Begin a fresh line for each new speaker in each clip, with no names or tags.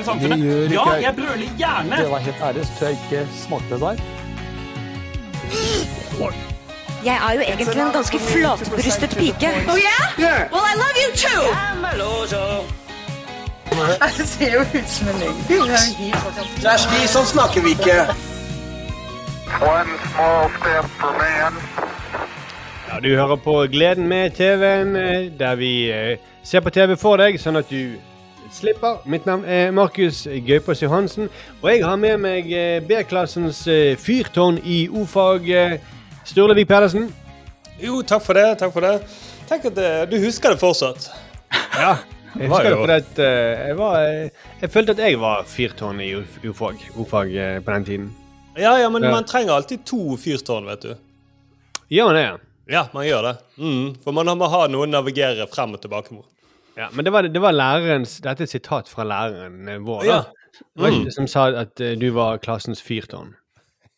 norske samfunnet.
gjør ikke
Ja,
jeg.
brøler gjerne.
Det var helt ærlig, så tror jeg ikke smakte det der.
Jeg er jo egentlig en ganske flatbrystet pike.
Oh yeah? Well, I love you too. Det ser jo ut som en løgn.
Kjersti, sånn snakker vi ikke.
One small step for man.
Ja, du hører på Gleden med TV-en, eh, der vi eh, ser på TV for deg, sånn at du slipper. Mitt navn er Markus Gaupås Johansen, og jeg har med meg eh, B-klassens eh, fyrtårn i o-fag, Sturlevik Pedersen.
Jo, takk for det. takk for det. Tenk at eh, du husker det fortsatt.
Ja, jeg husker det fordi at eh, jeg var eh, Jeg følte at jeg var fyrtårn i o-fag eh, på den tiden.
Ja, ja, men man trenger alltid to fyrtårn, vet du.
Gjør man det? ja?
Ja, man gjør det. Mm, for man må ha noe å navigere frem og tilbake mot.
Ja, men det var, det var lærerens Dette er et sitat fra læreren eh, vår, da.
Ja.
Mm. var
Mm.
ikke- Som sa at uh, du var klassens fyrtårn.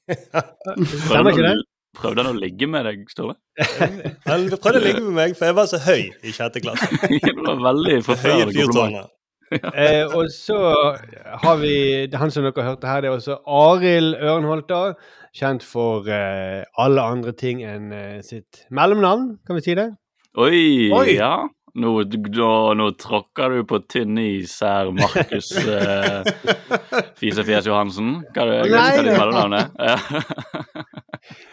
Stemmer ikke det?
Prøvde han å ligge med deg, Ståle?
Han prøvde å ligge med meg, for jeg var så høy i sjette klasse.
det var veldig forferdelig kompliment.
Eh, og så har vi det Han som dere hørte her, det er også Arild Ørnholt. da, Kjent for eh, alle andre ting enn eh, sitt mellomnavn, kan vi si det?
Oi,
Oi.
ja. Nå, nå, nå tråkker du på tynn is her, Markus eh, Fisefjes Johansen. Hva det hva er er? Ja.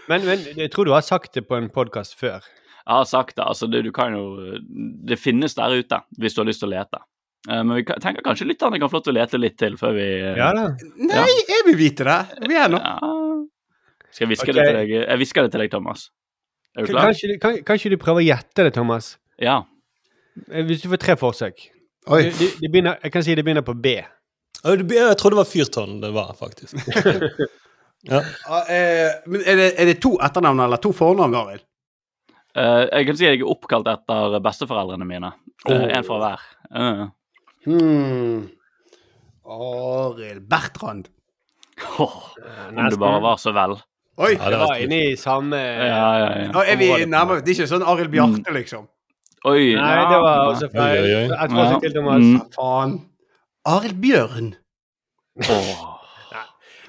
Men, men jeg tror du har sagt det på en podkast før.
Jeg har sagt det. altså det, du kan jo, det finnes der ute, hvis du har lyst til å lete. Eh, Men vi tenker kanskje lytterne kan få lov til å lete litt til før vi eh,
Ja da.
Nei, jeg vil vite det. Vi er nå.
ja. Skal jeg hviske
okay.
det til deg? Jeg hvisker det til deg, Thomas. Er du klar?
Kanskje, kan, kanskje du prøver å gjette det, Thomas?
Ja.
Eh, Hvis du får tre forsøk.
Oi.
Det, det, begynner, jeg kan si det begynner på B.
Jeg trodde det var fyrtårn det var, faktisk. ja.
Eh, men er det, er det to etternavn eller to fornavn, Arild?
Uh, jeg kan si jeg er oppkalt etter besteforeldrene mine.
Oh.
En fra hver. Uh.
Hmm. Arild Bertrand.
Oh, om du bare var så vel.
Oi!
Ja,
Det
var
inne i samme
Ja, ja, ja.
Nå er vi nærmere. Det er ikke sånn Arild Bjarte, liksom.
Oi,
Nei, det var også feil.
Oi, oi, oi.
Et forsøk til, Thomas.
Mm.
Faen? Arild Bjørn.
Åh,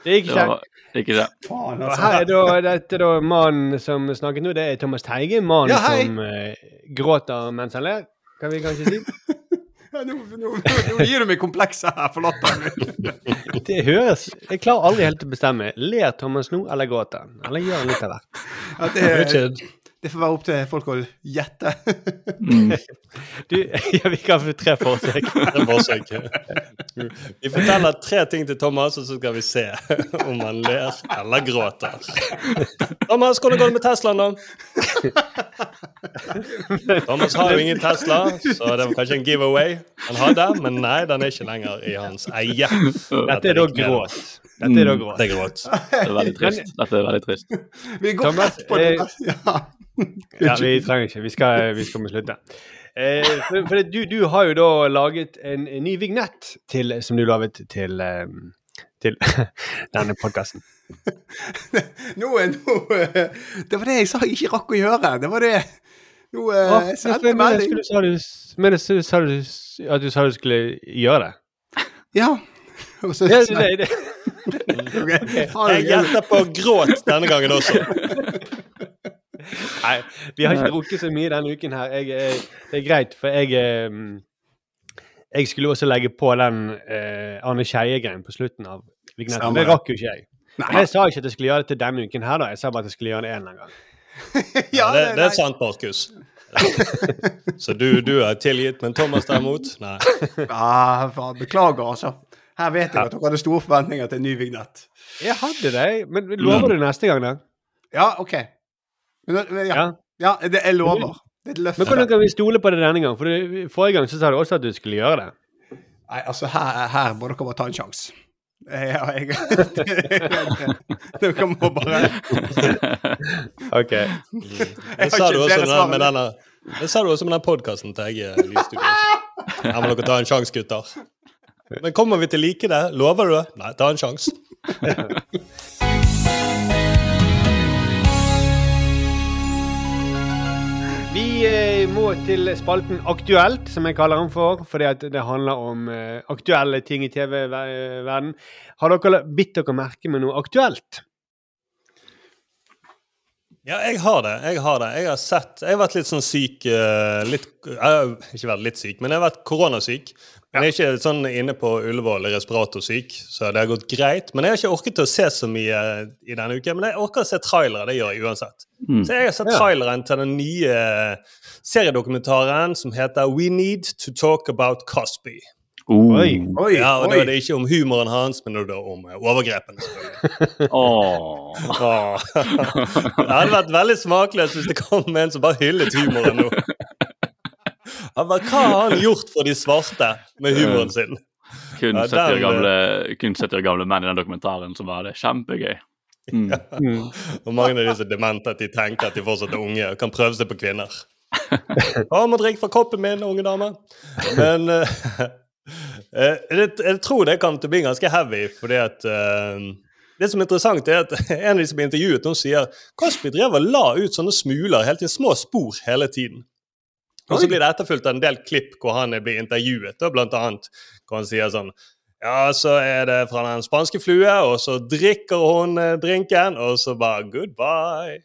Det gikk
det
ikke.
var ikke det.
Faen, altså.
her er da, dette er da mannen som snakket nå, det er Thomas Teige. Mannen
Ja,
som uh, gråter mens han ler, kan vi kanskje si.
Ja, nå, nå, nå, gir du meg komplekser her, forlatt meg.
Det høres Jeg klarer aldri helt å bestemme. Ler Thomas nå, eller gråter han? Eller gjør han litt av hvert?
Ja, det,
ikke.
Det får være opp til folk å gjette.
Mm.
Du, ja, vi kan få tre forsøk.
Det forsøk. Vi forteller tre ting til Thomas, og så skal vi se om han ler eller gråter. Thomas, hvordan går det med Teslaen, da? Thomas har jo ingen Tesla, så det var kanskje en giveaway han hadde, men nei, den er ikke lenger i hans eie.
Dette er da gråt. Dette er da gråt.
Det er gråt.
Det er veldig trist. Dette er veldig trist.
Vi går
Thomas,
rett på det.
eh,
Ja.
Ja, vi trenger ikke. Vi skal, vi skal slutte. Eh, for for du, du har jo da laget en, en ny vignett til, som du lovet til, eh, til denne podkasten.
Nå, er- nå eh, Det var det jeg sa jeg ikke rakk å gjøre. Det var det Nå eh, jeg sendte melding.
Men det sa du at du sa du skulle gjøre det.
Ja. Og så
det, det, det,
okay. Ha
Jeg gjetter på gråt denne gangen også.
Nei, vi har ikke drukket så mye denne uken her. Jeg, jeg, det er greit, for jeg eh, Jeg skulle også legge på den eh, Arne Skeie-greien på slutten av vignetten. Det
det.
rakk jo ikke jeg. Men jeg sa ikke at jeg skulle gjøre det til denne uken her, da. Jeg sa bare at jeg skulle gjøre det en eller annen gang.
Ja,
Det, det er sant, Markus. Så du, du er tilgitt, men Thomas derimot? Nei.
Ah, faen, beklager, altså. Her vet jeg at dere hadde store forventninger til en ny vignett.
Jeg hadde det, men lover du neste gang, da?
Ja, OK. Men, men, ja.
Ja.
ja, det er lover. Det er et løfte.
Men hvordan kan vi stole på det denne gang? For du, Forrige gang så sa du også at du skulle gjøre det.
Nei, altså, her, her må dere bare ta en sjanse. Ja, jeg Dere må bare
Ok.
Det sa du også med, den- med denne det sa du også med den podkasten til jeg eh, lyste. Her må dere ta en sjanse, gutter. Men kommer vi til å like det? Lover du det? Nei, ta en sjanse.
Vi eh, må til spalten Aktuelt, som jeg kaller den for. Fordi det handler om eh, aktuelle ting i TV-verden. Har dere bitt dere merke med noe aktuelt?
Ja, jeg har det. Jeg har det. Jeg har sett Jeg har vært litt sånn syk eh, litt, ikke vært litt syk, men jeg har vært koronasyk. Men jeg er ikke sånn inne på Ullevål respiratorsyk, så det har gått greit. Men jeg har ikke orket å se så mye i denne uken. Men jeg orker å se trailere. Det gjør jeg uansett.
Mm.
Så jeg har sett
Ja.
traileren til den nye seriedokumentaren som heter We Need to Talk About Cosby.
Oh.
Oi.
Oi,
Ja, og
oi.
da er det ikke om humoren hans, men da om eh, overgrepene.
Åh.
Åh. Det hadde vært veldig smakløst hvis det kom en som bare hyllet humoren nå. Han bare, Hva har han gjort for de svarte med humoren sin?
Kun
Ja,
70 år gamle, 70 år gamle menn i den dokumentaren som var det kjempegøy. Mm.
Mm.
Og mange av disse demente at de tenker at de fortsatt er unge og kan prøve seg på kvinner. Å, må drikke fra koppen min, unge dame. Men eh, eh, jeg, jeg tror det kan bli ganske heavy, fordi at uh, det som er interessant, er at en av de som ble intervjuet, hun sier Cosby drev og la ut sånne smuler hele tiden, små spor hele tiden. Og så blir det etterfulgt av en del klipp hvor han blir intervjuet, og blant annet hvor han sier sånn Ja, så er det fra den spanske flue, og så drikker hun eh, drinken, og så bare goodbye.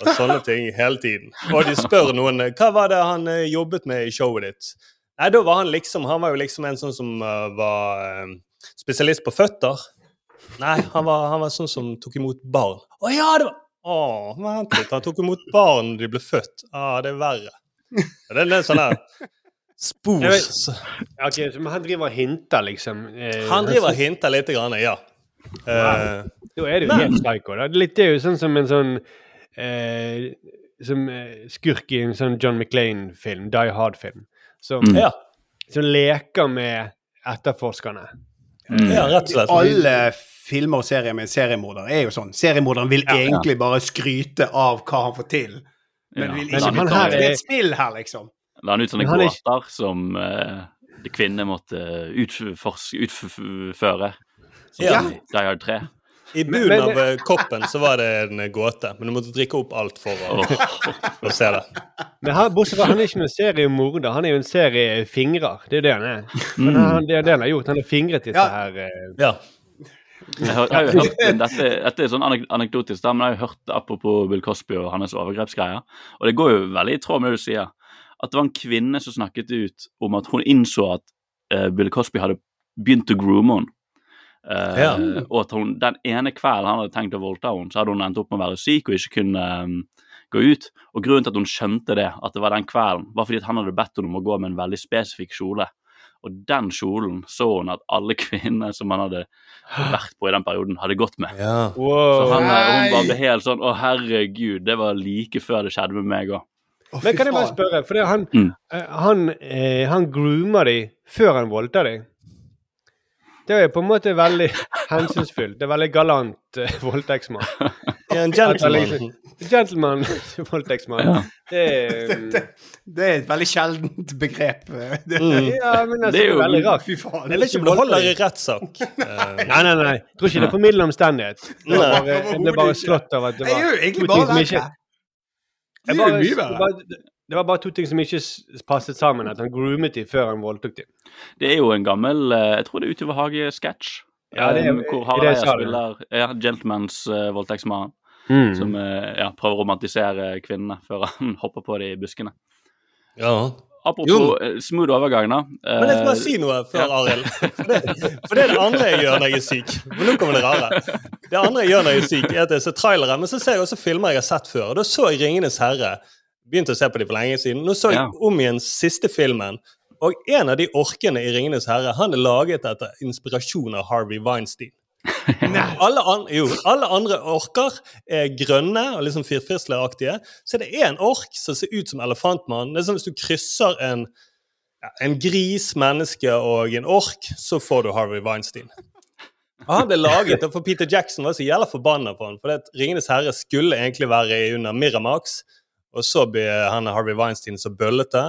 Og sånne ting hele tiden. Og de spør noen hva var det han eh, jobbet med i showet ditt. Nei, da var han liksom Han var jo liksom en sånn som uh, var um, spesialist på føtter. Nei, han var, han var sånn som tok imot barn. Å ja, det var Å, vent litt. Han tok imot barn da de ble født. Ah, det er verre. Ja, Det er litt sånn der Spos.
Ok, men han driver og hinter, liksom? Eh,
Han driver og hinter litt, grann, ja. Eh,
Da er det jo helt psycho. Da. Litt- det er jo sånn som en sånn eh, Som eh, skurk i en sånn John McLean-film, Die Hard-film, som,
Mm.
ja.
som leker med etterforskerne.
Mm.
ja, rett og slett.
Alle filmer og serier med en seriemorder er jo sånn. Seriemorderen vil
Ja.
egentlig bare skryte av hva han får til, men vil ikke tatt i
er-
et spill her, liksom.
La han ut sånne
gåter er
som uh, kvinner måtte utforske, utføre. Som
Ja.
Die Hard 3.
I bunnen av eh, koppen så var det en eh, gåte, men du måtte drikke opp alt for å, for å se det.
Men her, bortsett fra han er ikke noen seriemorder, han er jo en serie fingrer. Det er det han er. Men
Mm.
han, det er det han har gjort. Han har fingret disse
Ja.
her eh,
Ja.
Jeg har, jeg har jo hørt, dette, dette er sånn anekdotisk, da, men jeg har hørt apropos Bill Cosby og hans overgrepsgreier. Og det går jo veldig i tråd med det du sier. At det var en kvinne som snakket ut om at hun innså at uh, Bill Cosby hadde begynt å groome henne. Uh,
Ja.
Og at hun, den ene kvelden han hadde tenkt å voldta henne, så hadde hun endt opp med å være syk og ikke kunne um, gå ut. Og grunnen til at hun skjønte det, at det var den kvelden, var fordi at han hadde bedt henne om å gå med en veldig spesifikk kjole. Og den kjolen så hun at alle kvinner som han hadde vært på i den perioden, hadde gått med.
ja.
Så han, eh, hun bare ble helt sånn Å, herregud, det var like før det skjedde med meg òg.
Oh,
Men kan jeg bare spørre, for det, han,
Mm.
han, han, eh, han groomer de før han voldtar de. Det er på en måte veldig hensynsfullt. Det er veldig galant uh, voldtektsmann.
En gentleman.
Gentleman voldtektsmann.
Ja.
Det er
Det, det er et veldig sjeldent begrep. Det,
Mm.
Ja, men altså,
Det er
er
jo-
veldig rart.
Fy faen.
Jeg vet ikke om det holder i rettssak. Eh,
Nei, nei, nei. Jeg tror ikke det er formildende omstendighet. Det
er
bare, bare slått av at det
Jeg
var
er jo egentlig bare
ting som
verre.
ikke-
Det
jeg
er jo
bare,
mye
det, var, bare to ting som ikke passet sammen. At han groomet dem før han voldtok dem.
Det er jo en gammel eh, Jeg tror det er Utover Hage-sketsj.
Ja, det er-
eh, hvor
Hareide
spiller ja, Gentlemans uh, voldtektsmann.
Mm.
Som eh, ja, prøver å romantisere kvinnene før han hopper på de i buskene.
ja.
Apropos
Jo.
eh, smooth overgang, da. Eh,
Men jeg skal bare si noe før, Arild. For, for det er det andre jeg gjør når jeg er syk. Men nå kommer det rare. Det andre jeg gjør når jeg er syk, er at jeg ser trailere, men så ser jeg også filmer jeg har sett før. Og da så jeg 'Ringenes herre'. Begynte å se på dem for lenge siden. Nå så jeg
Ja.
om igjen siste filmen. Og en av de orkene i 'Ringenes herre' han er laget etter inspirasjon av Harvey Weinstein. alle, an jo, alle andre orker er grønne og liksom firfisleraktige. Så det er en ork som ser ut som elefantmann. Det er som hvis du krysser en, en gris, menneske og en ork, så får du Harvey Weinstein. Og han ble laget, og for Peter Jackson var så jævla forbanna på han. For det 'Ringenes herre' skulle egentlig være under Miramax, og så ble han Harvey Weinstein så bøllete.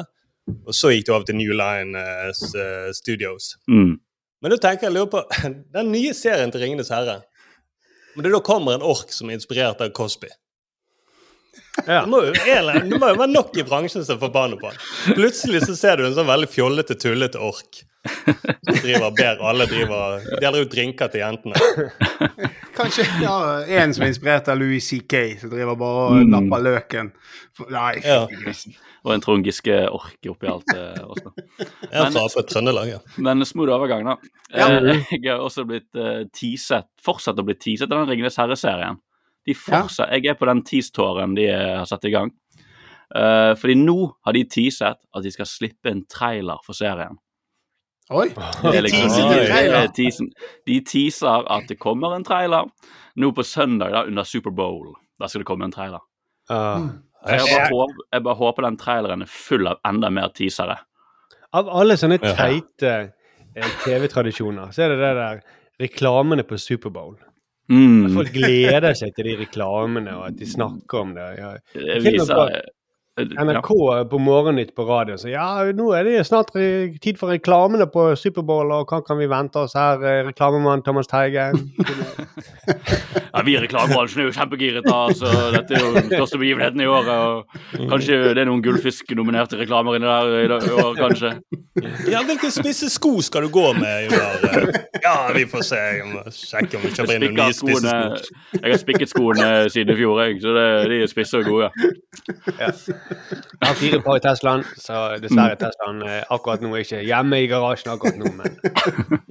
Og så gikk det over til New Line uh, Studios.
mm.
Men da tenker jeg lurer på den nye serien til 'Ringenes herre'. Men det da kommer en ork som er inspirert av Cosby
Ja.
Det må, jo, det må jo være nok i bransjen som forbanner på han. Plutselig så ser du en sånn veldig fjollete, tullete ork. Som driver ber alle driver deler ut drinker til jentene.
Kanskje ja, en som er inspirert av Louis C.K., som driver bare og
Mm.
napper løken. Nei,
Ja.
Og en Trond Giske-ork oppi alt det også.
Jeg er fra fra Trøndelag, ja.
Men smooth overgang, da. Ja. Jeg har også blitt uh, teaset, fortsatt å bli teaset av den Ringenes herre-serien. De fortsatt, Jeg er på den tease-tåren de eh, har satt i gang. Uh, fordi nå har de teaset at de skal slippe en trailer for serien.
Oi.
Det
De
liksom- er
trailer?
De teaser at det kommer en trailer. Nå på søndag, da, under Superbowl, da skal det komme en trailer.
Uh,
Jeg bare, håper, jeg bare håper den traileren er full av enda mer teasere.
Av alle sånne teite eh, TV-tradisjoner, så er det det der reklamene på Superbowl.
Mm.
Folk gleder seg til de reklamene, og at de snakker om det. Jeg,
Det
Til og
ja.
NRK på Morgennytt på radio så ja, nå er det snart re- tid for reklamene på Superbowl, og hva kan vi vente oss her, eh, reklamemann Thomas Teigen?
Ja, vi i reklamebransjen er jo kjempegiret, da. Så dette er jo den største begivenheten i året. Og kanskje det er noen gullfisk-nominerte reklamer inni der i år, kanskje.
Ja, Hvilke spisse sko skal du gå med i? Ja, vi får se. Jeg må sjekke om vi kjøper inn noen nye spisse sko.
Jeg har spikket skoene siden i fjor, jeg, så det, de er spisse og gode.
Jeg har fire par i Teslaen, så dessverre er Teslaen er akkurat nå ikke hjemme i garasjen akkurat nå, men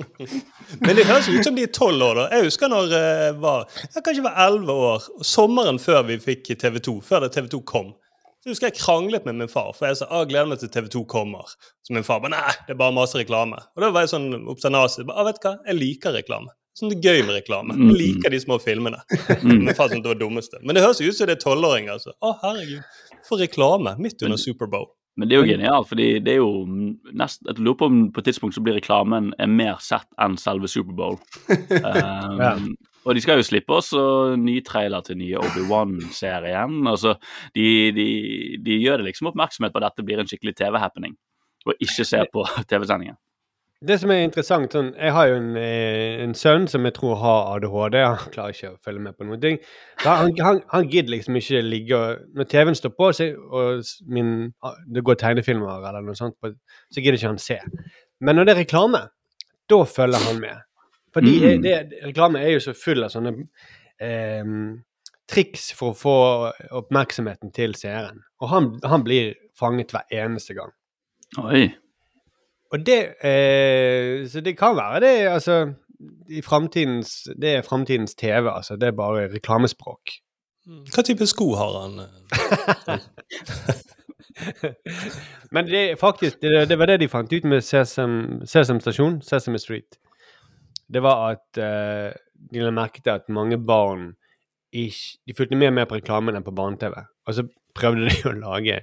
Men det høres ut som de er tolv år. da. Jeg husker når jeg var jeg kanskje var elleve år. Sommeren før vi fikk TV2, før det TV2 kom. Så husker jeg kranglet med min far, for jeg sa jeg gleder meg til TV2 kommer. Så min far bare nei, det er bare masse reklame. Og da var jeg sånn obsternasig. Ah, vet du hva, jeg liker reklame. Sånn det er gøy med reklame. Jeg liker de små filmene. Min far sånn, det var dummeste. Men det høres ut som det er tolvåringer. Altså. Å, herregud. For reklame midt under Superbowl.
Men det er jo genialt, fordi det er jo nesten Jeg lurer på om på et tidspunkt så blir reklamen er mer sett enn selve Superbowl. Um,
Ja.
Og de skal jo slippe også ny trailer til nye Obi-Wan-serien. Altså, de, de, de gjør det liksom oppmerksomhet på at dette blir en skikkelig TV-happening, og ikke se på TV-sendingen.
Det som er interessant sånn, Jeg har jo en, eh, en sønn som jeg tror har ADHD. Han klarer ikke å følge med på noen ting. Han, han, han gidder liksom ikke ligge og Når TV-en står på, så, og min, det går tegnefilmer eller noe sånt, på, så gidder ikke han se. Men når det er reklame, da følger han med. Fordi
Mm.
det, reklame er jo så full av sånne eh, triks for å få oppmerksomheten til seeren. Og han, han blir fanget hver eneste gang.
Oi.
Og det eh, Så det kan være det, altså i fremtidens, Det er fremtidens TV, altså. Det er bare reklamespråk.
Hva type sko har han?
Men det er faktisk det, det var det de fant ut med Sesam, Sesam Stasjon, Sesame Street. Det var at eh, de la merke til at mange barn ikke, de fulgte mer med på reklamen enn på barne-TV. Og så prøvde de å lage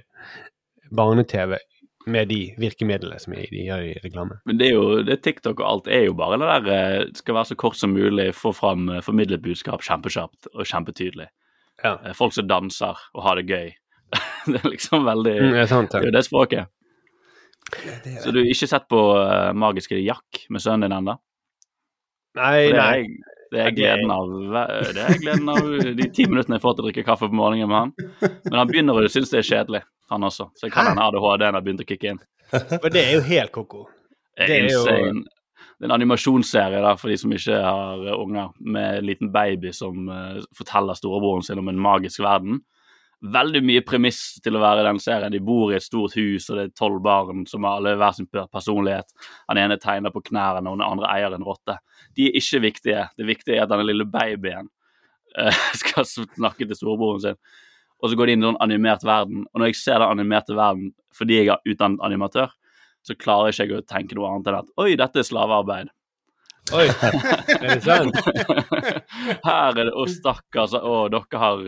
barne-TV med de virkemidlene som de gjør i reklame.
Men det er jo, det TikTok og alt er jo bare det der eh, skal være så kort som mulig, få fram eh, formidlet budskap kjempekjapt og kjempetydelig.
Ja.
Eh, Folk som danser og har det gøy. det er liksom veldig
Mm, det er sant,
Det er
ja.
det språket. Så du har ikke sett på Magiske Jack med sønnen din ennå?
Nei,
Det,
nei.
det er gleden av Det er gleden av de ti minuttene jeg får til å drikke kaffe på morgenen med han. Men han begynner å synes det er kjedelig, han også. Så kan hende ADHD-en har begynt å kicke inn.
For det er jo helt ko-ko.
Det er insane. Det er en animasjonsserie der for de som ikke har eh, unger, med en liten baby som uh, forteller storebroren sin om en magisk verden. Veldig mye premiss til å være i den serien. De bor i et stort hus, og det er tolv barn som har alle hver sin personlighet. Han ene tegner på knærne, og den andre eier en rotte. De er ikke viktige. Det viktige er at denne lille babyen uh, skal snakke til storebroren sin. Og så går de inn i en animert verden. Og når jeg ser den animerte verden fordi jeg er utdannet animatør, så klarer jeg ikke å tenke noe annet enn at oi, dette er slavearbeid.
Oi, er det sant?
Her er det Å, stakkars. Å, dere har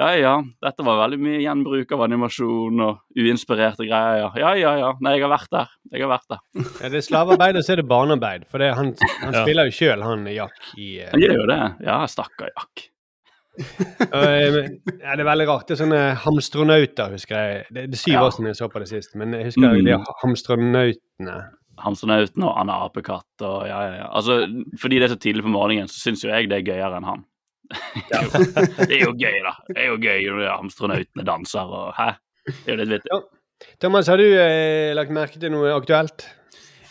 Ja ja, dette var veldig mye gjenbruk av animasjon og uinspirerte greier. Ja ja ja. Nei, jeg har vært der. Jeg har vært der.
Ja, det er slavearbeid, og så er det barnearbeid. For det, han, han
Ja.
spiller jo sjøl, han Jack, i uh...
Han gjør jo det. Ja, stakkar Jack.
Eh, ja, Det er veldig rart. Det er sånne hamstronauter, husker jeg. Det, er syv
Ja.
år siden jeg så på det sist, men jeg husker
Mm.
de hamstronautene.
Hamstronauten og Anna Apekatt og ja ja ja. Altså, fordi det er så tidlig på morgenen, så syns jo jeg det er gøyere enn han. det er jo gøy, da. Det er jo gøy når hamstronautene danser og Hæ? Det er jo litt vittig.
Thomas, har du eh, lagt merke til noe aktuelt?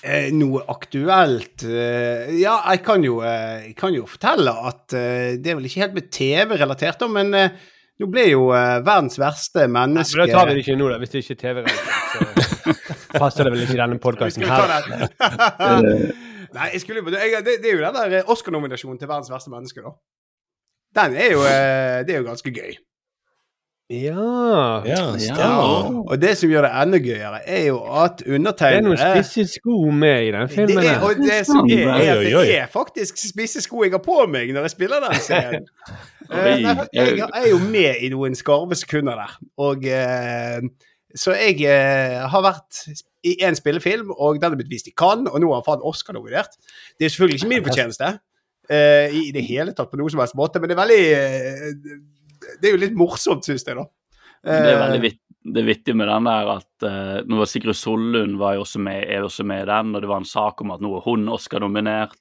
Eh, noe aktuelt eh, Ja, jeg kan jo, eh, jeg kan jo fortelle at eh, det er vel ikke helt med TV-relatert, men eh, nå ble jo eh, verdens verste
Nei,
menneske
men da tar vi det ikke nå, da. Hvis det ikke er TV-relatert, så passer det vel ikke i denne podkasten her.
Nei, jeg skulle, jeg, det, det er jo den der Oscar-nominasjonen til verdens verste menneske, da. Den er jo, det er jo ganske gøy.
Ja.
Ja,
Ja.
Og det som gjør det enda gøyere, er jo at
Det er noen
undertegnede
spisse sko med i den
det
filmen.
er, og det som er, er at det er faktisk spisse sko jeg har på meg når jeg spiller den serien. Eh, jeg er jo med i noen skarve sekunder der. Og eh, Så jeg eh, har vært i én spillefilm, og den er blitt vist i Cannes, og nå har han faen Oscar nominert. Det er selvfølgelig ikke min fortjeneste eh, i det hele tatt på noen som helst måte, men det er veldig Det er jo litt morsomt, syns jeg, da.
Det er veldig
Eh,
vitt, det er vittig med den der at uh, nå var Sigrid Sollund var jo også med, er også med i den, og det var en sak om at nå er hun Oscar-nominert.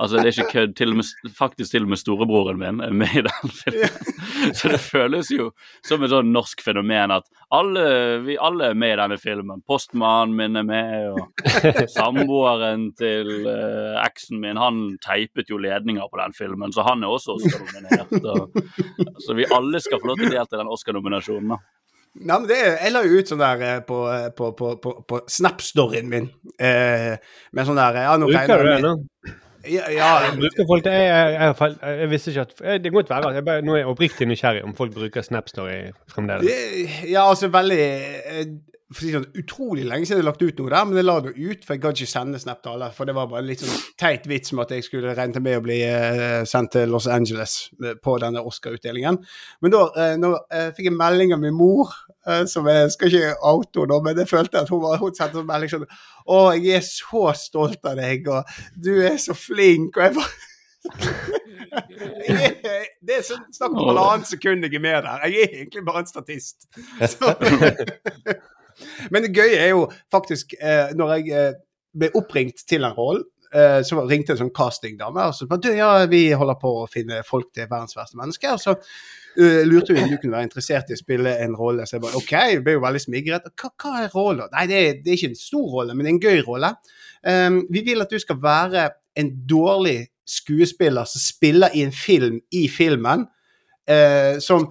Altså, det er ikke kødd. Til med, faktisk til og med storebroren min er med i den filmen. Så det føles jo som et sånn norsk fenomen at alle, vi alle er med i denne filmen. Postmannen min er med, og samboeren til uh, eksen min, han teipet jo ledninger på den filmen, så han er også Oscar-nominert. og- Så vi alle skal få lov til å delta i den Oscar-nominasjonen, da.
Nei, men det, Jeg la jo ut sånn der eh, på, på, på, på, på Snap-storyen min. Eh, med sånn der ja, nå regner jeg
det
med-? Ja, ja,
folk? Jeg, jeg, jeg, jeg, visste ikke at Det kan godt være at jeg bare, nå er jeg oppriktig nysgjerrig om folk bruker Snapstory fremdeles.
Ja, altså veldig eh, for å si sånn, Utrolig lenge siden jeg lagt ut noe der, men jeg la det ut, for jeg gadd ikke sende snap til alle. For det var bare en litt sånn teit vits med at jeg skulle regne med å bli eh, sendt til Los Angeles eh, på denne Oscar-utdelingen. Men da når, fikk jeg melding av min mor, som jeg skal ikke oute nå, men jeg følte at hun, var, hun sendte en melding sånn Å, jeg er så stolt av deg, og du er så flink, og jeg bare det er sånn snakk om halvannet sekund jeg er med der. Jeg er egentlig bare en statist. Så. Men det gøye er jo faktisk eh, når jeg eh, ble oppringt til en rolle, eh, så ringte en sånn castingdame og sa ja, vi holder på å finne folk til verdens verste menneske. Og så uh, lurte vi om du kunne være interessert i å spille en rolle. Så jeg bare OK, jeg ble jo veldig smigret. Hva, hva er rollen? Nei, det er, det er ikke en stor rolle, men en gøy rolle. Um, vi vil at du skal være en dårlig skuespiller som spiller i en film i filmen, eh, som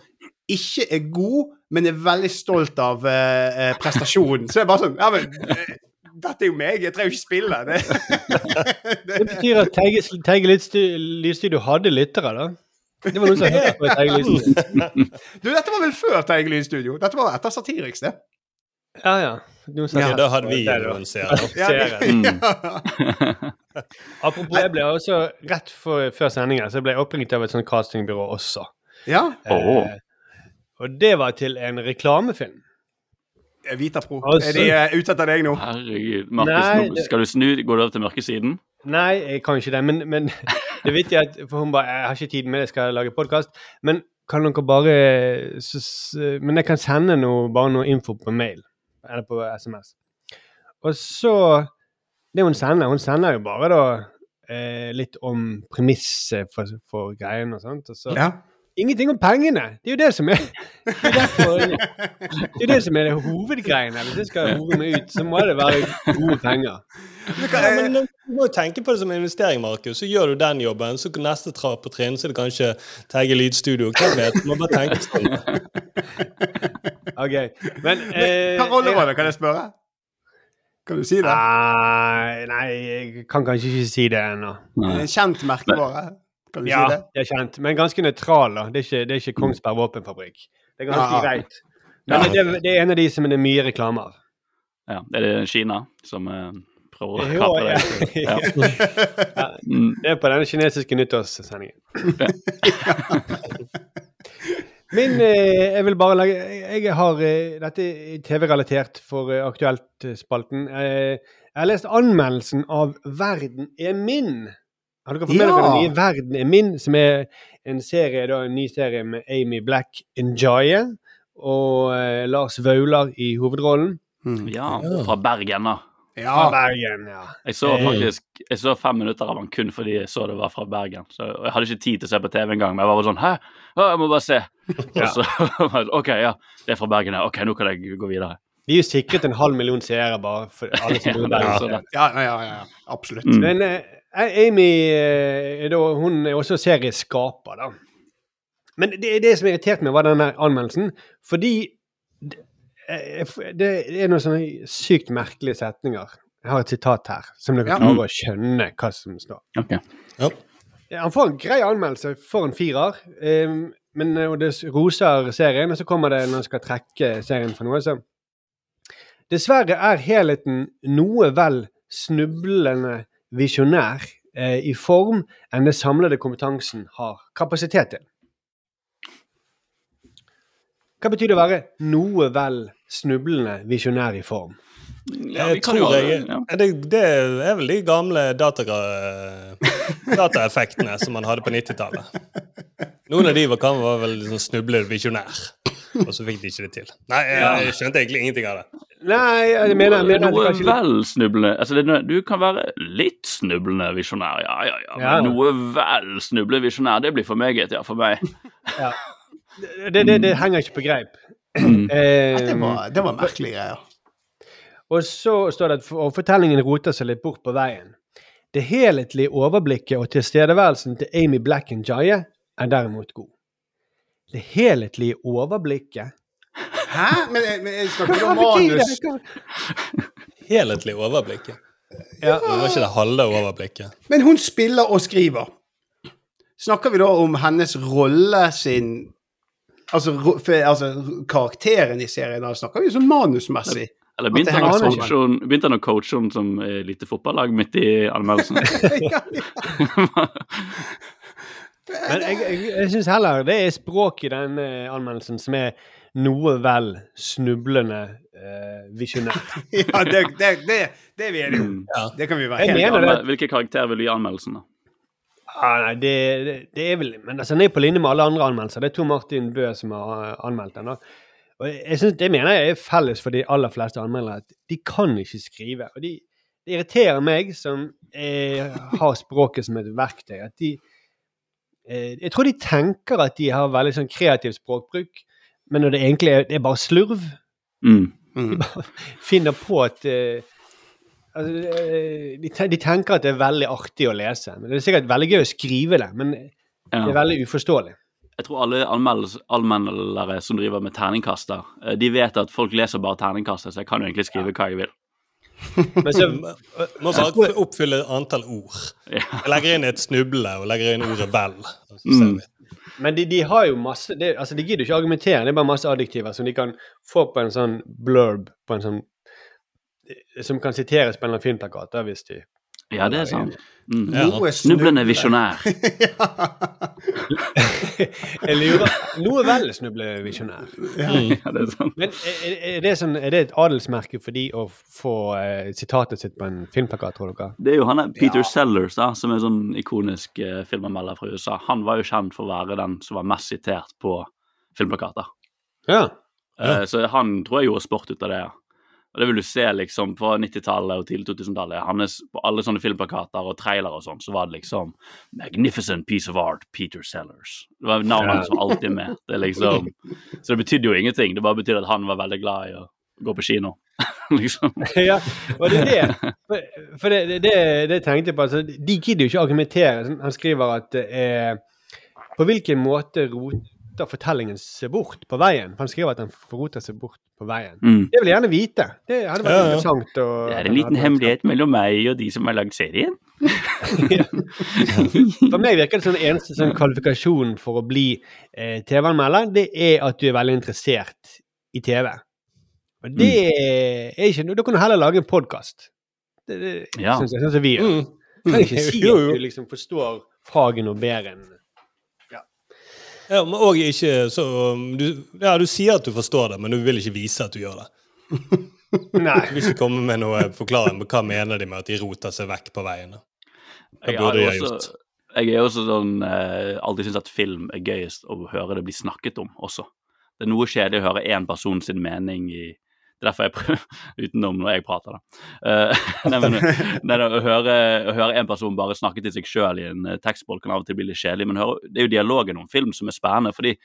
ikke er god, men er veldig stolt av eh, eh, prestasjonen. Så er bare sånn Ja, men dette er jo meg, jeg trenger jo ikke spille. Det,
Det betyr at Teige, Lydstudio hadde lyttere, da? Det var noen som hørte på Teige Lydstudio.
Du, dette var vel før Teige Lydstudio? Dette var etter Satiriks, det.
Ja, ja.
Ja, da hadde vi
da.
noen
Serien. Apropos, jeg ble også rett for, før sendingen så ble jeg oppringt av et sånt castingbyrå også.
ja.
Eh, og det var til en reklamefilm.
Vitapro.
Altså-
Er de eh, ute etter deg nå?
Herregud. Markus,
Nei,
nå skal du snu? Går du over til mørkesiden?
Nei, jeg kan ikke det. Men, men det er vittig at For hun bare 'Jeg har ikke tid med det, jeg skal lage podkast'. Men kan dere bare så, Men jeg kan sende noe, bare noe info på mail. Eller på SMS. Og så Det hun sender, hun sender jo bare da eh, litt om premisset for, for greiene og sånt. Og så
Ja.
Ingenting om pengene! Det er jo det som er Det er, derfor, det, er det som er det hovedgreiene. Hvis jeg skal hove meg ut, så må det være gode penger.
Ja, men du må jo tenke på det som en investering, Markus. Så gjør du den jobben, så neste trapp på trinn så er det kanskje Teige Lydstudio. Hvem vet? Du må bare tenke sånn.
Okay. men eh,
Hva rolle var det, kan jeg spørre? Kan du si det?
Nei, nei, jeg kan kanskje ikke si det ennå.
Kjent merkevare? Kan du
Ja,
si det?
det er kjent, men ganske nøytral. da. Det er ikke, det er ikke Kongsberg våpenfabrikk. Det er ganske
Ja.
greit. Men
Ja.
det, det er en av de som det er mye reklame av.
Ja, Er det Kina som uh, prøver å
kappe
det?
ja.
Ja. Mm.
Det er på den kinesiske nyttårssendingen. Min eh, Jeg vil bare lage Jeg har eh, Dette er TV-relatert for eh, Aktuelt-spalten. Eh, jeg har lest anmeldelsen av 'Verden er min'. Har dere fått med
Ja.
dere den nye 'Verden er min', som er en serie, da, en ny serie med Amy Black Enjoye og eh, Lars Vaular i hovedrollen?
Mm.
ja, fra Bergen, da.
Ja.
Fra Bergen, ja.
Jeg så faktisk jeg så fem minutter av han kun fordi jeg så det var fra Bergen. Så Jeg hadde ikke tid til å se på TV engang, men jeg var bare sånn Hæ? Å, jeg må bare se. Og så var jeg, OK, ja, det er fra Bergen, ja. OK, nå kan jeg gå videre.
Vi er jo sikret en halv million seere bare for alle som bor i Bergen.
Ja, ja, ja, ja. Absolutt.
Mm.
Men eh, Amy eh, er da, hun er også serieskaper, da. Men det, det som irriterte meg, var denne anmeldelsen. Fordi det, eh, det er noen sånne sykt merkelige setninger. Jeg har et sitat her, som dere
Ja.
klarer å skjønne hva som står.
Okay.
Ja.
Han får en grei anmeldelse for en firer, um, men eh, og det roser serien, og så kommer det når han skal trekke serien for noe. Så. Dessverre er helheten noe vel snublende visjonær eh, i form enn det samlede kompetansen har kapasitet til. Hva betyr det å være noe vel snublende visjonær i form?
Ja,
Jeg
vi kan jo
tror jeg,
ja.
det, det er vel de gamle data, dataeffektene som man hadde på 90-tallet. Noen av de var, kan var vel liksom snublende visjonær, og så fikk de ikke det til. Nei, jeg, jeg skjønte egentlig ingenting av det.
Nei, jeg mener, jeg mener
Noe
kanskje
vel snublende altså det, Du kan være litt snublende visjonær, ja, ja, ja.
Ja.
Noe vel snublende visjonær, det blir for meget, ja, for meg.
det, det, det henger ikke på greip. Eh,
Det var, det var merkelige greier.
Og så står det at og fortellingen roter seg litt bort på veien. Det helhetlige overblikket og tilstedeværelsen til Amy Black and Jaye er derimot god. Det helhetlige overblikket
Hæ? Men, men jeg snakker
ikke
om manus.
helhetlige
Helhetlig overblikket.
Ja.
Det var ikke det halve overblikket.
Men hun spiller og skriver. Snakker vi da om hennes rolle sin Altså, for, altså karakteren i serien, da snakker vi sånn manusmessig.
Eller begynte han, å coache henne- begynte han å coache henne som eh, lite fotballag midt i anmeldelsen?
ja, ja.
Men jeg, jeg, jeg syns heller det er språk i den eh, anmeldelsen som er noe vel snublende uh, visjonært.
ja det, det, det, det er vi enige om.
Mm.
Det kan vi være
Jeg
helt
enige om.
Hvilken karakter vil du gi anmeldelsen, da?
Ah, nei, det, det, det er vel Men altså, den er på linje med alle andre anmeldelser. Det er Tor Martin Bø som har eh, anmeldt den. da. Og jeg synes, Det mener jeg er felles for de aller fleste anmeldere. at De kan ikke skrive. Og de, det irriterer meg, som eh, har språket som et verktøy, at de eh, Jeg tror de tenker at de har veldig sånn kreativ språkbruk, men når det egentlig er, det er bare slurv.
Mm.
Mm.
Finner på at eh, altså, eh, de, de tenker at det er veldig artig å lese. Men Det er sikkert veldig gøy å skrive det, men det er veldig uforståelig.
Jeg tror alle allmennlærere som driver med terningkaster, eh, de vet at folk leser bare terningkaster, så jeg kan jo egentlig skrive hva jeg vil.
Men så,
Må bare oppfylle antall ord. Jeg legger inn et snuble og legger inn ordet vel.
Mm.
men de, de har jo masse de, altså De gidder jo ikke argumentere, det er bare masse adjektiver som de kan få på en sånn blurb på en sånn Som kan siteres på en eller annen filmplakat, hvis de
Ja, det er sant. Mm.
Ja.
Snublende visjonær.
Jeg lurer Noe vel snublevisjonær.
Ja, det er sant.
Men er, er, det sånn, er det et adelsmerke for de å få eh, sitatet sitt på en filmplakat, tror dere?
Det er jo han Peter
Ja.
Sellers, da, som er sånn ikonisk eh, filmanmelder fra USA. Han var jo kjent for å være den som var mest sitert på filmplakater.
Ja.
Eh, så han tror jeg gjorde sport ut av det. ja. Og Det vil du se liksom på 90-tallet og tidlig 2000-tallet. Hans På alle sånne filmplakater og trailere og sånn, så var det liksom 'Magnificent piece of art, Peter Sellers'. Det var navnet var alltid med. Det liksom Så det betydde jo ingenting. Det bare betydde at han var veldig glad i å gå på kino. liksom.
ja, og det er det. For, for det, det, det, tenkte jeg på. Altså, de gidder jo ikke argumentere. Han skriver at er På hvilken måte roter fortellingen seg bort på veien? For han skriver at den roter seg bort på veien.
Mm.
Det vil jeg gjerne vite. Det hadde vært
Ja, ja.
interessant. å-
Det er en liten hemmelighet mellom meg og de som har lagd serien.
For meg virker det som den eneste sånn kvalifikasjonen for å bli eh, TV-anmelder, det er at du er veldig interessert i TV. Og det er ikke noe Da kan du heller lage en podkast. Det, det
Ja.
synes jeg, sånn som vi gjør.
Mm.
Kan ikke si at du liksom forstår faget noe bedre enn
Ja, men også ikke så um, du, Ja, du sier at du forstår det, men du vil ikke vise at du gjør det.
Nei.
Du vil ikke komme med noe forklaring på hva mener de med at de roter seg vekk på veien. Hva
Jeg,
burde de
ha
gjort?
jeg er også sånn eh, alltid syns at film er gøyest å høre det bli snakket om også. Det er noe kjedelig å høre én person sin mening i Det er derfor jeg prøver utenom når jeg prater, da. Eh, nei, men, nei, da, å, høre, å høre en person bare snakke til seg sjøl i en tekstbolk, tekstboll kan av og til bli litt kjedelig, men høre, det er jo dialogen om film som er spennende. fordi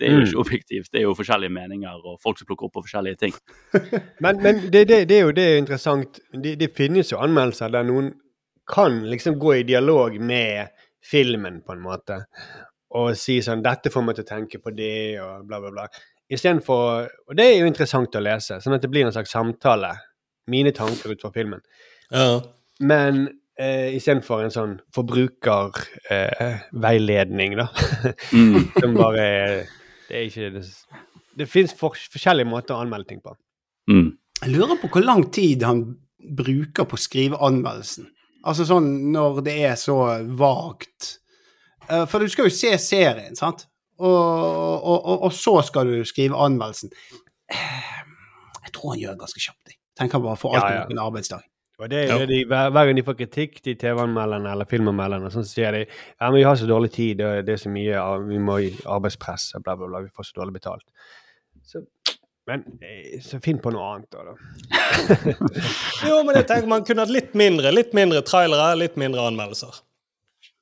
det er jo ikke objektivt, det er jo forskjellige meninger og folk som plukker opp på forskjellige ting.
Men, men det, det, det er jo det er interessant. Det, det finnes jo anmeldelser der noen kan liksom gå i dialog med filmen, på en måte, og si sånn 'Dette får meg til å tenke på det', og bla, bla, bla. Istedenfor Og det er jo interessant å lese, sånn at det blir en slags samtale. Mine tanker ut fra filmen.
Ja.
Men eh, istedenfor en sånn forbrukerveiledning, da.
Mm.
Som bare Det er ikke Det, det fins for, forskjellige måter å anmelde ting på.
Mm.
Jeg lurer på hvor lang tid han bruker på å skrive anmeldelsen. Altså sånn når det er så vagt. Eh, For du skal jo se serien, sant? Og, og, og, så skal du skrive anmeldelsen. Eh, Jeg tror han gjør det ganske kjapt. jeg. Tenker bare for alt
Ja,
ja, en arbeidsdag.
Og det er de, hver, gang de får kritikk, de TV-anmelderne eller filmanmelderne, så sier de ja, men vi har så dårlig tid, det er- det er så mye, vi må i arbeidspress, og bla, bla, bla, vi får så dårlig betalt. Så, men eh, så finn på noe annet, da.
Jo, men jeg tenker man kunne hatt litt mindre litt mindre trailere, litt mindre anmeldelser.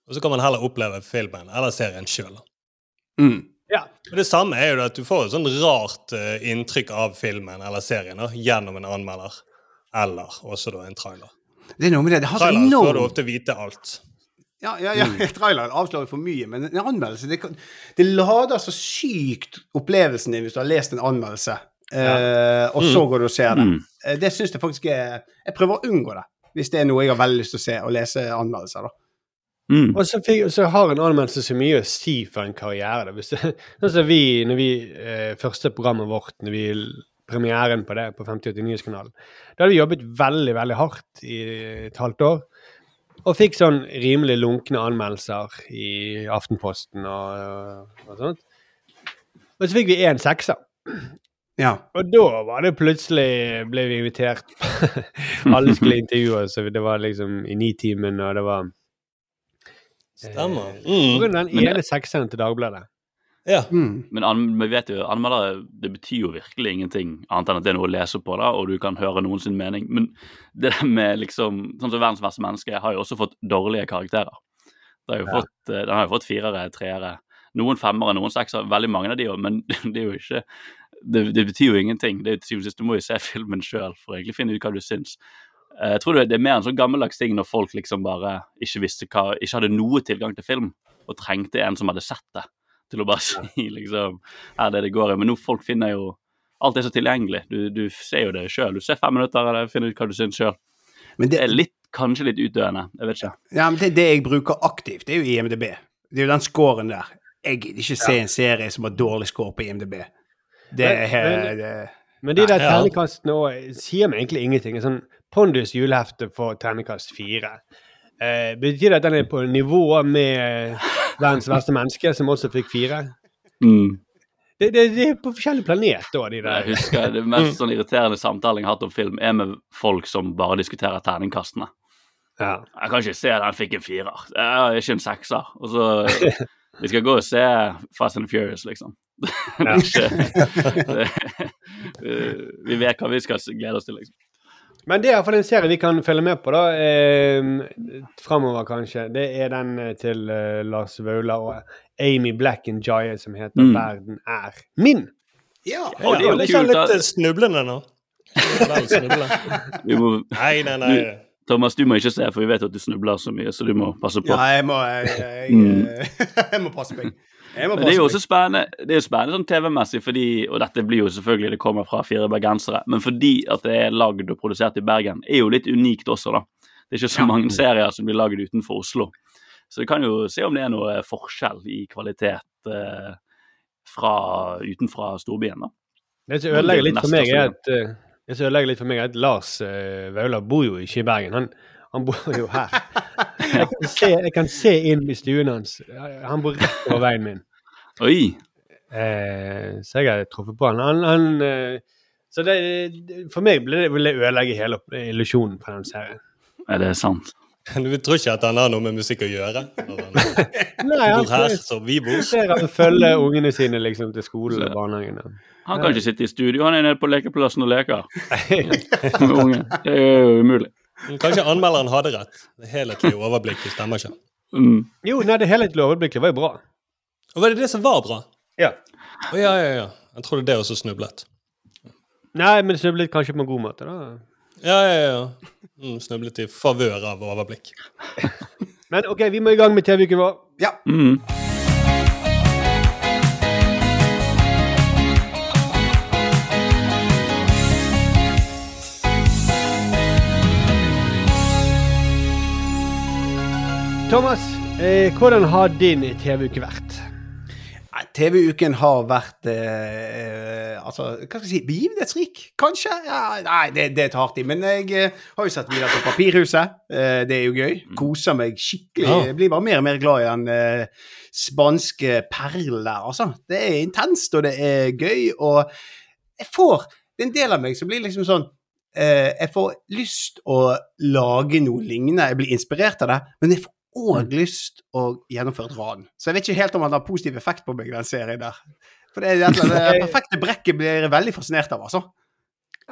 Og så kan man heller oppleve filmen eller serien sjøl.
Mm.
Ja.
Det samme er jo at du får et sånn rart eh, inntrykk av filmen eller serien da, gjennom en anmelder. Eller også da en trailer.
Det er noe med det. Det har så
enorm... får du ofte vite alt.
Ja, ja, ja. traileren avslører for mye, men en anmeldelse det, kan, det lader så sykt opplevelsen din hvis du har lest en anmeldelse, eh, og så går du og ser det.
Mm.
Uh, Det syns jeg faktisk er Jeg prøver å unngå det, hvis det er noe jeg har veldig lyst til å se, og lese anmeldelser, da.
Mm.
Og så, fikk, så har en anmeldelse så mye å si for en karriere. Som vi, når vi, eh, første programmet vårt, når vi premieren på det på 5080 Nyhetskanalen, da hadde vi jobbet veldig, veldig hardt i et halvt år. Og fikk sånn rimelig lunkne anmeldelser i Aftenposten og, og sånt. Og så fikk vi én sekser.
Ja.
Og da var det plutselig ble vi invitert. Alle skulle intervjue oss, og det var liksom i Nitimen, og det var
Stemmer.
På
Mm.
den ene sekseren til Dagbladet.
Ja.
Mm.
Men an, vi vet jo, anmeldere det betyr jo virkelig ingenting annet enn at det er noe å lese på, da, og du kan høre noen sin mening. Men det der med liksom Sånn som Verdens verste menneske har jo også fått dårlige karakterer. Det har jo
Ja.
fått, eh, den har jo fått firere, treere, noen femmere, noen seksere. Veldig mange av de òg, men det er jo ikke det, det betyr jo ingenting. Det er jo til syvende og sist, Du må jo se filmen sjøl for å egentlig finne ut hva du syns. Eh, Jeg tror det, det er mer en sånn gammeldags ting når folk liksom bare ikke visste hva Ikke hadde noe tilgang til film, og trengte en som hadde sett det til å bare si liksom her er det det går i. Men nå folk finner jo Alt er så tilgjengelig. Du, du ser jo det sjøl. Du ser fem minutter av det, finner ut hva du syns sjøl.
Men
Det
det,
er litt, kanskje litt utdøende. Jeg vet ikke.
ja, men det, det jeg bruker aktivt, det er jo IMDb. Det er jo den scoren der. Jeg gidder ikke se en serie som har dårlig score på IMDb. Det er
Men-
men, det,
Men de der
Ja.
terningkastene òg sier meg egentlig ingenting. En Sånn Pondus julehefte får terningkast fire. Eh, betyr det at den er på nivå med verdens verste menneske, som også fikk fire?
Mm.
Det, det, det er på forskjellig planet, da, de
Jeg husker Det mest sånn irriterende samtalen jeg har hatt om film, er med folk som bare diskuterer terningkastene.
Ja.
Jeg kan ikke se den fikk en firer. Jeg er ikke en sekser. Og så Vi skal gå og se Fast and Furious, liksom. Det er ikke, det, vi vet hva vi skal glede oss til, liksom.
Men det er iallfall en serie vi kan følge med på, da. Eh, Framover, kanskje. Det er den eh, til eh, Lars Vaular og Amy Black and Jaya som heter
Mm.
'Verden er min'.
ja.
Ja,
det er jo
litt
da.
eh, snublende nå.
Vi må,
Nei, nei, nei.
Thomas, du må ikke se, for vi vet at du snubler så mye, så du må passe på.
ja, jeg må jeg, jeg,
jeg,
jeg må passe meg.
Men det er jo også spennende, det er spennende sånn TV-messig, fordi, og dette blir jo selvfølgelig, det kommer fra fire bergensere, men fordi at det er lagd og produsert i Bergen, er jo litt unikt også, da. Det er ikke så mange serier som blir lagd utenfor Oslo. Så vi kan jo se om det er noe forskjell i kvalitet eh, fra utenfra storbyen, da.
Det som ødelegger litt for meg, er at, eh, det som ødelegger litt for meg er at Lars uh, Vaular bor jo ikke i Bergen. Han, han bor jo her. Jeg kan, se, jeg kan se inn i stuen hans. Han bor rett over veien min.
Oi!
Eh, så jeg har truffet på han. han, han eh, så det, for meg ble det, vil det ødelegge hele illusjonen på den serien.
Er det sant?
Du tror ikke at han har noe med musikk å gjøre? Når han
Nei,
bor her som vi bor?
ser han følger ungene sine liksom til skolen og barnehagen.
Han kan ikke sitte i studio, han er nede på lekeplassen og leker. Med ungen. Det er jo umulig.
Kanskje anmelderen hadde rett. Det helhetlige overblikket stemmer ikke.
Mm.
Jo, nei, det helhetlige overblikket var jo bra.
Og var det det som var bra?
Ja.
Å ja, ja, ja. Jeg trodde det også snublet.
Nei, men det snublet kanskje på en god måte, da.
Ja, ja, ja. Mm, snublet i favør av overblikk.
Men OK, vi må i gang med TV-uken vår.
Ja.
Mm.
Thomas, eh, hvordan har din TV-uke vært?
TV-uken har vært eh, eh, altså, hva skal jeg si, begivenhetsrik, kanskje? Ja, nei, det, det er et hardt i. Men jeg eh, har jo sett videre på Papirhuset. Eh, det er jo gøy. Koser meg skikkelig.
Ja.
Jeg blir bare mer og mer glad i den eh, spanske perlen der, altså. Det er intenst, og det er gøy, og jeg får Det er en del av meg som blir liksom sånn eh, Jeg får lyst å lage noe lignende. Jeg blir inspirert av det, men jeg får òg lyst å gjennomføre et ran. Så jeg vet ikke helt om han har positiv effekt på meg, den serien der. For det, er det perfekte brekket blir jeg veldig fascinert av, altså.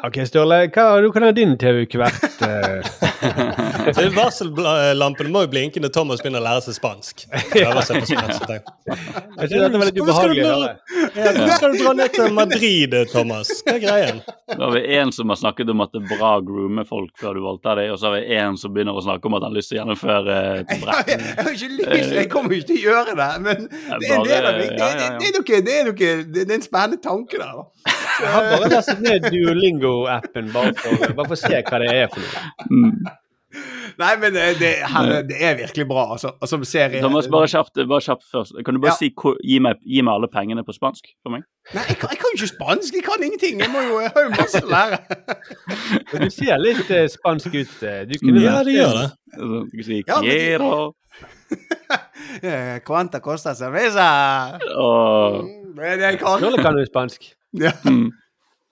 OK, Sturle, hva, kan ha din TV-uke vært? eh?
Så Varsellampene må jo blinke når Thomas begynner å lære seg spansk. Prøver seg på spansk, jeg
synes dette var litt ubehagelig å høre.
Ja, skal du dra ned til Madrid, Thomas? Hva er greien?
Da har vi en som har snakket om at det er bra å groome folk før du voldtar dem, og så har vi en som begynner å snakke om at han har lyst til å gjennomføre et
Jeg
brett.
har, jeg har ikke lyst, jeg kommer jo ikke til å gjøre det, men det er. Det, det, det, er det, er det er en spennende tanke der.
Jeg har bare lastet ned Duolingo-appen bare bare for å se hva det er for noe.
Mm.
Nei, men det, det, her, det er virkelig bra, altså. Og som serie
Thomas, bare kjapt, bare kjapt først. Kan du bare
Ja.
si gi, meg, gi meg alle pengene på spansk for meg?
Nei, jeg kan, jeg kan jo ikke spansk, jeg kan ingenting. Jeg, må jo, jeg har jo masse å lære.
Men du ser litt eh, spansk ut. eh. Du kunne
Ja, det gjør det.
Altså, Du kan si
Ja,
quiero
Eh, Quanta costa cerveza?
Oh.
Mm, det jeg kan.
Sturle kan jo spansk.
Ja.
mm,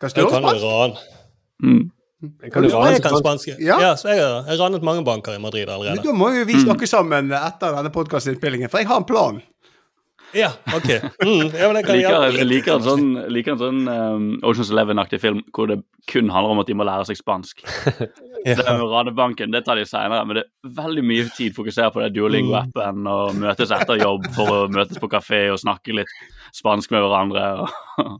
Kan
Jeg kan jo
spansk?
ran.
Mm.
Kan
jeg kan
spansk?
spansk.
Ja.
Ja, jeg har ranet mange banker i Madrid
Men
allerede.
Da må jo vi snakke sammen etter denne podkastinnspillingen, for jeg har en plan.
Ja, OK. Mm, ja, jeg
liker, liker en sånn, liker en sånn um, Oceans Eleven-aktig film hvor det kun handler om at de må lære seg spansk.
Ja.
Det med Ranebanken det tar de senere, men det er veldig mye tid fokusert på det Duolingo-appen og møtes etter jobb for å møtes på kafé og snakke litt spansk med hverandre.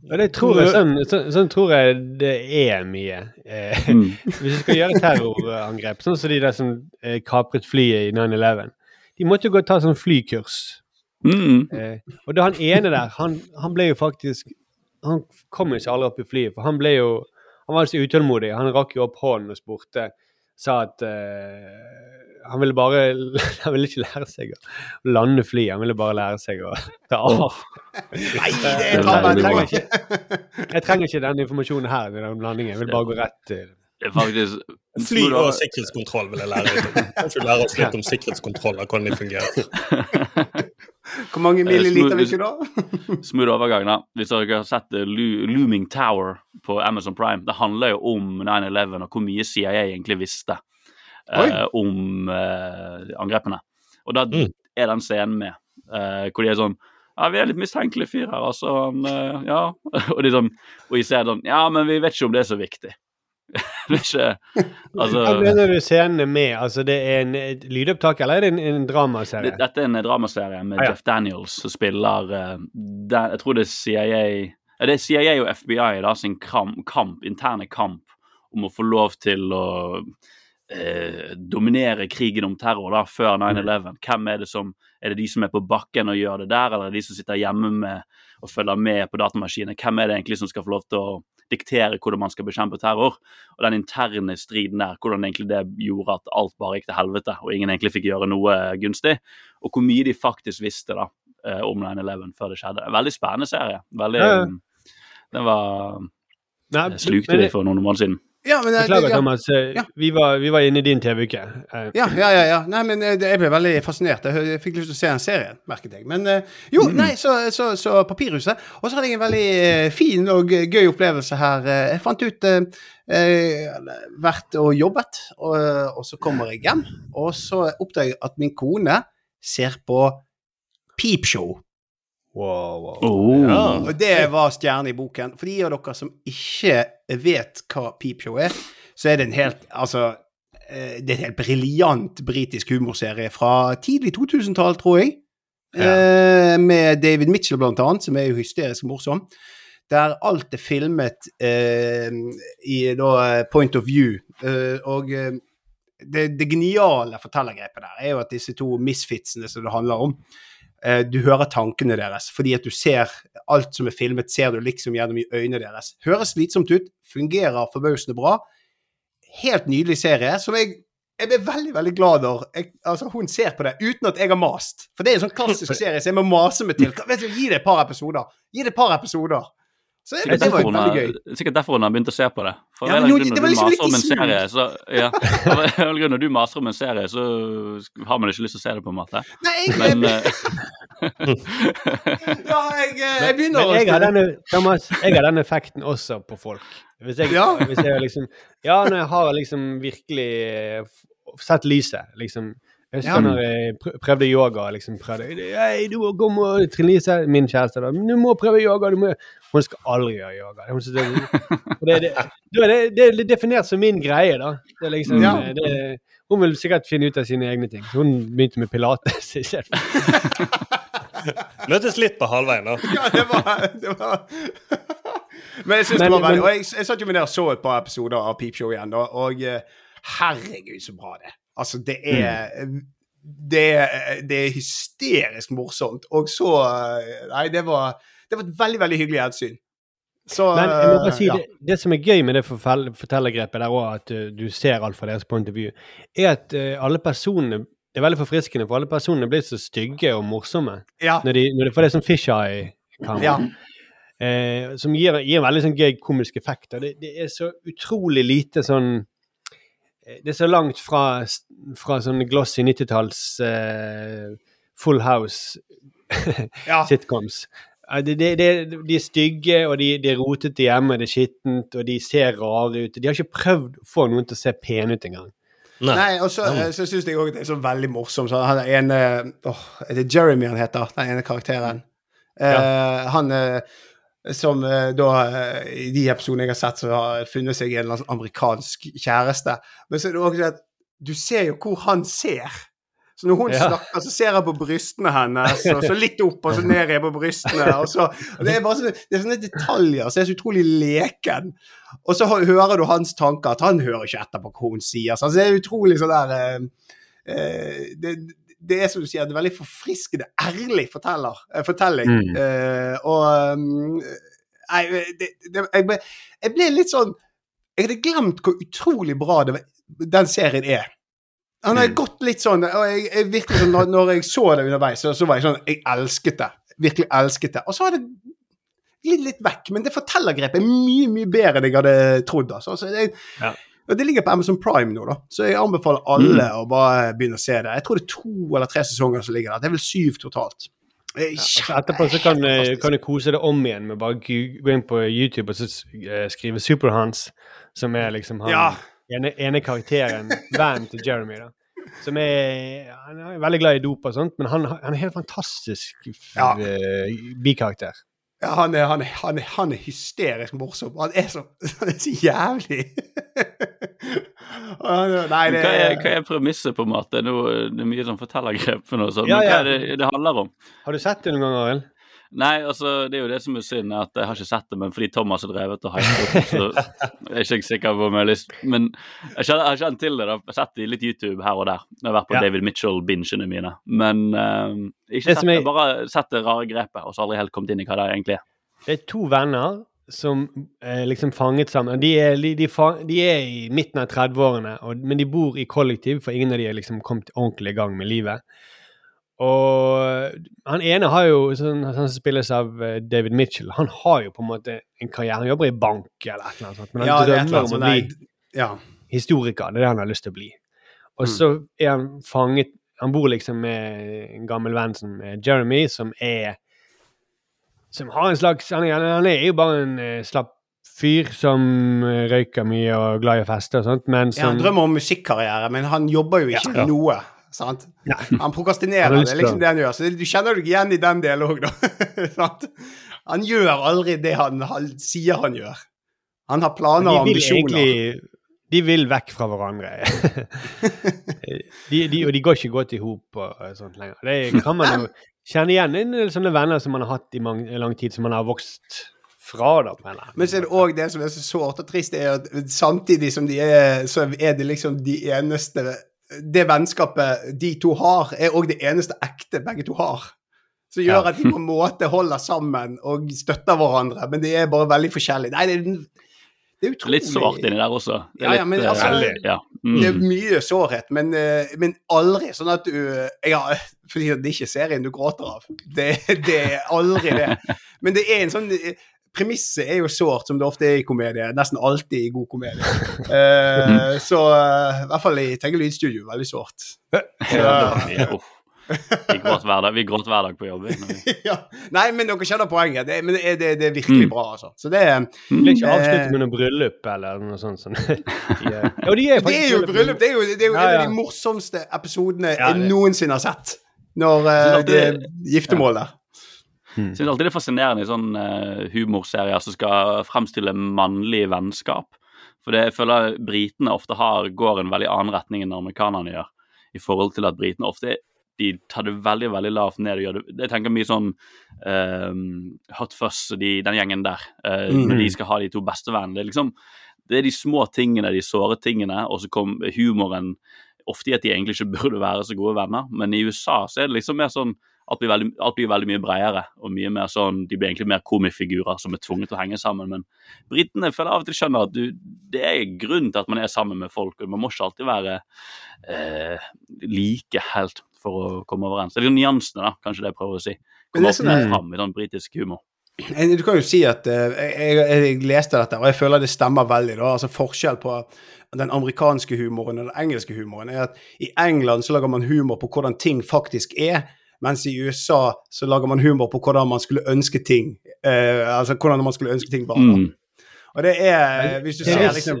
Det tror jeg, sånn, sånn, sånn tror jeg det er mye. Eh,
mm.
hvis du skal gjøre terrorangrep, sånn som de der som eh, kapret flyet i 9-11 De måtte jo gå og ta sånn flykurs.
Mm.
Eh, og da han ene der, han, han ble jo faktisk Han kom jo ikke aldri opp i flyet, for han ble jo Han var så utålmodig. Han rakk jo opp hånden og spurte. Sa at eh, han ville bare Han ville ikke lære seg å lande fly, han ville bare lære seg å ta av.
Nei, det
er
tar meg
veldig
Jeg trenger ikke den informasjonen her den landingen. Jeg vil bare gå rett til
Det er faktisk
Fly og sikkerhetskontroll vil jeg lære litt om. Kanskje lære oss litt om sikkerhetskontroll og hvordan de fungerer.
Hvor mange milliliter vil ikke da?
Smooth overgang, da. Hvis dere har sett eh, Looming Tower på Amazon Prime, det handler jo om 9-11 og hvor mye CIA egentlig visste eh, om eh, angrepene. Og da
Mm.
er den scenen med, eh, hvor de er sånn ja, vi er litt mistenkelige fyr her, altså. Han, eh, ja. Og de sånn, og jeg ser sånn Ja, men vi vet ikke om det er så viktig. Det er ikke Altså
Hva mener du scenene med? Altså, det er en et lydopptak, eller er det en, en dramaserie?
Det- Dette er en dramaserie med
Ah, ja.
Jeff Daniels som spiller uh, den, Jeg tror det er CIA ja, Det er CIA og FBI da, sin kamp, kamp, interne kamp om å få lov til å uh, dominere krigen om terror da, før 9-11. Hvem er det som Er det de som er på bakken og gjør det der, eller er det de som sitter hjemme med og følger med på datamaskinen? Hvem er det egentlig som skal få lov til å diktere hvordan man skal bekjempe terror? Og den interne striden der, hvordan egentlig det gjorde at alt bare gikk til helvete, og ingen egentlig fikk gjøre noe gunstig. Og hvor mye de faktisk visste da eh, om 9-11 før det skjedde. En veldig spennende serie. Veldig,
Ja, ja.
Den var
Nei,
slukte
men
de for noen måneder siden.
Ja, men, eh,
Beklager,
ja.
Thomas. eh,
Ja.
Vi, var, vi var inne i din TV-uke. Eh,
Ja, ja, ja. ja. Nei, men Jeg ble veldig fascinert. Jeg fikk lyst til å se en serie, merket jeg. Men jo, nei, så, så, så Papirhuset. Og så hadde jeg en veldig fin og gøy opplevelse her. Jeg fant ut eh, Vært og jobbet, og, og så kommer jeg hjem, og så oppdager jeg at min kone ser på Peepshow.
Wow, wow.
Oh.
Ja.
Og det var stjerne i boken. For de av dere som ikke vet hva Peepshow er, så er det en helt Altså, eh, det er en helt briljant britisk humorserie fra tidlig 2000-tall, tror jeg. Ja. med David Mitchell, blant annet, som er jo hysterisk morsom. Der alt er filmet eh, i da point of view. Eh, og eh, det, det geniale fortellergrepet der er jo at disse to misfitsene som det handler om, eh, du hører tankene deres, fordi at du ser alt som er filmet, ser du liksom gjennom i øynene deres. Høres slitsomt ut, fungerer forbausende bra. Helt nydelig serie, som jeg, jeg ble veldig veldig glad når jeg, altså, hun ser på det uten at jeg har mast. For det er en sånn klassisk serie så jeg må mase meg til. Vet du, Gi det et par episoder. Gi det et par episoder. Så det, det var jo veldig gøy.
sikkert derfor hun har begynt å se på det. For
Ja, men jo, det var
du
liksom litt
om en serie, så ja, eller Når du maser om en serie, så har man ikke lyst til å se det, på en måte.
Nei, jeg,
Men eh,
ja, jeg, jeg begynner
Men
å
jeg har denne, Thomas, jeg har den effekten også på folk. Hvis jeg,
Ja.
hvis jeg liksom Ja, når jeg har liksom virkelig eh, sett lyset, liksom Jeg husker
Ja.
når jeg prøvde yoga, liksom prøvde hey, du må gå med Trine Lise, min kjæreste, da. Du må prøve yoga, du må Hun skal aldri gjøre yoga. Hun synes det, det, det, det, det er definert som min greie, da. Det er liksom
Ja.
det, Hun vil sikkert finne ut av sine egne ting. Så hun begynte med pilates.
Møtes litt på halvveien, da.
Ja, det var, det var. Men jeg synes det var veldig Og jeg, jeg satt jo med der og så et par episoder av Peepshow igjen, da, og eh, herregud, så bra det er. Altså, det er det, er- det er hysterisk morsomt. Og så eh, Nei, det var, det var et veldig, veldig hyggelig gjensyn. Så
Men jeg må bare
eh,
si,
ja.
det, det som er gøy med det fortellergrepet der òg, at uh, du ser alt fra deres point of view, er at alle personene Det er veldig forfriskende, for alle personene blir så stygge og morsomme.
ja.
Når de, når de får det som fisheye-kamera.
Ja.
Eh, som gir, gir en veldig sånn gøy komisk effekt. Og det, det er så utrolig lite sånn eh, Det er så langt fra, fra sånn glossy 90-talls uh, Full House-sitcoms.
Ja,
de, de, de, de er stygge, og de, de er rotete hjemme, det er skittent, og de ser rare ut. De har ikke prøvd å få noen til å se pene ut engang.
Nei, og så, eh, så syns jeg òg det er så veldig morsomt. Så han er ene åh, Er det Jeremy han heter? Den ene karakteren. Eh, han eh, som eh, da eh, I de episodene jeg har sett, så har funnet seg en amerikansk kjæreste. Men så er det også at du ser jo hvor han ser. Så når hun
Ja.
snakker, så ser jeg på brystene hennes, og så litt opp og så ned igjen på brystene. Og så, og det er bare sånne, det er sånne detaljer som er så utrolig leken. Og så hører du hans tanker, at han hører ikke etter på hva hun sier. Så det er utrolig sånn der eh, eh, det, det er som du sier, er veldig forfriskende, ærlig forteller, eh, fortelling.
Mm.
Uh, og um, Nei, det, det, jeg, ble, jeg ble litt sånn Jeg hadde glemt hvor utrolig bra det, den serien er. Han har gått litt sånn og jeg, jeg virkelig sånn, når, når jeg så det underveis, så, så var jeg sånn Jeg elsket det. Virkelig elsket det. Og så har det glidd litt vekk, men det fortellergrepet er mye, mye bedre enn jeg hadde trodd. Altså. Så det,
Ja.
Det ligger på Amazon Prime nå, da. Så jeg anbefaler alle å bare begynne å se det. Jeg tror det er to eller tre sesonger som ligger der. Det er vel syv totalt. Ja,
Og så
kjempe-
etterpå så kan, eh, kan du kose deg om igjen med bare gå inn på YouTube og så eh, skrive Superhans, som er liksom han
Ja.
ene, ene karakteren, vennen til Jeremy, da. Som er Han er veldig glad i dop og sånt, men han, han er helt fantastisk
Ja.
eh, bikarakter.
Ja, han er, han, er, han, er, han er hysterisk morsom. Han er så, han er så jævlig Nei, det
hva er, hva er premisset, på en måte? Nå, det er mye sånn fortellergrep og
Ja,
men hva er det det handler om?
Har du sett det noen gang, Arild?
Nei, altså, det er jo det som er synd, at jeg har ikke sett det, men fordi Thomas har drevet og hypet opp, så er jeg ikke sikker på om jeg har lyst Men jeg har kjent til det, da. Jeg har sett det i litt YouTube her og der. Jeg har vært på
Ja.
David Mitchell-bingene mine. Men uh, ikke sett
jeg...
bare sett det rare grepet, og så aldri helt kommet inn i hva det egentlig er.
Det er to venner som er liksom fanget sammen. De er, de, de, de er i midten av 30-årene, men de bor i kollektiv, for ingen av de har liksom kommet ordentlig i gang med livet. Og han ene har jo, sånn, han som spilles av eh, David Mitchell, han har jo på en måte en karriere. Han jobber i bank eller et eller annet sånt, men han
Ja, er
drømmer om å bli
Ja.
historiker. Det er det han har lyst til å bli. Og
Mm.
så er han fanget Han bor liksom med en gammel venn som er Jeremy, som er Som har en slags Han er, han er jo bare en eh, slapp fyr som eh, røyker mye og glad i å feste og sånt, men
Ja, han drømmer om musikkarriere, men han jobber jo ikke
Ja.
noe. Sant?
Ja.
Han prokrastinerer, det er liksom det han gjør. Så du kjenner deg igjen i den delen òg, da. Han gjør aldri det han, han sier han gjør. Han har planer og ambisjoner.
egentlig De vil vekk fra hverandre. de, de, og de går ikke godt i hop og sånt lenger. Det kan man jo kjenne igjen en del sånne venner som man har hatt i mange, lang tid, som man har vokst fra. da, annen
Men så er det òg det som er så sårt og trist, er at samtidig som de er, så er det liksom de eneste Det vennskapet de to har, er òg det eneste ekte begge to har. Som gjør
Ja.
at de på en måte holder sammen og støtter hverandre, men de er bare veldig forskjellige. Nei, det er, det er utrolig
Litt sårt inni der også. Det er
Ja, ja,
litt,
men
eh,
altså-
ja.
Det er
Mm.
mye sårhet, men, eh, men aldri sånn at du ja, for fordi Det er ikke serien du gråter av. Det, det er aldri det. Men det er en sånn Premisset er jo sårt, som det ofte er i komedie. Nesten alltid i god komedie. Uh, så eh, i hvert fall i Tegge lydstudio veldig sårt.
Ja, vi- gråt hver dag, vi gråt hver dag på jobb.
ja. Nei, men dere skjønner poenget. Det, men det er, det, det er virkelig
Mm.
bra, altså. Så det er
Vil ikke
Eh.
avslutte med noe bryllup eller noe sånt. Sånn. er- ja, de er
Det er jo bryllup. Det er jo, det er jo
Ja,
en av de morsomste episodene
Ja,
jeg noensinne har sett. Når
uh,
det er giftermål der.
Jeg synes alltid det er fascinerende i sånne eh, humorserier som skal fremstille mannlig vennskap. For det, jeg føler britene ofte har, går en veldig annen retning enn amerikanerne gjør. I forhold til at britene ofte de tar det veldig veldig lavt ned. og gjør det, Jeg tenker mye sånn um, Hot Fuzz og de, den gjengen der. Uh,
mm.
Når de skal ha de to bestevennene. Det liksom det er de små tingene, de såre tingene, og så kom humoren ofte i at de egentlig ikke burde være så gode venner. Men i USA så er det liksom mer sånn alt blir, veldig, alt blir veldig mye bredere, og mye mer sånn, de blir egentlig mer komifigurer som er tvunget til å henge sammen. Men britene føler av og til skjønner at du, det er grunnen til at man er sammen med folk, og man må ikke alltid være eh, like helt for å komme overens. Det er liksom nyansene, da, kanskje det jeg prøver å si. Kommer
er sånn
fram i sånn britisk humor.
Du kan jo si at eh, jeg, jeg leste dette, og jeg føler det stemmer veldig. da, altså Forskjell på den amerikanske humoren og den engelske humoren er at i England så lager man humor på hvordan ting faktisk er, mens i USA så lager man humor på hvordan man skulle ønske ting eh, Altså hvordan man skulle ønske ting var.
Mm.
Og det er Hvis du
er
ser liksom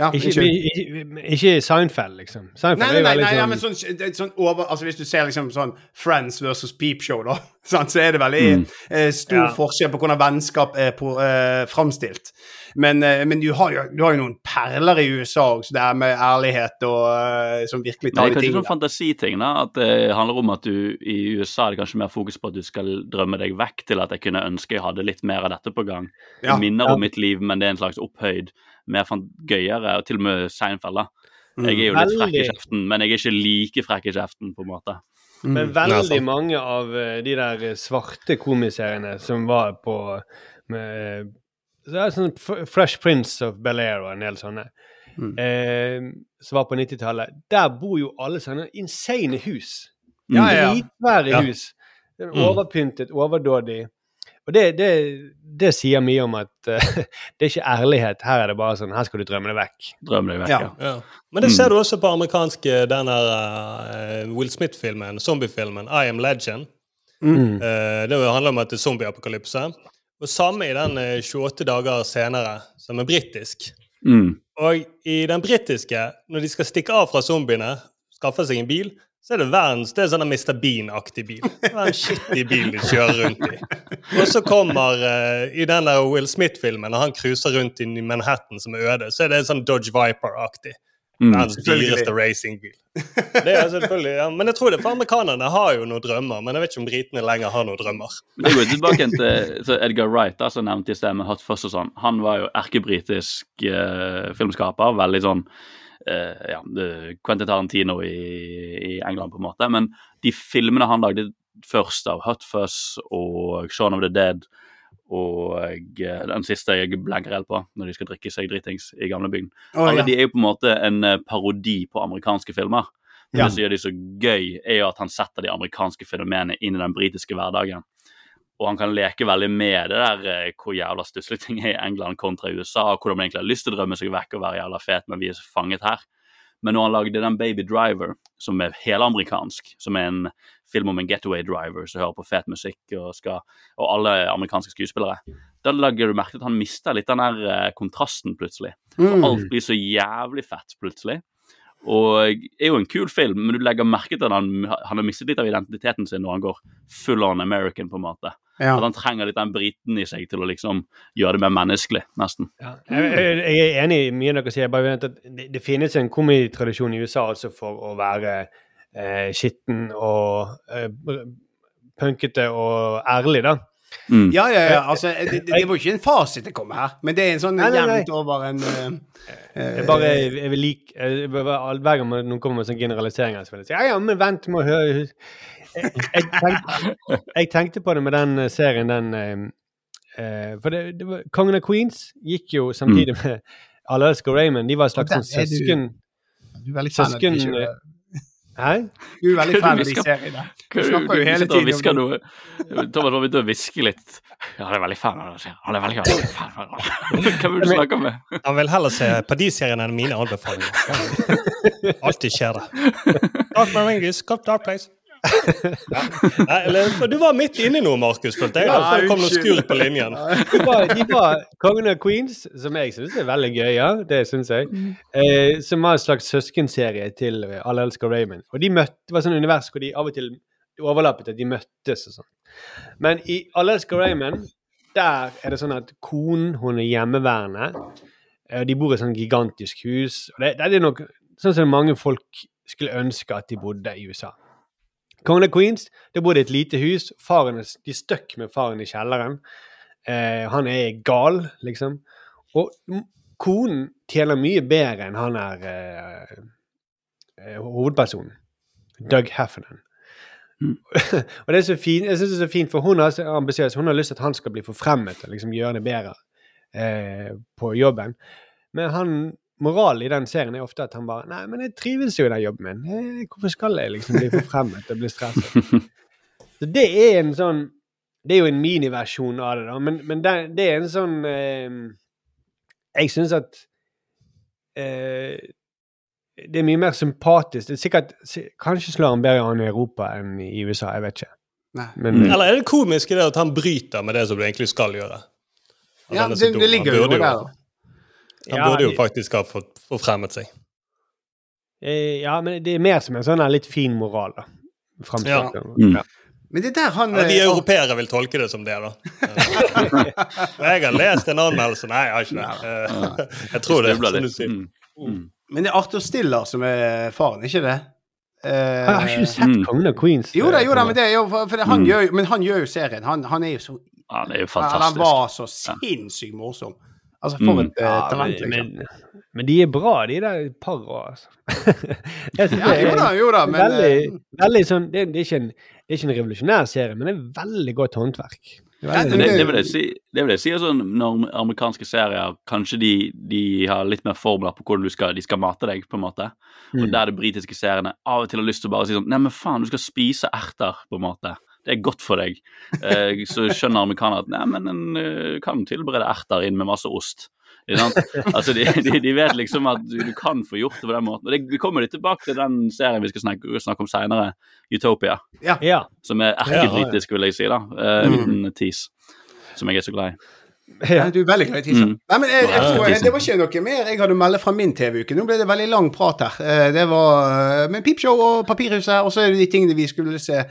Ja,
Ikke, ikke, ikke Seinfeld, liksom. Seinfeld
Nei, nei, nei, nei,
sånn
men sånn, det sånn over, altså Hvis du ser liksom sånn Friends versus Peep Show, da, sant, så er det veldig
Mm.
eh, stor
Ja.
forskjell på hvordan vennskap er på, eh, framstilt. Men, eh, men du, har jo, du har jo noen perler i USA også, det er med ærlighet og eh, som virkelig tar
det er kanskje sånn fantasiting, da. At det handler om at du i USA er det kanskje mer fokus på at du skal drømme deg vekk til at jeg kunne ønske jeg hadde litt mer av dette på gang. Det
Ja.
minner
Ja.
om mitt liv, men det er en slags opphøyd, mer gøyere, og til og med Seinfeld, da.
Mm.
Jeg er jo litt frekk i kjeften, men jeg er ikke like frekk i kjeften, på en måte.
Mm.
Men veldig mange av eh, de der eh, svarte komiseriene som var på med, eh, det er sånn Fresh Prince of Bel-Air og en del sånne,
Mm.
eh, som var på 90-tallet, der bor jo alle sånne insane hus.
Ja, ja.
Dritvære
Ja.
hus. Det
Mm.
Overpyntet, overdådig. Og det, det, det sier mye om at uh, det er ikke ærlighet. Her er det bare sånn Her skal du drømme deg vekk.
Drømme deg vekk,
Ja.
ja.
Ja. Men det ser du også på amerikanske den her uh, Will Smith-filmen, zombiefilmen I Am Legend.
Mm.
Uh, det handler om at det er zombieapokalypse. Og samme i den eh, 28 dager senere, som er britisk.
Mm.
Og i den britiske, når de skal stikke av fra zombiene, skaffe seg en bil, så er det verdens Det er sånn Mr. Bean-aktig bil. Det er en skittig bil de kjører rundt i. Og så kommer uh, I den der Will Smith-filmen, når han cruiser rundt i Manhattan som er øde, så er det en sånn Dodge Viper-aktig.
Mm.
Verdens dyreste racingbil. Det er selvfølgelig, ja. Men jeg tror det, for amerikanerne har jo noen drømmer. Men jeg vet ikke om britene lenger har noen drømmer.
Jeg Det går tilbake til Edgar Wright, da, som nevnte i sted med Hot Fuzz og sånn. Han var jo erkebritisk eh, filmskaper. Veldig sånn eh, ja, Quentin Tarantino i, i England, på en måte. Men de filmene han lagde først av Hot Fuzz og Shaun of the Dead og eh, den siste jeg blenker helt på, når de skal drikke seg dritings i gamlebyen.
Oh,
Alle
ja.
de er jo på en måte en eh, parodi på amerikanske filmer.
Ja.
Det som gjør de så gøy, er jo at han setter de amerikanske fenomenene inn i den britiske hverdagen. Og han kan leke veldig med det der eh, hvor jævla stusslige ting er i England kontra USA, og hvordan man egentlig har lyst til å drømme seg vekk og være jævla fet, men vi er så fanget her. Men når han lagde den Baby Driver, som er helamerikansk, som er en film om en getaway driver som hører på fet musikk og, skal, og alle amerikanske skuespillere, da legger du merke til at han mister litt den der eh, kontrasten plutselig. For
Mm.
alt blir så jævlig fett plutselig. Og er jo en kul film, men du legger merke til at han, han har mistet litt av identiteten sin når han går full on American, på en måte.
Ja.
At han trenger litt den briten i seg til å liksom gjøre det mer menneskelig, nesten.
Ja. Jeg, jeg, jeg er enig i mye dere sier. Jeg bare vet at det, det finnes en komitradisjon i USA altså for å være eh, skitten og eh, punkete og ærlig, da.
Mm.
Ja, ja, ja. Altså, det, det, det var ikke en fasit det kom her, men det er en sånn
Nei, nei, nei.
jevnt over en uh,
Jeg bare jeg vil like jeg, Hver gang noen kommer med sånne generaliseringer, så vil jeg si ja, ja, men vent, må høre jeg, jeg, tenkte, jeg tenkte på det med den eh, serien, den eh, eh, For det, det var, Kongen av Queens gikk jo samtidig med Alle elsker Raymond. De var et slags sånn
du-
søsken...
Du er veldig fan av de
Søsken Hæ?
Du er veldig fan av de seriene. Du snakker jo hele
og
tiden
hvisker
om
noe. Thomas var begynte å hviske litt. Ja, han er veldig fan av det. Han er veldig, fan av det. Hvem vil du snakke med?
Han vil heller se på de seriene enn mine anbefalinger. Alltid skjer det. Dark Marengis, Got Dark Place. Ja. Nei, eller, du var midt inni noe, Markus, følte jeg.
Ja,
det kom noe
unnskyld.
skur på linjen.
De var, de var Kongen av Queens, som jeg syns er veldig gøy, ja. Det syns jeg. Eh, som var en slags søskenserie til eh, Alle elsker Raymond. Og de møtte, det var sånn univers hvor de av og til overlappet at de møttes og sånn. Men i Alle elsker Raymond, der er det sånn at konen, hun er hjemmeværende. Eh, de bor i et sånn gigantisk hus. Og det, det er nok sånn som mange folk skulle ønske at de bodde i USA. Kongen av Queens, det bodde i et lite hus. Faren, de støkk med faren i kjelleren. Eh, han er gal, liksom. Og konen tjener mye bedre enn han er eh, eh, hovedpersonen. Doug Heffernan.
Mm.
og det er så fint, jeg synes det er så fint, for hun så ambisiøs. Hun har lyst til at han skal bli forfremmet og liksom gjøre det bedre eh, på jobben. Men han, moralen i den serien er ofte at han bare Nei, men jeg trives jo i den jobben min. Eh, hvorfor skal jeg liksom bli forfremmet og bli stresset? Så det er en sånn Det er jo en miniversjon av det, da, men, men det, det er en sånn eh, Jeg syns at eh, det er mye mer sympatisk. Det er sikkert, Kanskje slår han bedre an i Europa enn i USA, jeg vet ikke. Men
Mm.
Eller er det komisk i det at han bryter med det som du egentlig skal gjøre?
Ja, det, det ligger jo
der
noe der.
Han
Ja,
burde jo faktisk ha fått forfremmet seg.
eh, ja, men det er mer som en sånn litt fin moral, da. Ja.
Mm.
Ja.
Men det der han
Ja, vi
eh,
europeere vil tolke det som det, da. Jeg har lest en anmeldelse. Nei, jeg har ikke det. Eh, Jeg tror det, som du sier.
Mm. Mm.
Men det er Arthur Stiller som er faren, ikke det? Uh,
Har har ikke du sett
Mm.
Kongen av Queens?
Jo da, jo da, men, det jo, det, han
Mm.
gjør, men han gjør jo serien. Han, han er jo så
Han, er jo
Han var så sinnssykt morsom. Altså, for
Mm.
et mm.
Ja,
talent,
men,
liksom.
men, men de er bra, de der para, altså.
Ja, jo da, jo da, men
veldig,
eh,
veldig sånn det, er- det, er ikke en, det er ikke en revolusjonær serie, men det er veldig godt håndverk. Det er veldig-
det,
det-
det vil jeg si, det vil jeg si sånn, når amerikanske serier kanskje de, de har litt mer formler på hvordan du skal, de skal mate deg, på en måte. Og
Mm.
der de britiske seriene av og til har lyst til å bare si sånn Neimen, faen, du skal spise erter, på en måte. Det er godt for deg. Eh, så skjønner amerikanere at nei, men en eh, kan tilberede erter inn med masse ost. Altså, de, de, de vet liksom at du, du kan få gjort det på den måten. Og det, vi kommer litt tilbake til den serien vi skal snakke, snakke om seinere, Utopia.
Ja.
Som er erkebritisk, vil jeg si. da. Eh, En liten tease. Som jeg er så glad i.
ja, du er veldig glad i teaser.
Mm.
Nei, men jeg, jeg
jeg.
Det var ikke noe mer jeg hadde å melde fra min TV-uke. Nå ble det veldig lang prat her. Eh, Det var eh, med Peepshow og Papirhuset, og så er det de tingene vi skulle se.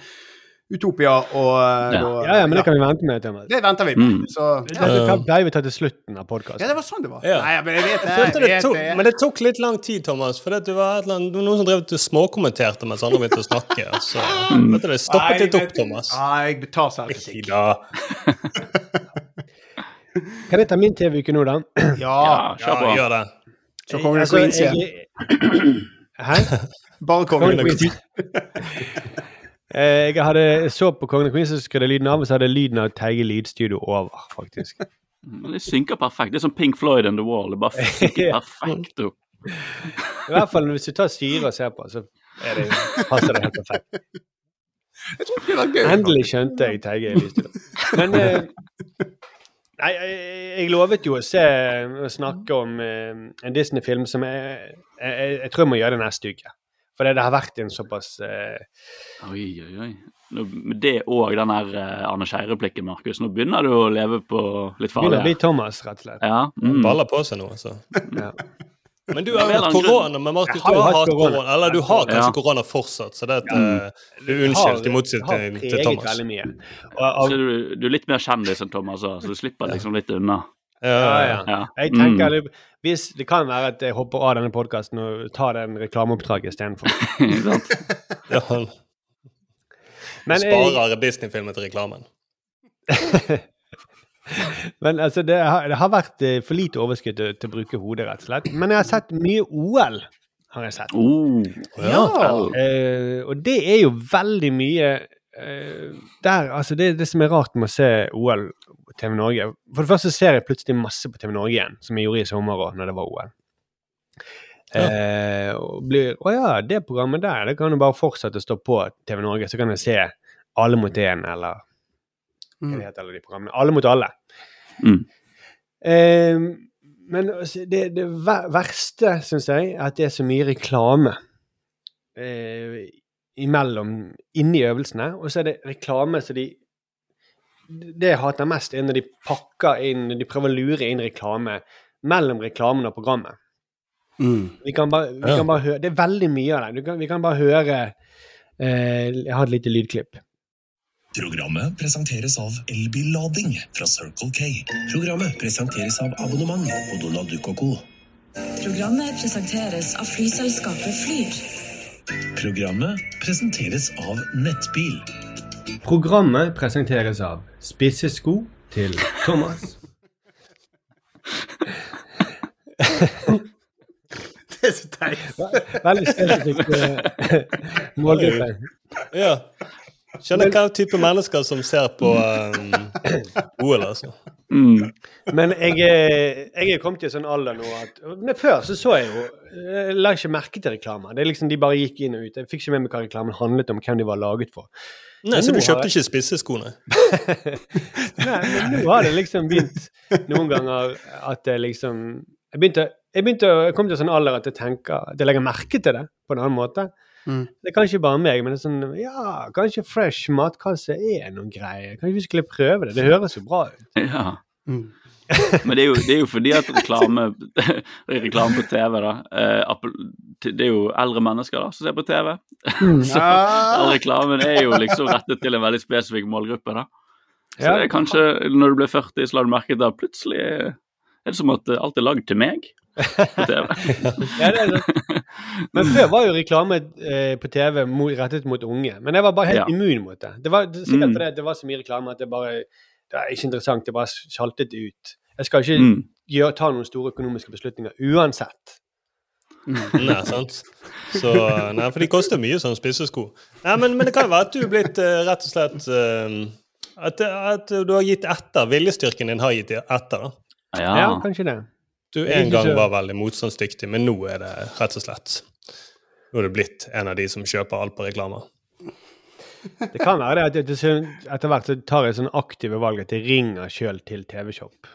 Utopia og eh,
Ja.
da-
ja, ja, men det kan vi vente med. Thomas.
Det venter vi med.
Mm.
Så
Det det vi å til slutten av
Ja, det var sånn det var.
Ja.
Nei, men jeg vet det.
Jeg
jeg
tok,
vet det.
men det tok litt lang tid, Thomas. For det var et eller annet, det var noen som drev og småkommenterte mens andre begynte å snakke. Så vet du, det stoppet litt opp, Thomas.
Nei, jeg tar selvkritikk.
Ja,
Kan jeg ta min TV-uke nå, da?
Ja.
Ja,
ja, gjør det.
Så kommer det Queens igjen.
Hæ?
Bare kommer
det
Queens.
Eh, Jeg hadde så på Kongen og Queens, så skrudde lyden av, og så hadde lyden av Teige lydstudio over, faktisk.
Men det synker perfekt. Det er som Pink Floyd and the Wall. Det bare synker perfekt opp.
I hvert fall hvis du tar syre og ser på, så er det, passer det helt perfekt.
Jeg tror det var gøy.
Endelig skjønte jeg Teige lydstudio. Men eh, Nei, jeg, jeg lovet jo å se å snakke om eh, en Disney-film som jeg, jeg, jeg tror jeg må gjøre det neste uke. For det, det har vært en såpass uh...
Oi, oi, oi. Nå, med det og den her uh, Arne Scheie-replikken, Markus. Nå begynner du å leve på litt farlig.
Begynner å bli. Thomas, rett og slett.
Ja. Mm.
Baller på seg nå, altså.
Ja.
Men du har jo hatt korona, men Markus, du har
hatt korona.
korona. Eller du har kanskje
Ja.
korona fortsatt, så det er,
Mm.
unnskyld du er unnskyldt, i motsetning til Thomas.
veldig mye. Og,
Så
og,
du, du er litt mer kjendis enn Thomas, så du slipper liksom litt unna.
Ja,
Ja.
Jeg tenker,
Mm.
hvis Det kan være at jeg hopper av denne podkasten og tar den reklameoppdraget istedenfor.
Ja.
Men,
sparer Disney-filmen til reklamen.
men altså, det har, det har vært eh, for lite overskudd til, til å bruke hodet, rett og slett. Men jeg har sett mye OL. har jeg sett.
Oh.
Ja.
Eh, og det er jo veldig mye eh, der, altså det, det som er rart med å se OL TV Norge For det første ser jeg plutselig masse på TV Norge igjen, som jeg gjorde i sommer òg, når det var OL. Eh, og blir Å ja, det programmet der, det kan jo bare fortsette å stå på TV Norge, så kan jeg se Alle mot én, eller hva det heter alle de programmene. Alle mot alle.
Mm.
Eh, men altså, det, det verste, syns jeg, er at det er så mye reklame eh, imellom inni øvelsene. Og så er det reklame så de Det jeg hater mest, er når de pakker inn De prøver å lure inn reklame mellom reklamen og programmet.
Mm.
Vi kan bare, vi
Ja.
kan bare høre Det er veldig mye av det. Du kan, vi kan bare høre eh, Jeg har et lite lydklipp.
Programmet presenteres av elbillading fra Circle K. Programmet presenteres av abonnement på Donald Duck og Co.
Programmet presenteres av flyselskapet Flyr.
Programmet presenteres av Nettbil.
Programmet presenteres av spisse sko til Thomas.
Det er så teit.
Veldig spesifikk eh, målgruppe.
Ja. Skjønner hva type mennesker som ser på um, OL, altså.
Mm.
Men jeg, er- jeg er kommet til en sånn alder nå at men Før så så jeg jo Jeg la ikke merke til reklamer. Det er liksom De bare gikk inn og ut. Jeg fikk ikke med meg hva reklamen handlet om, hvem de var laget for.
Nei, Så du kjøpte
jeg-
ikke spisseskoene?
Nei, men nå har det liksom begynt noen ganger at det liksom Jeg begynte, jeg begynte å, jeg kom til en sånn alder at jeg tenker at jeg legger merke til det på en annen måte.
Mm.
Det er kanskje bare meg, men det er sånn Ja, kanskje Fresh matkasse er noen greier. Kanskje vi skulle prøve det? Det høres jo bra ut.
Ja.
Mm.
Men det er, jo, det er jo fordi at reklame, reklame på TV, da eh, Det er jo eldre mennesker da som ser på TV. Så all reklamen er jo liksom rettet til en veldig spesifikk målgruppe, da. Så det er kanskje når du blir 40, så la du merke til at plutselig er det som at alt er lagd til meg på TV.
Ja, det er. Men før var jo reklame eh, på TV rettet mot unge. Men jeg var bare helt
Ja.
immun mot det. Det var sikkert
Mm.
fordi det var så mye reklame at det bare Det er ikke interessant. Det er bare sjaltet ut. Jeg skal ikke
Mm.
gjøre, ta noen store økonomiske beslutninger uansett.
Nei, sant? Så, nei, for de koster mye, sånn spissesko. Nei, men, men det kan jo være at du er blitt uh, rett og slett uh, at, at du har gitt etter. Viljestyrken din har gitt etter. da.
Ja,
Ja.
kanskje det.
Du en gang
så-
var veldig motstandsdyktig, men nå er det rett og slett Nå er du blitt en av de som kjøper alt på reklamer.
Det kan være det at etter hvert så tar jeg sånn aktive valg at jeg ringer sjøl til TV-shop.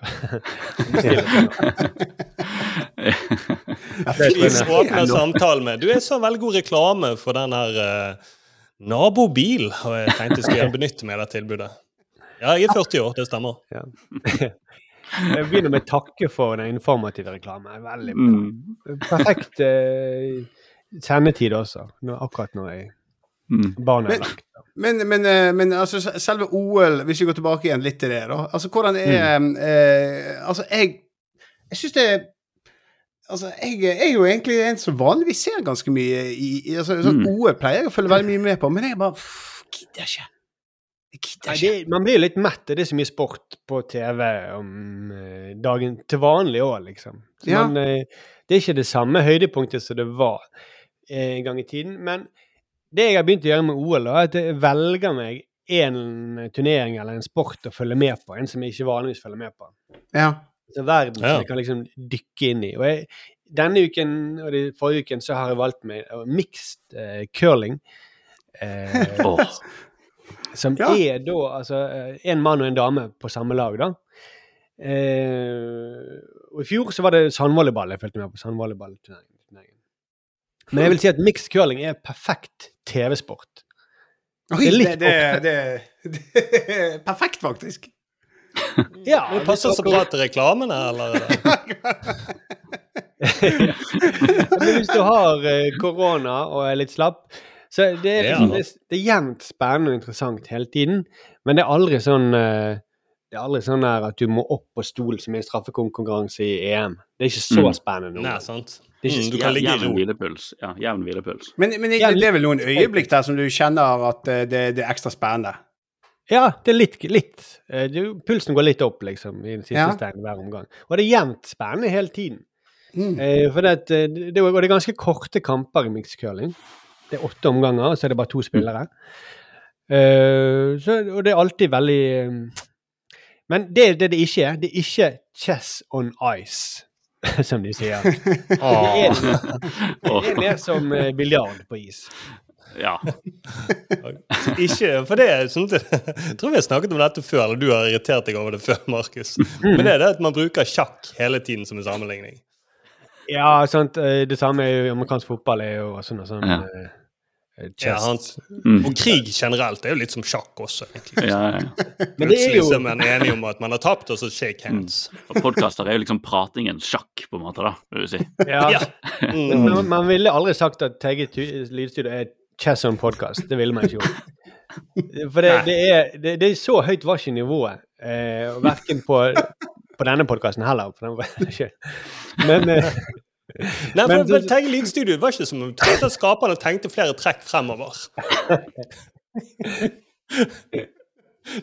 Vi åpner samtalen med Du er så veldig god reklame for den her uh, nabobil, og jeg tenkte jeg skulle benytte meg av det tilbudet. Ja, jeg er 40 år, det stemmer.
Ja. Jeg begynner med å takke for den informative reklame. Veldig bra.
Mm.
Perfekt uh, sendetid også, akkurat når jeg
barnet
barna er lagt.
Men, men, eh, men altså, selve OL, hvis vi går tilbake igjen litt til det, da. Altså, hvordan er
Mm.
eh, Altså, jeg Jeg syns det Altså, jeg, er jo egentlig en som vanligvis ser ganske mye i, i altså, sånn
Mm.
OL pleier jeg å følge veldig mye med på, men jeg bare gidder ikke. Jeg gidder
Nei,
ikke.
det, man blir jo litt mett. Det er så mye sport på TV om eh, dagen til vanlig òg, liksom. Så
Ja.
man, eh, det er ikke det samme høydepunktet som det var en gang i tiden. Men det jeg har begynt å gjøre med OL, da, er at jeg velger meg en turnering eller en sport å følge med på. En som jeg ikke vanligvis følger med på.
Ja.
Så verden
Ja.
jeg kan liksom dykke inn i. Og jeg, denne uken og de forrige uken så har jeg valgt meg eh, mixed uh, curling. Uh,
oh.
som
Ja.
er da altså eh, en mann og en dame på samme lag, da. Uh, og I fjor så var det sandvolleyball jeg fulgte med på. sandvolleyballturneringen. Men jeg vil si at mixed curling er perfekt TV-sport.
Oi,
Det
det, det, det, er perfekt, faktisk.
Ja,
Det passer så bra til reklamene, eller? er
Men hvis du har eh, korona og er litt slapp, så det er, liksom, det, er- det er jevnt spennende og interessant hele tiden. Men det er aldri sånn eh, det er aldri sånn der at du må opp på stolen som i en straffekonkurranse i EM. Det er ikke så
Mm.
spennende.
Nei,
nå.
sant.
Det er ikke
Mm, du kan ligge i
Jevn hvilepuls. Ja, jevn hvilepuls.
Men, men det, det er vel noen øyeblikk der som du kjenner at eh, det, det er ekstra spennende?
Ja, det er litt, litt. Eh, du, Pulsen går litt opp, liksom, i den siste
Ja.
steinen hver omgang. Og det er jevnt spennende hele tiden.
Mm.
Eh, for det, eh, det, og det er ganske korte kamper i mixed curling. Det er åtte omganger, og så er det bare to spillere. Eh, så, og det er alltid veldig Men det er det det ikke er, det er ikke chess on ice, som de sier. Det er, det er mer som eh, biljard på is.
Ja.
Ikke, for det er sånn at, Jeg tror vi har snakket om dette før, eller du har irritert deg over det før, Markus. Men det er det at man bruker sjakk hele tiden som en sammenligning.
Ja, sant. eh, Det samme er jo amerikansk fotball er jo sånn og sånn.
Ja.
Eh, eh,
Ja,
Mm.
Og krig generelt er jo litt som sjakk også. egentlig.
Ja, ja.
Men det er
Plutselig
jo
så er man om at man har tapt, og så shake hands.
Og podkaster er jo liksom pratingens sjakk, på en måte, da, vil du si.
ja.
Ja.
Men
Mm.
man, man ville aldri sagt at Tegge Lydstudio er chess on podcast. Det ville man ikke gjort. For det, det, er, det, det er så høyt var ikke nivået. Eh, verken på, på denne podkasten heller. Den. Men eh,
Nei, for,
Men-
for Tegge Lydstudio var ikke som om skaperne tenkte flere trekk fremover.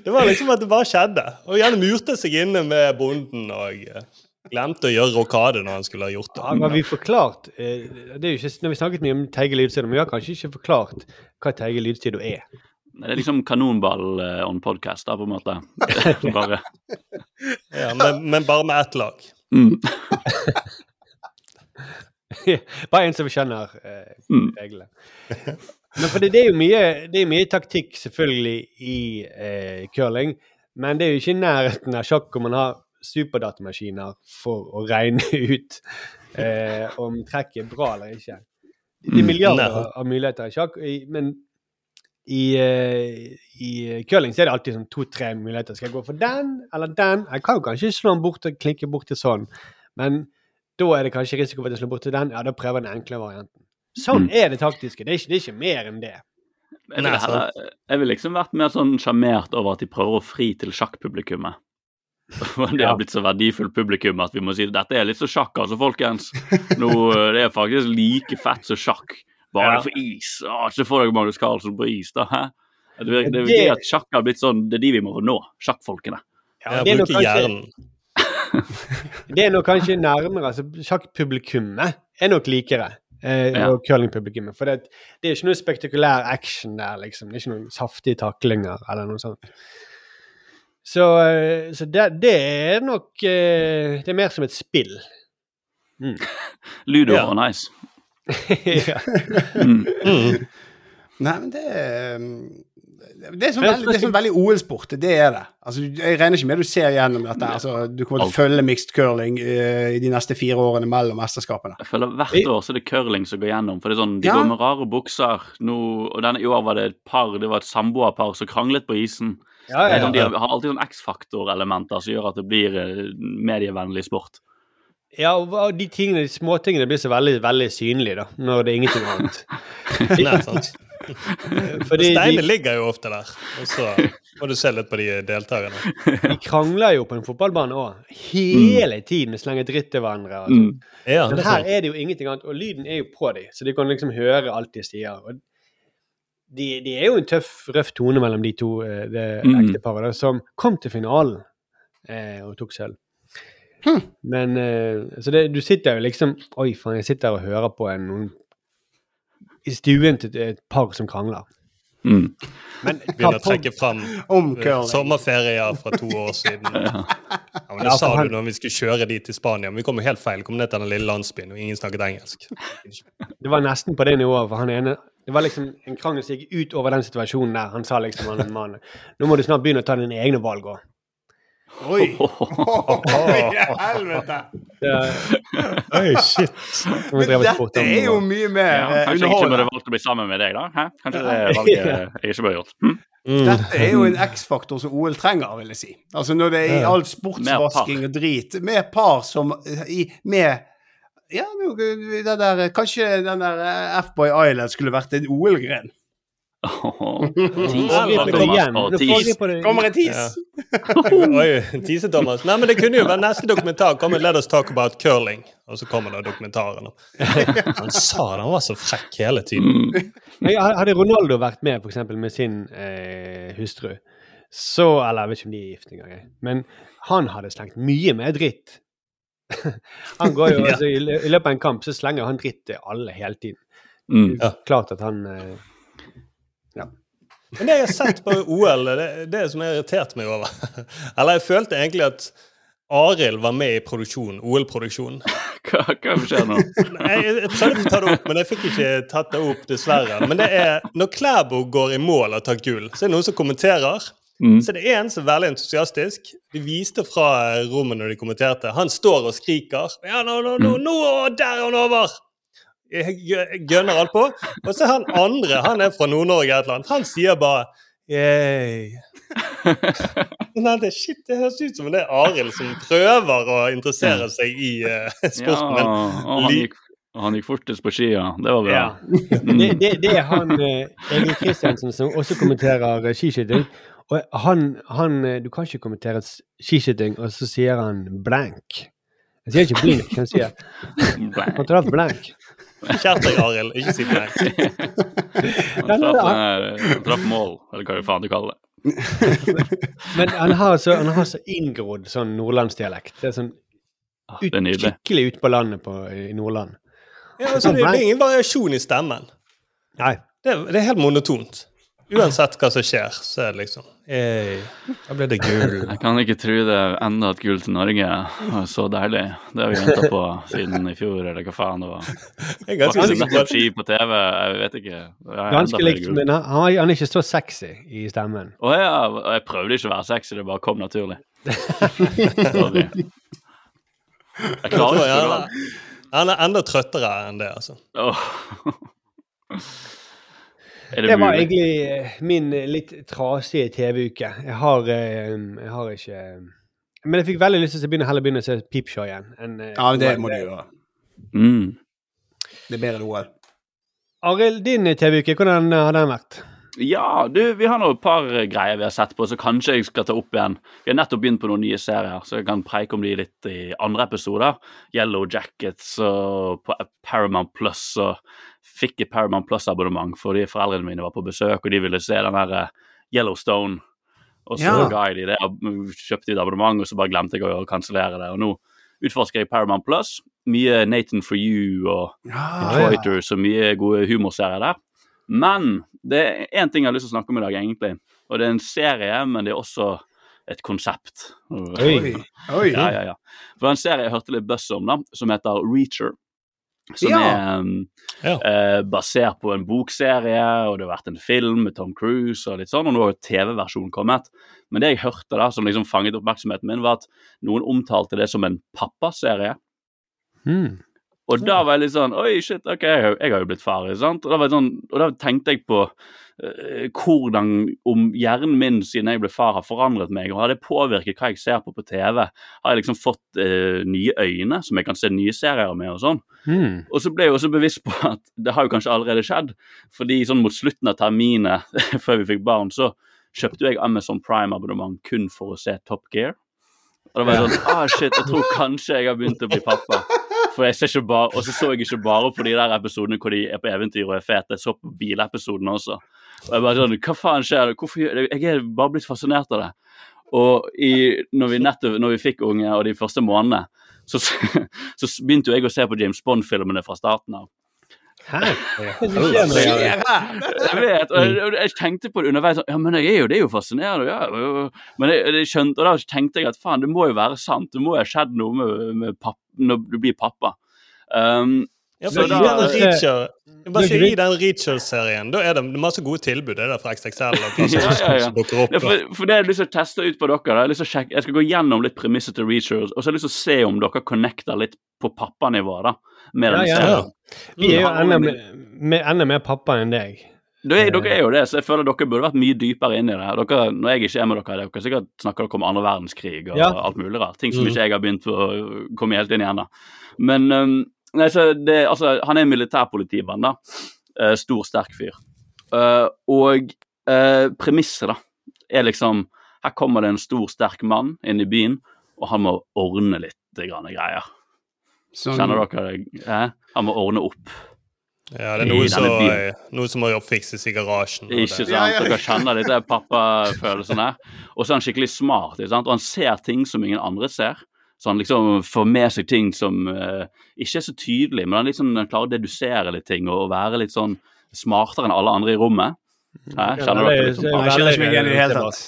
Det var liksom at det bare skjedde. Og gjerne murte seg inne med bonden og eh, glemte å gjøre rokade når han skulle ha gjort det.
vi forklart eh, det er jo ikke, Når vi snakket mye om Teige Lydstudio, men vi har kanskje ikke forklart hva Teige Lydstudio er.
Det er liksom kanonball eh, on podcast, da, på en måte. Bare
Ja, men, men bare med ett lag.
mm.
Bare en som skjønner eh,
Mm.
reglene. Men for det, det er jo mye, det er mye taktikk selvfølgelig i eh, curling, men det er jo ikke i nærheten av sjakk hvor man har superdatamaskiner for å regne ut eh, om trekket er bra eller ikke. Det er
Mm,
milliarder
mm,
av muligheter i sjakk, men i, eh, i curling så er det alltid sånn to-tre muligheter. Skal jeg gå for den eller den? Jeg kan jo kanskje slå den bort og klinke bort til sånn, men da er det kanskje risiko for at jeg slår bort til den. Ja, da prøver jeg den enkle varianten. Sånn
Mm.
er det taktiske. Det er ikke, det er ikke mer enn det.
Jeg ville heller- jeg ville liksom vært mer sånn sjarmert over at de prøver å fri til sjakkpublikummet. Det har blitt så verdifullt publikum at vi må si dette er litt så sjakk, altså, folkens. Nå, eh, det er faktisk like fett som sjakk, bare
Ja.
for is. Å, ikke få deg Magnus Carlsen på is, da. Hæ? Det er det
Det-
gøy at sjakk har blitt sånn Det er de vi må få nå. Sjakkfolkene.
Ja, kanskje,
hjernen.
det er nok kanskje nærmere. altså Sjakkpublikummet er nok likere. Eh,
Ja.
Og curlingpublikummet. For det, det er ikke noe spektakulær action der, liksom. Det er ikke noen saftige taklinger eller noe sånt. Så, eh, så det, det er nok eh, Det er mer som et spill.
Ludo
Ja.
og nice.
ja.
Mm.
Mm.
Nei, men det er det er sånn veldig, det er sånn veldig OL-sport. Det er det. Altså, jeg regner ikke med du ser gjennom dette. Altså, du kommer til å følge mixed curling uh, i de neste fire årene mellom mesterskapene.
Jeg føler Hvert år så er det curling som går gjennom. for det er sånn, De
Ja.
går med rare bukser. Nå, og denne, I år var det et par, det var et samboerpar som kranglet på isen.
Ja, ja,
sånn, de har, alltid sånn X-faktor-elementer som gjør at det blir eh, medievennlig sport.
ja og de tingene, de småtingene blir så veldig veldig synlige da, når det er ingenting annet.
Nei, sant?
Fordi
Steinene
de,
ligger jo ofte der, og så må du se litt på de deltakerne.
de krangler jo på en fotballbane òg. Hele tiden slenger dritt til hverandre. Altså.
Mm.
Ja,
Men
er
her er det jo ingenting annet, og lyden er jo på dem, så de kan liksom høre alt de sier. Og de, de er jo en tøff, røff tone mellom de to, eh, det
Mm.
ekteparet, som kom til finalen eh, og tok sølv.
Hm.
Men eh, Så det, du sitter jo liksom Oi, faen, jeg sitter og hører på en noen i stuen til et par som krangler.
Mm.
Men
Begynner å trekke fram eh, sommerferier fra to år siden.
Ja.
Ja, det sa
han-
du når vi skulle kjøre dit til Spania. Men vi kom jo helt feil. Kom ned til den lille landsbyen, og ingen snakket engelsk.
Det var nesten på det nivået, for han ene Det var liksom en krangel som gikk ut over den situasjonen der. Han sa liksom han mannen Nå må du snart begynne å ta dine egne valg òg.
Oi! Helvete!
Oi, shit.
Men dette er jo mye mer
Ja,
eh,
kanskje jeg ikke burde valgt å bli sammen med deg, da? Hæ? Kanskje det er valget jeg ikke burde gjort? Hm?
Dette er jo en X-faktor som OL trenger, vil jeg si. Altså Når det er i all sportsvasking og drit, med par som i, med Ja, den der, kanskje den der eh, F-Boy Island skulle vært en OL-gren.
Du
tis.
Kommer en tis!
Oi, Tise Thomas. Nei, men det kunne jo være neste dokumentar. Kommer Let us talk about curling. Og så kommer det dokumentaren. Han sa det, han var så frekk hele tiden.
Mm.
Hadde Ronaldo vært med eksempel, med sin eh, hustru, så Eller jeg vet ikke om de er gift engang. Men han hadde slengt mye mer dritt. han går jo,
Ja.
altså, i, I løpet av en kamp så slenger han dritt til alle hele tiden.
Mm.
Ja.
Klart at han eh,
Men det jeg har sett på OL, det, det som jeg har irritert meg over Eller jeg følte egentlig at Arild var med i produksjonen, OL-produksjonen.
Hva, hva skjer nå?
Jeg, jeg prøvde å ta det opp, men jeg fikk ikke tatt det opp, dessverre. Men det er når Klæbo går i mål og tar gull, så er det noen som kommenterer.
Mm.
Så det er en som er veldig entusiastisk. De viste fra rommet når de kommenterte. Han står og skriker. Ja, nå, nå, nå, nå der er han over! Jeg gø- gønner alt på. Og så er han andre, han er fra Nord-Norge et eller annet, han sier bare Yay. Nei, det, shit, det høres ut som det er Arild som prøver å interessere seg i eh,
Ja, og han gikk, han gikk fortest på skia. Det var bra.
Ja. Det, det, det er han eh, Egil Kristiansen som også kommenterer eh, skiskyting. Og han, han Du kan ikke kommentere skiskyting, og så sier han blank. Han sier ikke blink, han sier
Blank.
Han traff blank.
Skjerp deg, Arild. Ikke si nei.
Han traff, eh, han traff mål, eller hva faen du kaller det.
Men han har så, han har så inngrodd sånn nordlandsdialekt. Det er sånn
Ah,
ut,
Det er
skikkelig ute på landet på, i Nordland.
Ja, altså, det, det er ingen variasjon i stemmen.
Nei.
Det, det er helt monotont. Uansett hva som skjer, så er det liksom hey, Da blir det gull.
Jeg kan ikke tro det er enda et gull til Norge. Så deilig. Det har vi venta på siden i fjor, eller hva faen det var.
Jeg ganske sikker på
ski TV, jeg vet ikke.
Ganske likt, men han, han er- ikke så sexy i stemmen.
Å ja, jeg prøvde ikke å være sexy, det bare kom naturlig. Sorry. Jeg klarer
tror
ikke
han,
det.
han er enda trøttere enn det, altså.
Åh. Er det,
Det var egentlig eh, min eh, litt trasige TV-uke. Jeg har, eh, jeg har ikke Men jeg fikk veldig lyst til å begynne, heller begynne å se Peepshow igjen. eh,
Ja, men det
OL.
må du gjøre.
Mm.
Det er bedre enn OL.
Arild, din TV-uke, hvordan har den vært?
Ja, du, vi har nå et par greier vi har sett på, så kanskje jeg skal ta opp igjen. Vi har nettopp begynt på noen nye serier, så jeg kan preike om de litt i andre episoder. Yellow Jackets og på Paramount Plus, og fikk et Paramount Plus-abonnement fordi foreldrene mine var på besøk, og de ville se den der eh, Yellowstone. Og så
Ja.
ga jeg de det, kjøpte et abonnement, og så bare glemte jeg å kansellere det. Og nå utforsker jeg Paramount Plus. Mye Nathan for you og
Ja,
ja. og mye gode humorserier der. Men det er én ting jeg har lyst til å snakke om i dag, egentlig. Og det er en serie, men det er også et konsept.
Oi. Oi.
Ja, ja, ja. For en serie jeg hørte litt buzz om, da, som heter Reacher. Som
Ja.
er um,
Ja.
uh, basert på en bokserie, og det har vært en film med Tom Cruise og litt sånn, og nå har jo TV-versjonen kommet. Men det jeg hørte da, som liksom fanget oppmerksomheten min, var at noen omtalte det som en pappaserie.
Hmm.
Og da var jeg litt sånn Oi, shit, ok, jeg, har- jeg har jo blitt far. sant? Og da, sånn, og da tenkte jeg på uh, hvordan om hjernen min siden jeg ble far, har forandret meg. og Har det påvirket hva jeg ser på på TV? Har jeg liksom fått uh, nye øyne som jeg kan se nye serier med? og sånn?
Mm.
Og så ble jeg også bevisst på at det har jo kanskje allerede skjedd. Fordi sånn mot slutten av terminet før vi fikk barn, så kjøpte jeg Amazon Prime-abonnement kun for å se Top Gear. Og da var jeg sånn Ah, shit, jeg tror kanskje jeg har begynt å bli pappa. For jeg ser ikke bare, Og så så jeg ikke bare på de der episodene hvor de er på eventyr og er fete, jeg så på bilepisodene også. Og jeg bare sånn Hva faen skjer? Hvorfor Jeg er bare blitt fascinert av det. Og i, når, vi nettopp, når vi fikk unge, og de første månedene, så, så begynte jo jeg å se på James Bond-filmene fra starten av.
Hæ?
Jeg vet, og jeg, jeg tenkte på det underveis Ja, men jeg er jo, det er jo fascinerende. Ja, men jeg, jeg skjønte, og da tenkte jeg at faen, det må jo være sant. Det må jo ha skjedd noe med, med papp, når du blir pappa. Um,
Ja,
Så da-
i den Reacher, bare
Det er
I den Reacher-serien da er det masse gode tilbud. Det er der fra XXL og plasser
Ja, ja, ja.
som dukker opp.
Ja, for, for det har lyst til å teste ut på dere. da. Jeg, lyst til å sjekke, jeg skal gå gjennom litt premisser til Reacher, og så har jeg lyst til å se om dere connecter litt på pappanivå. da, med
Ja, ja,
ja.
Vi er jo enda, mer- mer- enda mer pappa enn deg.
Dere, dere er jo det, så jeg føler dere burde vært mye dypere inn i det. Dere, når jeg ikke er med dere, dere sikkert snakker dere om andre verdenskrig og
Ja.
alt mulig rart. Ting som
Mm.
ikke jeg har begynt å komme helt inn i ennå. Men um, nei, så det, altså, han er militærpolitimann, da. Uh, stor, sterk fyr. Uh, og uh, premisset, da, er liksom Her kommer det en stor, sterk mann inn i byen, og han må ordne litt grann greier.
Sånn-
Kjenner dere det? Eh? Han må ordne opp.
Ja, det er noe
så,
som, noe som må oppfikses i garasjen.
Ikke
det-
sant? Dere kjenner disse det pappafølelsen her. Og så er han skikkelig smart, ikke sant? og han ser ting som ingen andre ser. Så han liksom får med seg ting som uh, ikke er så tydelig, men han liksom han klarer å dedusere litt ting og, og være litt sånn smartere enn alle andre i rommet. Hæ? Kjenner dere liksom?
Jeg kjenner ikke meg igjen i det hele tatt.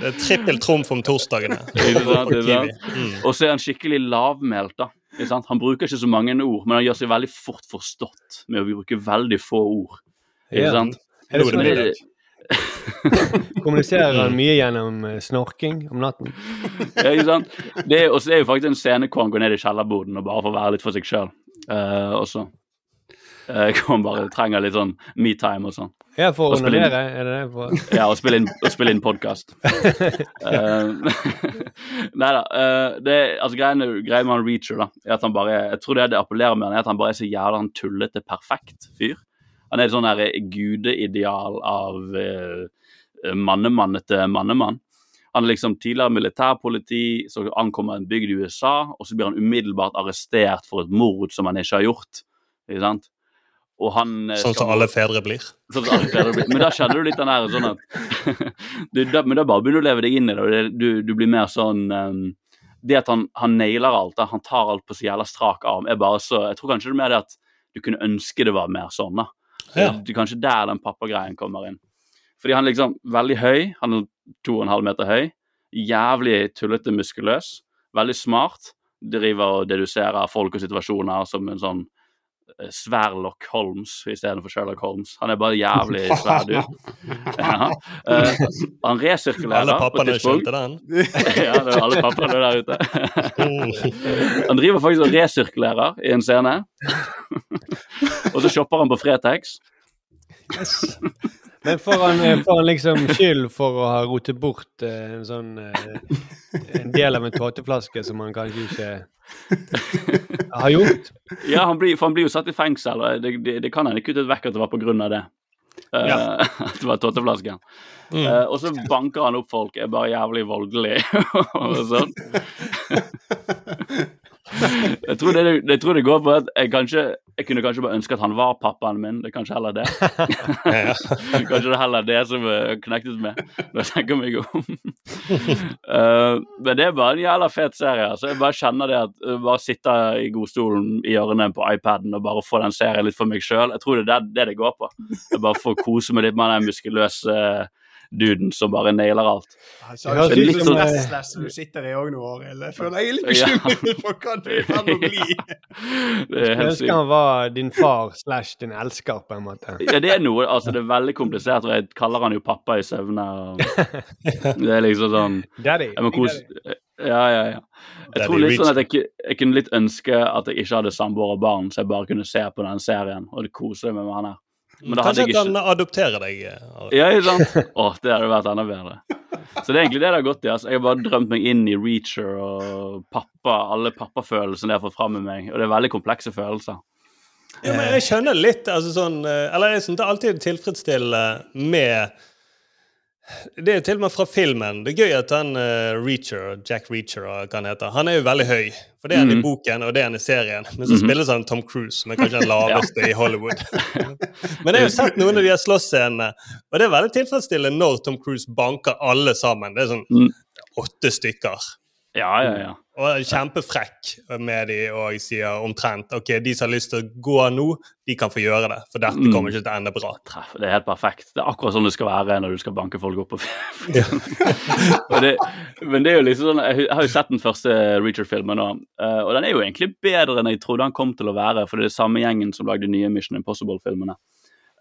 Det er trippel trumf om torsdagene. Mm.
Og så er han skikkelig lavmælt. da. Han bruker ikke så mange ord, men han gjør seg veldig fort forstått med å bruke veldig få ord. Ikke
Ja.
sant?
Er det sånn Kommuniserer han mye gjennom eh, snorking om natten?
Ja, ikke sant? Det er, og så er jo faktisk en scene hvor han går ned i kjellerboden og bare får være litt for seg sjøl. og så uh, hvor han bare trenger litt sånn me-time og sånn.
Ja, for å onanere? Er det det? For...
Ja, og spille inn, og spille inn podkast. nei da. eh, det altså, greien, med han Reacher da, er at han bare Jeg tror det det appellerer med han, er at han bare er så jævla han tullete perfekt fyr. Han er et sånn gudeideal av uh, mannemannete mannemann. Han er liksom tidligere militærpoliti, så ankommer en bygd i USA, og så blir han umiddelbart arrestert for et mord som han ikke har gjort. Ikke sant? Han eh,
Sånn som alle fedre blir.
Sånn som alle fedre blir. Men da kjenner du litt den der sånn at du, da, Men da bare begynner du å leve deg inn i det, og du, du blir mer sånn um, Det at han, han nailer alt, han tar alt på så jævla strak arm, er bare så Jeg tror kanskje det er mer det at du kunne ønske det var mer sånn, da.
Ja.
Det er kanskje der den pappagreien kommer inn. Fordi han er liksom veldig høy, han er to og en halv meter høy, jævlig tullete muskuløs, veldig smart, driver og deduserer folk og situasjoner som en sånn eh, Sverlock Holmes istedenfor Sherlock Holmes. Han er bare jævlig svær dude. Ja. Uh, han resirkulerer
Alle pappaene skjønte den.
ja, det er alle pappaene der ute. han driver faktisk og resirkulerer i en scene. og så shopper han på Fretex.
Men får han, eh, får han liksom skyld for å ha rotet bort eh, en sånn eh, En del av en tåteflaske som han kanskje ikke har gjort?
Ja, han blir, for han blir jo satt i fengsel, og det, det, det kan hende kuttet vekk at det var av det.
Ja.
at det var tåteflasken.
Mm.
Uh, og så banker han opp folk, er bare jævlig voldelig og sånn. Jeg tror, det, jeg tror det går på at jeg kanskje Jeg kunne kanskje bare ønske at han var pappaen min. Det er kanskje heller det. Kanskje det er heller det som er knektet med, når jeg tenker meg om. uh, men det er bare en jævla fet serie. Altså. Jeg bare kjenner det at uh, bare sitte i godstolen i hjørnet på iPaden og bare få den serien litt for meg sjøl. Jeg tror det er det, det går på. Jeg bare får kose meg litt med den muskuløse duden som bare nailer alt.
Altså,
Det høres ut
litt
som,
restless som du sitter i òg nå, Arild. Jeg føler jeg er litt
Ja.
bekymret for hva du er i ferd med å bli.
Jeg ønsker han var din far slash din elsker, på en måte.
Ja, det er noe, altså det er veldig komplisert, og jeg kaller han jo pappa i søvne. Det er liksom sånn
Daddy.
jeg må kose, Ja, ja, ja. Jeg
Daddy
tror litt sånn at jeg, jeg kunne litt ønske at jeg ikke hadde samboer og barn, så jeg bare kunne se på den serien og kose meg med han her. Men
Kanskje at han
ikke
adopterer deg. eh, Arild.
Ja, ikke sant? Å, det hadde vært enda bedre. Så det er egentlig det det har gått i. altså. Jeg har bare drømt meg inn i Reacher og pappa, alle pappafølelsene jeg har fått fram med meg. Og det er veldig komplekse følelser.
Ja, men jeg skjønner litt altså sånn, eh, Eller jeg syns det alltid tilfredsstiller med Det er jo til og med fra filmen. Det er gøy at han uh, Reacher, Jack Reacher, hva han heter, han er jo veldig høy. For det er han i
Mhm.
boken, og det er han i serien. Men så
Mhm.
spilles han Tom Cruise, som er kanskje den laveste i Hollywood. Men jeg har jo sett noen av de her slåssscenene, og det er veldig tilfredsstillende når Tom Cruise banker alle sammen. Det er sånn
Mm.
åtte stykker.
Ja, ja, ja.
Og er kjempefrekk med de og sier omtrent ok, de som har lyst til å gå nå, de kan få gjøre det. For dette
Mm.
kommer ikke til å ende bra.
Det er helt perfekt. Det er akkurat sånn det skal være når du skal banke folk opp på film. Det, men det er jo liksom sånn Jeg har jo sett den første Reacher-filmen nå, eh, og den er jo egentlig bedre enn jeg trodde han kom til å være, for det er samme gjengen som lagde de nye Mission Impossible-filmene.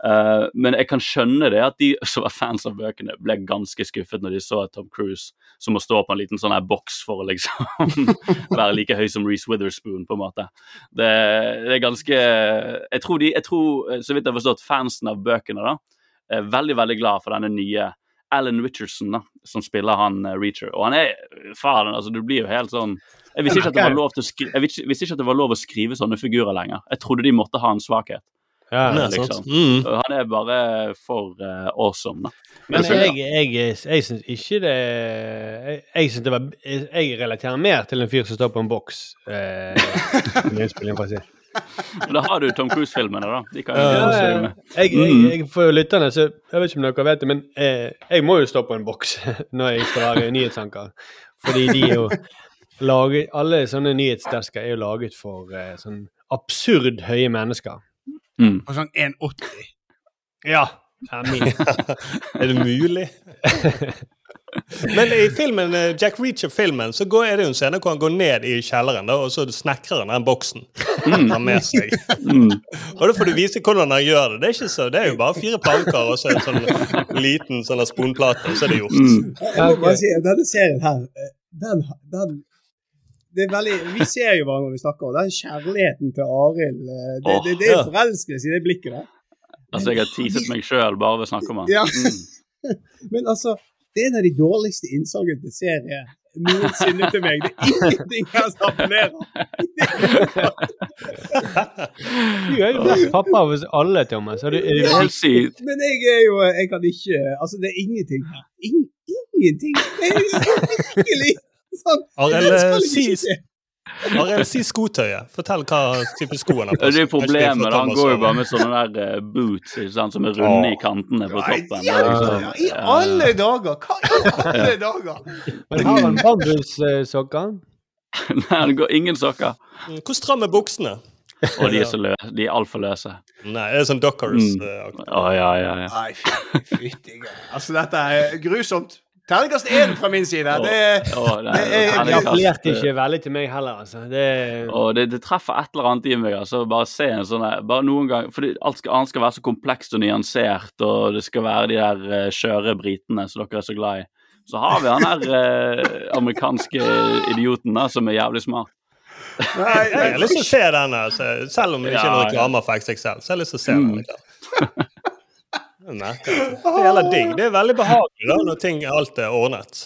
Eh, men jeg kan skjønne det at de som var fans av bøkene, ble ganske skuffet når de så Tom Cruise som må stå på en liten sånn her boks for å liksom være like høy som Reece Witherspoon, på en måte. Det, det er ganske Jeg tror de, jeg tror, eh, så vidt jeg har forstått, fansen av bøkene da, er veldig, veldig glad for denne nye Alan Richardson, da, som spiller han eh, Reacher. Og han er Faren, altså, du blir jo helt sånn Jeg visste ikke at det var lov skri visste ikke at det var lov å skrive sånne figurer lenger. Jeg trodde de måtte ha en svakhet.
Ja,
liksom.
sant. Mm.
Han er bare for uh, awesome, da.
Men
Jeg
jeg, jeg, jeg syns ikke det Jeg, jeg synes det var Jeg, relaterer mer til en fyr som står på en boks. Eh.
Men da har du Tom Cruise-filmene, da. De kan
Ja,
Ja, Jeg, jeg,
Mm.
jeg, for lytterne, så jeg vet ikke om dere vet det, men eh, jeg må jo stå på en boks når jeg skal være nyhetsanker. Fordi de er jo laget Alle sånne nyhetsdesker er jo laget for eh, sånn absurd høye mennesker.
Mm.
Og sånn 1,80.
Ja.
Er det mulig? Men i filmen, eh, Jack Reacher-filmen så går, er det jo en scene hvor han går ned i kjelleren, da, og så snekrer han den boksen han har med seg.
Mm.
Og da får du vise hvordan han gjør det. Det er ikke så, det er jo bare fire planker og så en sånn liten sånn sponplate, og så er det gjort.
Mm.
Ja, okay. denne serien her, eh, den, den det er veldig, Vi ser jo hverandre når vi snakker, og den kjærligheten til Arild eh, Det,
oh,
det, det er forelskelse i det blikket der.
Altså, jeg har teaset meg sjøl bare ved å snakke om han.
Ja.
Mm.
Men altså, det er en av de dårligste innsalgene til serie noensinne til meg. Det er ingenting jeg appellerer.
Du er jo best pappa av oss alle, Thomas. Er du, er du
helt sykt.
Men jeg er jo Jeg kan ikke Altså, det er ingenting her. In ingenting. Det er virkelig sånn
Arild,
det
si- Arild, si skotøyet. Fortell hva type sko han har
Det er problemet. Han går jo bare med sånne der eh, boots ikke sant? som er runde i kantene på toppen.
ja,
liksom-
ja, I alle dager! Hva i alle dager?
Men har han bambussokker?
Nei, han går ingen sokker.
Mm, Hvor stram er buksene?
Og de er så løse. De er altfor løse.
Nei, det er sånn Dockers.
Mm.
eh,
oh, ja, ja, ja.
Nei, fytti. Altså, dette er grusomt. Terningkast én fra min side. Det
nei,
det
terningkast,
appellerte ikke veldig til meg heller, altså. Det,
oh, det, det treffer et eller annet i meg. altså Bare se en sånn Bare noen gang Fordi alt skal, annet skal være så komplekst og nyansert, og det skal være de der eh, skjøre britene som dere er så glad i. Så har vi han her eh, amerikanske idioten da, som er jævlig smart.
Nei,
Jeg har lyst til å se den, altså. selv om det ikke er noen reklame for XXL. Så har lyst til å se
Mm.
den. Liksom. Det er. Det er jævla digg. Det er veldig behagelig da, når ting alt er ordnet.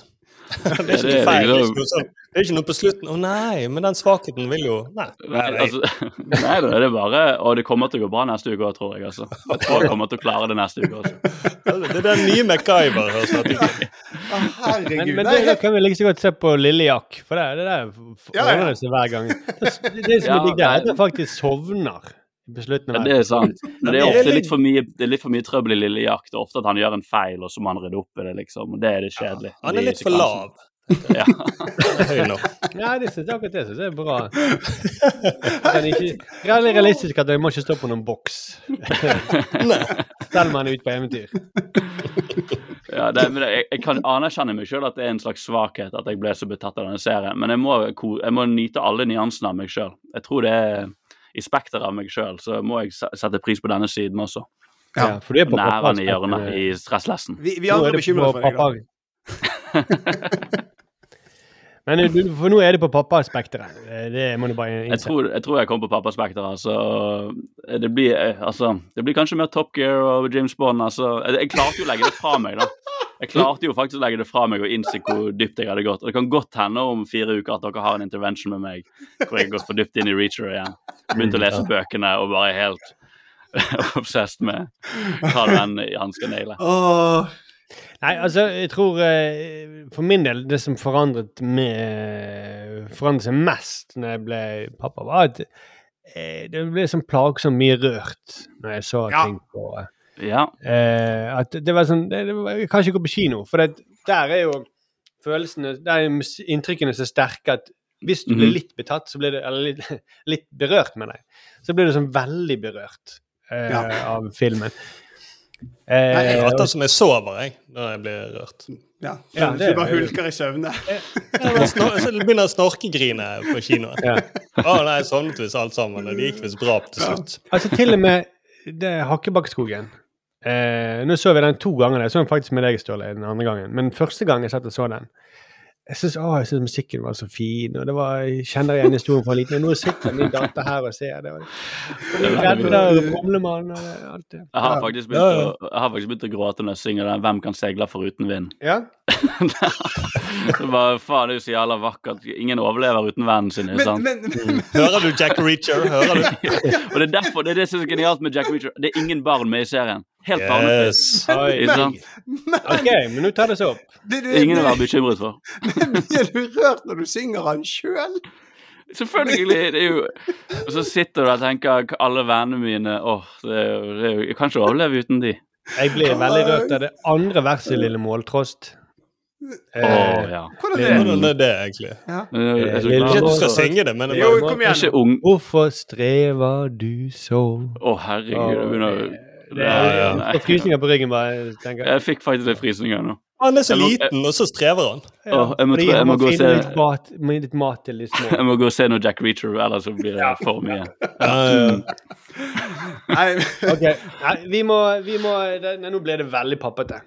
Det er ikke noe feil. Det er
liksom-
ikke noe, sånn, det er ikke noe på slutten 'Å nei, men den svakheten vil jo Nei. nei, nei.
Altså, nei det er bare Og det kommer til å gå bra neste uke òg, tror jeg. altså. Jeg tror jeg kommer til å klare det neste uke også.
Det er den nye MacGyver. høres det ut.
Å, herregud.
men men
Nei,
det, da kan vi like så godt se på Lille Jack, for det, det der
Ja, ja.
ordner seg hver gang. Det, det som er
Ja,
digg der, er at jeg faktisk sovner på slutten
Ja, det er sant. Men det er
er
ofte
litt-
for mye, det er litt for mye trøbbel i Lille Jack. Det er ofte at han gjør en feil, og så må han rydde opp i det, liksom. Og det er det kjedelig.
Han er litt for lav.
Ja.
Høy nok.
Ja, det synes jeg akkurat det synes jeg er bra. Men ikke, er veldig realistisk at jeg må ikke stå på noen boks. Selv om han er ute på eventyr.
Ja, det, men jeg, jeg kan anerkjenne meg sjøl at det er en slags svakhet at jeg ble så betatt av denne serien, men jeg må, jeg må nyte alle nyansene av meg sjøl. Jeg tror det er i spekteret av meg sjøl, så må jeg sette pris på denne siden også.
Ja, for du er på
Næren i hjørnet i stresslessen.
vi, vi andre
er
bekymra for deg. da.
Men du, for nå er det på pappaspekteret. Eh, Det må du bare
Jeg tror, jeg tror jeg kom på pappaspekteret. Altså, det, blir, eh, altså, det blir kanskje mer Top Gear og James Bond. Altså, jeg, jeg klarte jo å legge det fra meg, da. Jeg klarte jo faktisk å legge det fra meg og innse hvor dypt jeg hadde gått. Og det kan godt hende om fire uker at dere har en intervention med meg hvor jeg har gått for dypt inn i Reacher igjen. Begynt å lese bøkene og bare er helt obsessed med hva den han skal naile.
Åh,
Nei, altså, jeg tror eh, For min del, det som forandret, med, forandret seg mest når jeg ble pappa, var at eh, det ble sånn plagsomt mye rørt når jeg så
Ja.
ting på
Ja.
eh, At det var sånn det, det var, Jeg kan ikke gå på kino, for det, der er jo følelsene Der er inntrykkene så sterke at hvis du blir
Mhm.
litt betatt, så blir det Eller litt, litt berørt, mener jeg. Så blir du sånn veldig berørt eh,
Ja.
av filmen. Eh,
Jeg
og-
later som jeg sover jeg, når jeg blir rørt.
ja.
Ja, det-
du bare hulker i søvne.
Jeg Så begynner jeg å snorkegrine på kinoen.
Ja.
Å nei, jeg sovnet visst alt sammen, og det gikk visst bra til slutt.
Altså til og med det Hakkebakkeskogen. Eh, nå så vi den to ganger. Jeg så den faktisk med deg, Ståle, den andre gangen. Men første gang jeg satt og så den, jeg syns jeg synes musikken var så fin, og det var, jeg kjenner igjen historien fra liten. Nå sitter min datter her og ser det. redder Brumlemann og alt det.
Jeg har, faktisk begynt å, jeg har faktisk begynt å gråte når jeg synger den 'Hvem kan seile foruten vind'.
Ja?
det var, faen, det er jo så jævla vakkert. Ingen overlever uten vennen sin. Men, sant?
Men, men,
Hører du Jack Reacher? Hører du?
og det er derfor det er det som er genialt med Jack Reacher. Det er ingen barn med i serien. Helt barnefritt.
Yes.
Sant?
OK, men nå tar det seg opp.
det, det,
Ingen å
det,
være bekymret for.
blir du rørt når du synger han sjøl?
Selvfølgelig. det er jo Og så sitter du der og tenker alle vennene mine Åh, det er jo, det er jeg kan ikke overleve uten de.
Jeg blir veldig rørt av det andre verset i Lille Måltrost.
Å
oh,
ja.
Hvordan er det?
Hvordan er det, egentlig?
Jeg er så
Lille
glad.
Ikke at du skal synge det, men det
Jo,
bare,
kom igjen.
Hvorfor strever du så
Å, herregud. Oh, begynner å
Det
Ja, ja.
er frysninger på ryggen, bare. tenker jeg.
Jeg fikk faktisk litt frysninger nå.
Han er så
Jeg må-
liten, og så strever han.
Åh, jeg må
Fordi
tro- jeg må gå og
finne
se-
litt mat, med litt mat til de små.
Jeg må gå og se noe Jack Reacher, ellers så blir det for mye.
Ja, ja.
Nei,
Ok, Nei, vi må, vi må det, nei, Nå ble det veldig pappete.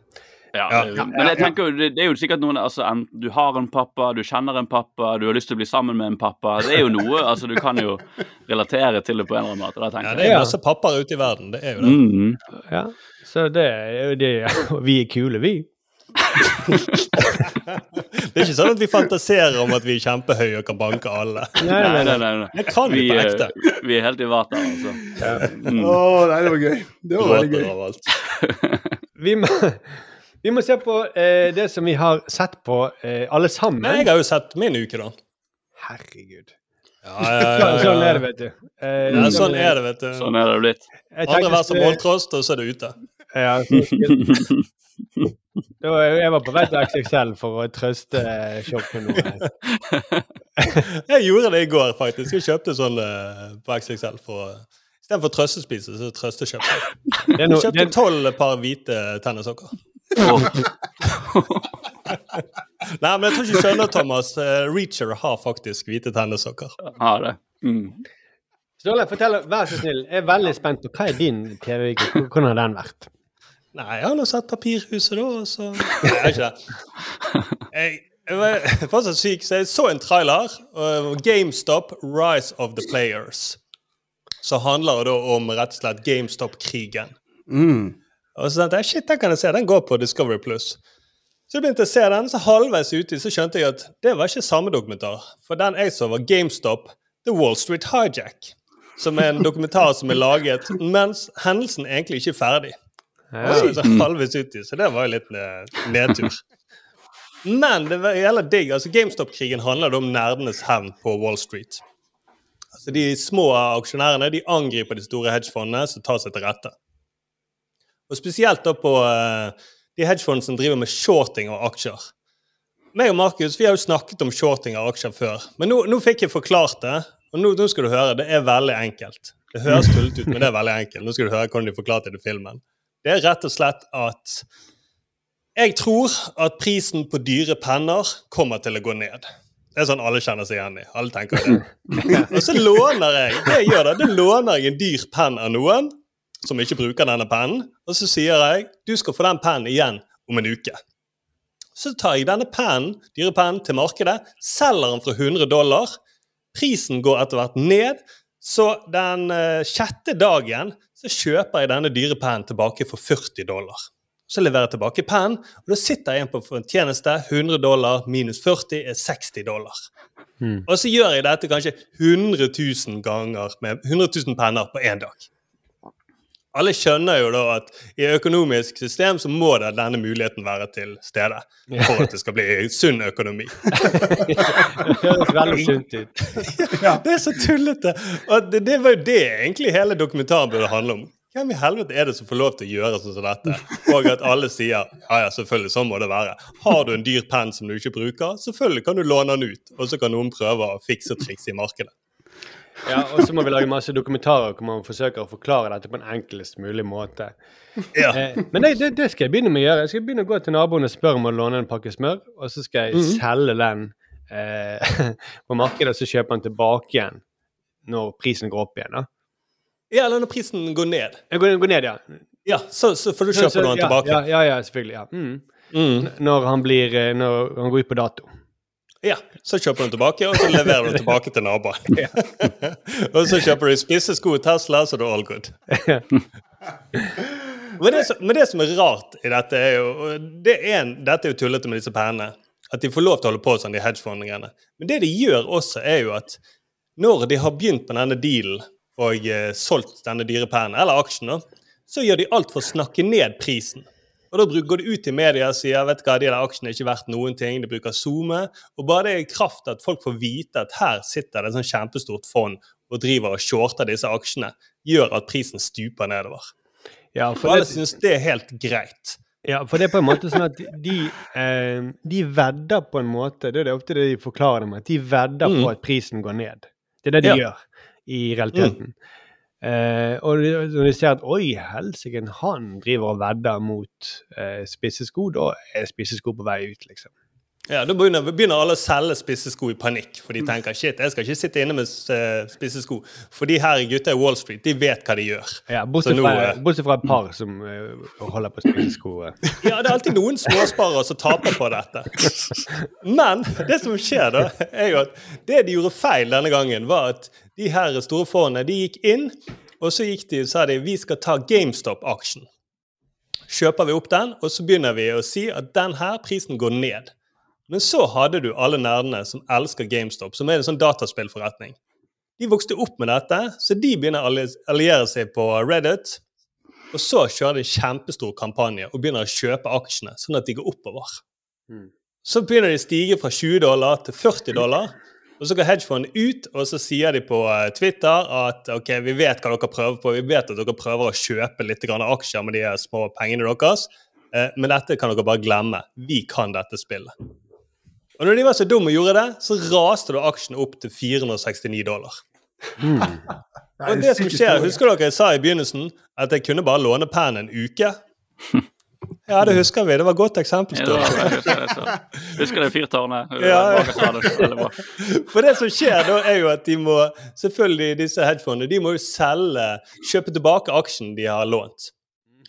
Ja,
Ja.
Men jeg tenker jo, det, er jo sikkert noen altså, en, Du har en pappa, du kjenner en pappa, du har lyst til å bli sammen med en pappa. Det er jo noe, altså Du kan jo relatere til det på en eller annen måte. Da
ja, det er jo masse pappaer ute i verden. Det er jo det.
Mm.
Ja, Så det er jo det Vi er kule, vi.
Det er ikke sånn at vi fantaserer om at vi er kjempehøye og kan banke alle.
Nei,
Nei, nei, nei. nei.
Det kan vi
Vi,
på ekte.
vi er helt i vater, altså. Mm.
oh, nei, det var gøy. Det var veldig gøy.
Vi vi må se på eh, det som vi har sett på eh, alle sammen.
Nei, jeg har jo sett min uke, da.
Herregud.
Ja, ja, ja,
Sånn er det, vet du. Eh,
Ja, sånn er det, vet du.
Sånn er det blitt.
Aldri
vers som måltrost, og så er det ute.
Ja, så- jeg var på vei til XXL for å trøste shoppen. noe.
Jeg gjorde det i går, faktisk. Jeg kjøpte sånn eh, på XXL for å Istedenfor trøstespise, så trøstekjøp.
Det er
Jeg kjøpte tolv par hvite tennissokker. Nei, men jeg tror ikke du skjønner, Thomas. Eh, Reacher har faktisk hvite tennissokker.
Har det. Mm.
Ståle, fortell, vær så snill. Jeg er veldig spent på hva er din TV-uke? Hvordan har den vært?
Nei, jeg har nå sett Papirhuset, da, og så Nei, jeg er ikke det. Jeg, jeg var fortsatt syk, så jeg så en trailer. GameStop Rise of the Players. Så handler det da om rett og slett GameStop-krigen.
Mm.
Og så tenkte jeg shit, den kan jeg se. Den går på Discovery Plus. Så jeg begynte å se den, så halvveis uti så skjønte jeg at det var ikke samme dokumentar. For den jeg så, var GameStop The Wall Street Hijack. Som er en dokumentar som er laget mens hendelsen egentlig ikke er ferdig.
Ja.
Så, så halvveis uti, så det var jo litt nedtur. Men det var jævla digg. altså GameStop-krigen handler om nerdenes hevn på Wall Street. Altså De små aksjonærene de angriper de store hedgefondene som tar seg til rette. Og Spesielt da på eh, de hedgefondene som driver med shorting av aksjer. Meg og Markus vi har jo snakket om shorting av aksjer før, men nå, nå fikk jeg forklart det. Og nå, nå skal du høre, det er veldig enkelt. Det høres tullete ut, men det er veldig enkelt. Nå skal du høre hvordan de forklarte det i filmen. Det er rett og slett at jeg tror at prisen på dyre penner kommer til å gå ned. Det er sånn alle kjenner seg igjen i. Alle tenker det. Og så låner jeg det jeg gjør da, det låner jeg en dyr penn av noen som ikke bruker denne pennen, og så sier jeg du skal få den pennen igjen om en uke. Så tar jeg denne pennen, dyrepennen til markedet, selger den for 100 dollar. Prisen går etter hvert ned, så den eh, sjette dagen så kjøper jeg denne dyre pennen tilbake for 40 dollar. Så leverer jeg tilbake pennen, og da sitter jeg igjen på en tjeneste. 100 dollar minus 40 er 60 dollar.
Mm.
Og så gjør jeg dette kanskje 100 000 ganger med 100 000 penner på én dag. Alle skjønner jo da at i økonomisk system så må det denne muligheten være til stede for at det skal bli sunn økonomi.
Det høres veldig sunt ut.
Det er så tullete! Og det, det var jo det egentlig hele dokumentaren burde handle om. Hvem i helvete er det som får lov til å gjøre sånn som dette? Og at alle sier ja, ja, selvfølgelig, sånn må det være. Har du en dyr penn som du ikke bruker, selvfølgelig kan du låne den ut. Og så kan noen prøve å fikse og trikse i markedet.
Ja, og så må vi lage masse dokumentarer hvor man forsøker å forklare dette på en enklest mulig måte.
Ja.
Eh, men det, det, det skal jeg begynne med å gjøre. Jeg skal begynne å gå til naboen og spørre om å låne en pakke smør, og så skal jeg
Mhm.
selge den eh, på markedet, og så kjøpe den tilbake igjen når prisen går opp igjen. da.
Ja, eller når prisen går ned.
Går, går ned, ja.
Ja, så, så får du kjøpe
så-
noen
ja,
tilbake.
Ja, ja, ja selvfølgelig. ja. Mm.
Mm.
Når han blir eh, Når han går ut på dato.
Ja, så kjøper du tilbake, og så leverer du tilbake til naboen. og så kjøper du spisse sko i Tesla, så er all good. Men det, som, men det som er rart i dette, er jo og det er en, Dette er jo tullete med disse pennene. At de får lov til å holde på sånn, de hedgefondingene. Men det de gjør også, er jo at når de har begynt med denne dealen og eh, solgt denne dyre pennen, eller aksjen, så gjør de alt for å snakke ned prisen. Og Da går de ut i media og sier vet du hva, de der aksjene er ikke verdt noen ting. De bruker SoMe. Og bare det er kraft at folk får vite at her sitter det et sånn kjempestort fond og driver og shorter disse aksjene, gjør at prisen stuper nedover.
Ja,
For
og
alle
det,
syns det er helt greit.
ja, for det er på en måte sånn at de, eh, de vedder på en måte Det er det ofte det de forklarer det med, at de vedder
Mm.
på at prisen går ned. Det er det de
Ja.
gjør i realiteten. Eh, og når de ser at oi, helsike, han driver og vedder mot eh, spissesko, da er spissesko på vei ut, liksom.
Ja, Da begynner, begynner alle å selge spissesko i panikk, for de tenker shit, jeg skal ikke sitte inne med spissesko. For de her gutta i Wall Street, de vet hva de gjør.
Ja, bortsett,
nå,
fra,
eh,
bortsett fra et par som eh, holder på spissesko. eh.
Ja, det er alltid noen småsparere som taper på dette. Men det som skjer, da, er jo at det de gjorde feil denne gangen, var at de her store fondene de gikk inn, og så gikk de og sa de, vi skal ta GameStop-aksjen. Kjøper vi opp den, og så begynner vi å si at den her prisen går ned. Men så hadde du alle nerdene som elsker GameStop, som er en sånn dataspillforretning. De vokste opp med dette, så de begynner å alliere seg på Reddit. Og så kjører de en kjempestor kampanje og begynner å kjøpe aksjene, sånn at de går oppover.
Mm.
Så begynner de å stige fra 20 dollar til 40 dollar. Og så går hedgefondet ut, og så sier de på eh, Twitter at ok, vi vet hva dere prøver på, vi vet at dere prøver å kjøpe litt aksjer med de små pengene deres, eh, men dette kan dere bare glemme. Vi kan dette spillet. Og når de var så dumme og gjorde det, så raste da aksjen opp til 469 dollar. Og det som skjer, Husker dere jeg sa i begynnelsen at jeg kunne bare låne pennen en uke? Ja, det husker vi. Det var et godt eksempel.
Ja, husker det, så. Husker det fyrtårnet.
Ja. For det som skjer da, er jo at de må selvfølgelig disse hedgefondene de må jo selge, kjøpe tilbake aksjen de har lånt.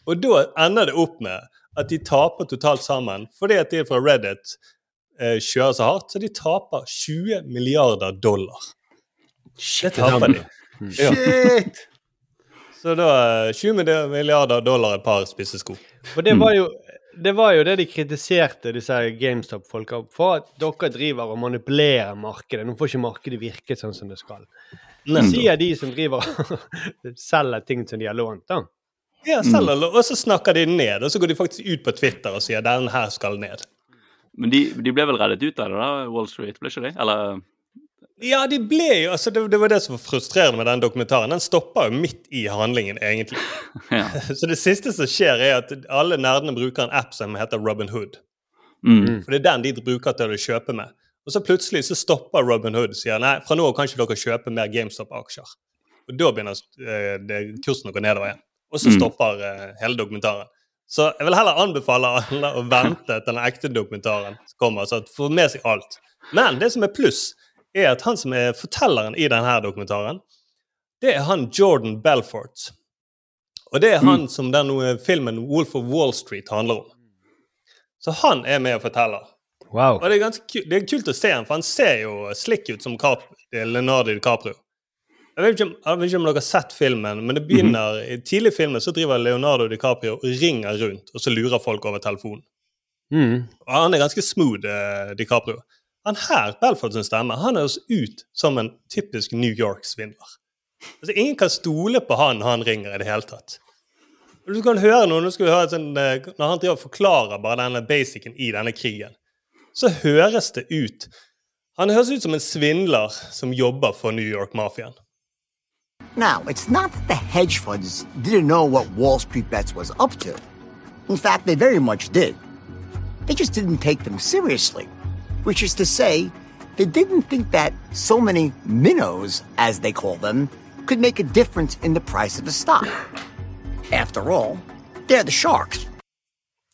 Og da ender det opp med at de taper totalt sammen, fordi at de fra Reddit kjører så hardt, så de taper 20 milliarder dollar. Det taper de. Ja.
Shit!
Så da eh, 20 milliarder dollar et par spissesko.
Og det var jo det var jo det de kritiserte disse GameStop-folka for, at dere driver og manipulerer markedet. Nå får ikke markedet virke sånn som det skal.
Det
Sier de som driver og selger ting som de har lånt, da.
Ja, selger, lo- og så snakker de ned, og så går de faktisk ut på Twitter og sier den her skal ned.
Men de, de ble vel reddet ut av det, da, Wall Street? Ble ikke de? Eller
Ja, de ble jo, altså det, det var det som var frustrerende med den dokumentaren. Den stoppa jo midt i handlingen, egentlig.
Ja.
Så det siste som skjer, er at alle nerdene bruker en app som heter Robin Hood.
mm.
For det er den de bruker til å kjøpe med. Og så plutselig så stopper Robin Hood og sier nei, fra nå av kan ikke dere kjøpe mer GameStop-aksjer. Og da begynner eh, det, kursen å gå nedover igjen. Og så
Mm.
stopper eh, hele dokumentaren. Så jeg vil heller anbefale alle å vente til den ekte dokumentaren kommer, så at får med seg alt. Men det som er pluss, er at han som er fortelleren i denne dokumentaren, det er han Jordan Belfort. Og det er han som den eh, filmen Wolf of Wall Street handler om. Så han er med og forteller.
Wow.
Og det er ganske det er kult å se han, for han ser jo slik ut som Cap Leonardo DiCaprio. Jeg vet, ikke jeg vet ikke om dere har sett filmen, men det begynner i tidlig i filmen så driver Leonardo DiCaprio og ringer rundt, og så lurer folk over telefonen.
Mm.
Og han er ganske smooth, eh, DiCaprio. Han her, Belfort sin stemme, han høres ut som en typisk New York-svindler. Altså, ingen kan stole på han han ringer i det hele tatt. Du kan høre noe, høre sånn, Når han driver og forklarer bare denne basicen i denne krigen, så høres det ut Han høres ut som en svindler som jobber for New York-mafiaen.
Now, it's not that the hedge funds didn't know what Wall Street Bets was up to. In fact, they very much did. They just didn't take them seriously, which is to say, they didn't think that so many minnows, as they call them, could make a difference in the price of a stock. After all, they're the sharks.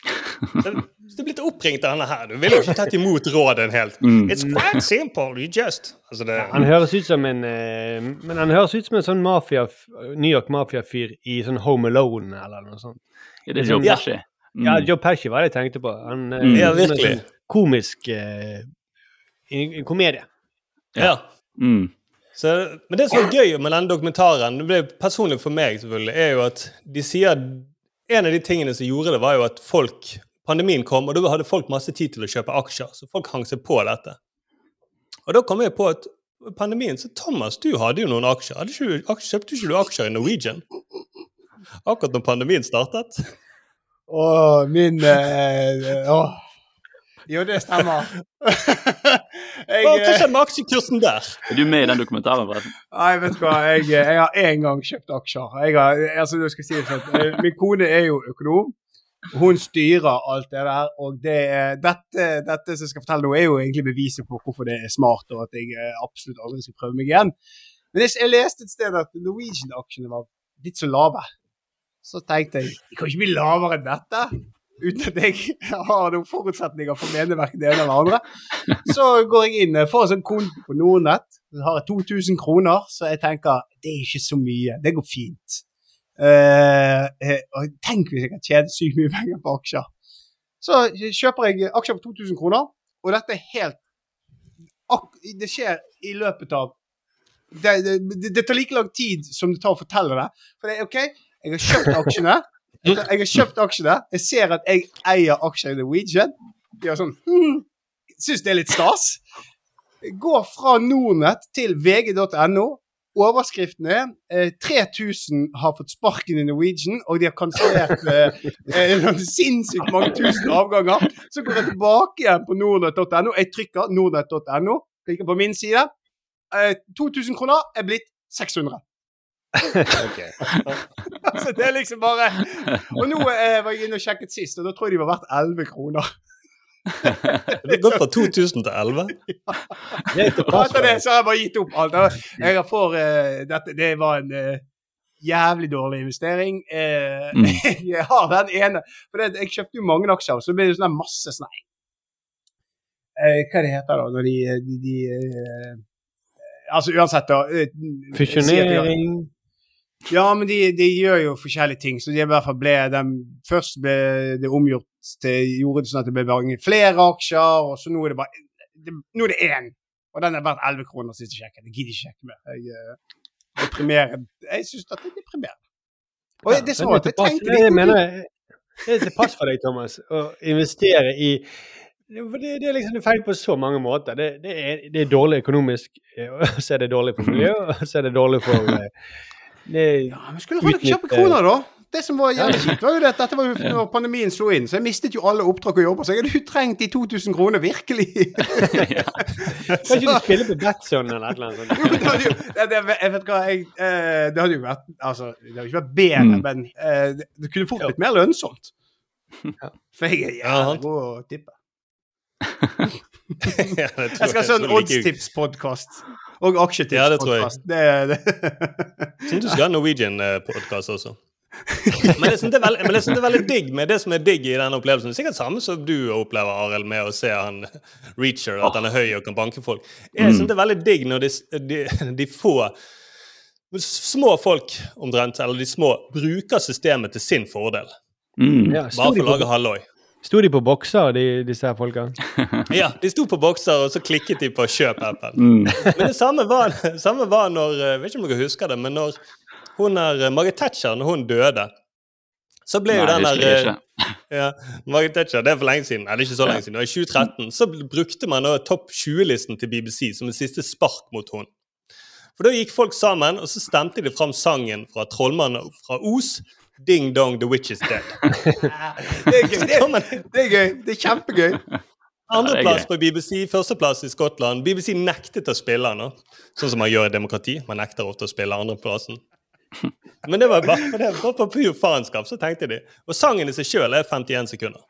Du blitt oppringt av denne her, du ville jo ikke tatt imot råden helt. It's quite simple, you just altså det,
Han høres ut som en eh, Men han høres ut som en sånn mafia, New York Mafia-fyr i sånn Home Alone eller noe sånt.
Ja, det er Joe Pesci. Mm.
Ja, Joe Pesci var det jeg tenkte på. Han, eh,
Mm.
Ja,
en
virkelig.
sånn Komisk eh, en, en komedie.
Ja.
Mm.
Så, men det som er gøy med denne dokumentaren, det ble personlig for meg selvfølgelig, er jo at de sier En av de tingene som gjorde det, var jo at folk Pandemien kom, og da hadde folk masse tid til å kjøpe aksjer. Så folk hang seg på dette. Og da kom jeg på at pandemien Så Thomas, du hadde jo noen aksjer. Hadde ikke, du- aksjer- kjøpte ikke du aksjer i Norwegian? Akkurat når pandemien startet?
Å, min eh, Åh. Jo, det stemmer. jeg,
Hva
eh,
skjedde med aksjekursen der?
Er du med i den dokumentaren, forresten?
Nei, vet du hva, jeg, jeg har én gang kjøpt aksjer. Jeg har, altså, si det sånn, eh, Min kone er jo økonom. Hun styrer alt det der. Og det, dette, dette som jeg skal fortelle nå, er jo egentlig beviset på hvorfor det er smart, og at jeg eh, absolutt aldri skal prøve meg igjen. Men jeg, jeg leste et sted at Norwegian-aksjene var litt så lave. Så tenkte jeg de kan ikke bli lavere enn dette. Uten at jeg har noen forutsetninger for å mene verken det ene eller andre. Så går jeg inn, får en sånn konto på Nordnett. Så har jeg 2000 kroner, så jeg tenker det er ikke så mye. Det går fint. Eh, eh, og tenk hvis jeg kan tjene sykt mye penger på aksjer. Så kjøper jeg aksjer for 2000 kroner, og dette er helt Det skjer i løpet av det, det, det, det tar like lang tid som det tar å fortelle det. For det er OK, jeg har kjøpt aksjene. Jeg har kjøpt aksjene. Jeg ser at jeg eier aksjer i Norwegian. De har sånn hmm, Syns det er litt stas. Går fra Nordnett til vg.no. Overskriften er eh, 3000 har fått sparken i Norwegian, og de har kansellert eh, eh, sinnssykt mange tusen avganger. Så går jeg tilbake igjen på nordnett.no. Jeg trykker nordnett.no, klikker på min side. Eh, 2000 kroner er blitt 600. Så det er liksom bare Og nå eh, var jeg inne og sjekket sist, og da tror jeg de var verdt 11 kroner.
Det har gått fra 2000 til 11.
Ja. er
etter det så har jeg bare gitt opp alt. Jeg får uh, dette, Det var en uh, jævlig dårlig investering. Uh,
Mm.
jeg har den ene For det, jeg kjøpte jo mange aksjer, og så ble det sånn masse sånn eh, Hva det heter da når de, de, de Altså uansett, da. eh,
Fusjonering
Ja, men de, de gjør jo forskjellige ting. Så de i hvert fall ble de, Først ble det omgjort til gjorde det sånn at det ble mange flere aksjer, og så nå er det bare det, Nå er det én. Og den er verdt 11 kroner sist jeg sjekket. Jeg gidder ikke sjekke mer. Jeg uh, deprimerer. Jeg syns det er deprimerende. Og det er sånn at jeg
til pass- jeg mener, Det er til pass for deg, Thomas, å investere i det, det er liksom feil på så mange måter. Det, det, er, det er dårlig økonomisk, eh, og så er det dårlig for miljøet, og så er det dårlig for eh, det,
ja, men Skulle folk kjøpe kroner, da? Det som var jævlig kjipt, var jo det at dette var jo når pandemien slo inn, så jeg mistet jo alle oppdrag og jobber. Så jeg hadde jo trengt de 2000 kroner, virkelig.
Kan ikke du spille på Batson eller et eller annet?
Det hadde jo, det, det, jeg vet hva, jeg, eh, det hadde jo vært Altså, det hadde ikke vært bedre,
Mm.
men eh, det, det kunne fort blitt mer lønnsomt. For jeg er jævlig god å tippe.
Ja,
Jeg skal ha sånn oddstips-podkast. Og
Ja, det tror jeg.
aksjetipspodkast. Det, det.
Synes du skal ha Norwegian-podkast også. Men det, er veldig, men jeg synes det er veldig digg med det som er digg i den opplevelsen. Sikkert samme som du opplever, Arild, med å se han Reacher, at han er høy og kan banke folk. Jeg synes det er veldig digg når de, de, de få små folk, omtrent, eller de små, bruker systemet til sin fordel.
Mm.
Ja,
Bare for å lage halloi.
sto de på bokser, de, disse her folka?
Ja, de sto på bokser, og så klikket de på 'kjøp-appen'.
Mm.
Men det samme var, samme var når Jeg vet ikke om dere husker det, men når hun er Margaret Thatcher når hun døde, så ble jo
Nei,
den
husker
der eh, ja, Margaret Thatcher, Det er for lenge siden. Nei, det er ikke så lenge siden. Og I 2013 så brukte man topp 20-listen til BBC som et siste spark mot hun. For da gikk folk sammen, og så stemte de fram sangen fra Trollmannen fra Os. Ding dong, the witch is dead.
Det er gøy. Det, er- det er gøy. Det er kjempegøy.
Andreplass på BBC, førsteplass i Skottland. BBC nektet å spille den, sånn som man gjør i demokrati. Man nekter ofte å spille andreplassen. Men det var bare, det var på pur faenskap, så tenkte de. Og sangen i seg sjøl er 51 sekunder.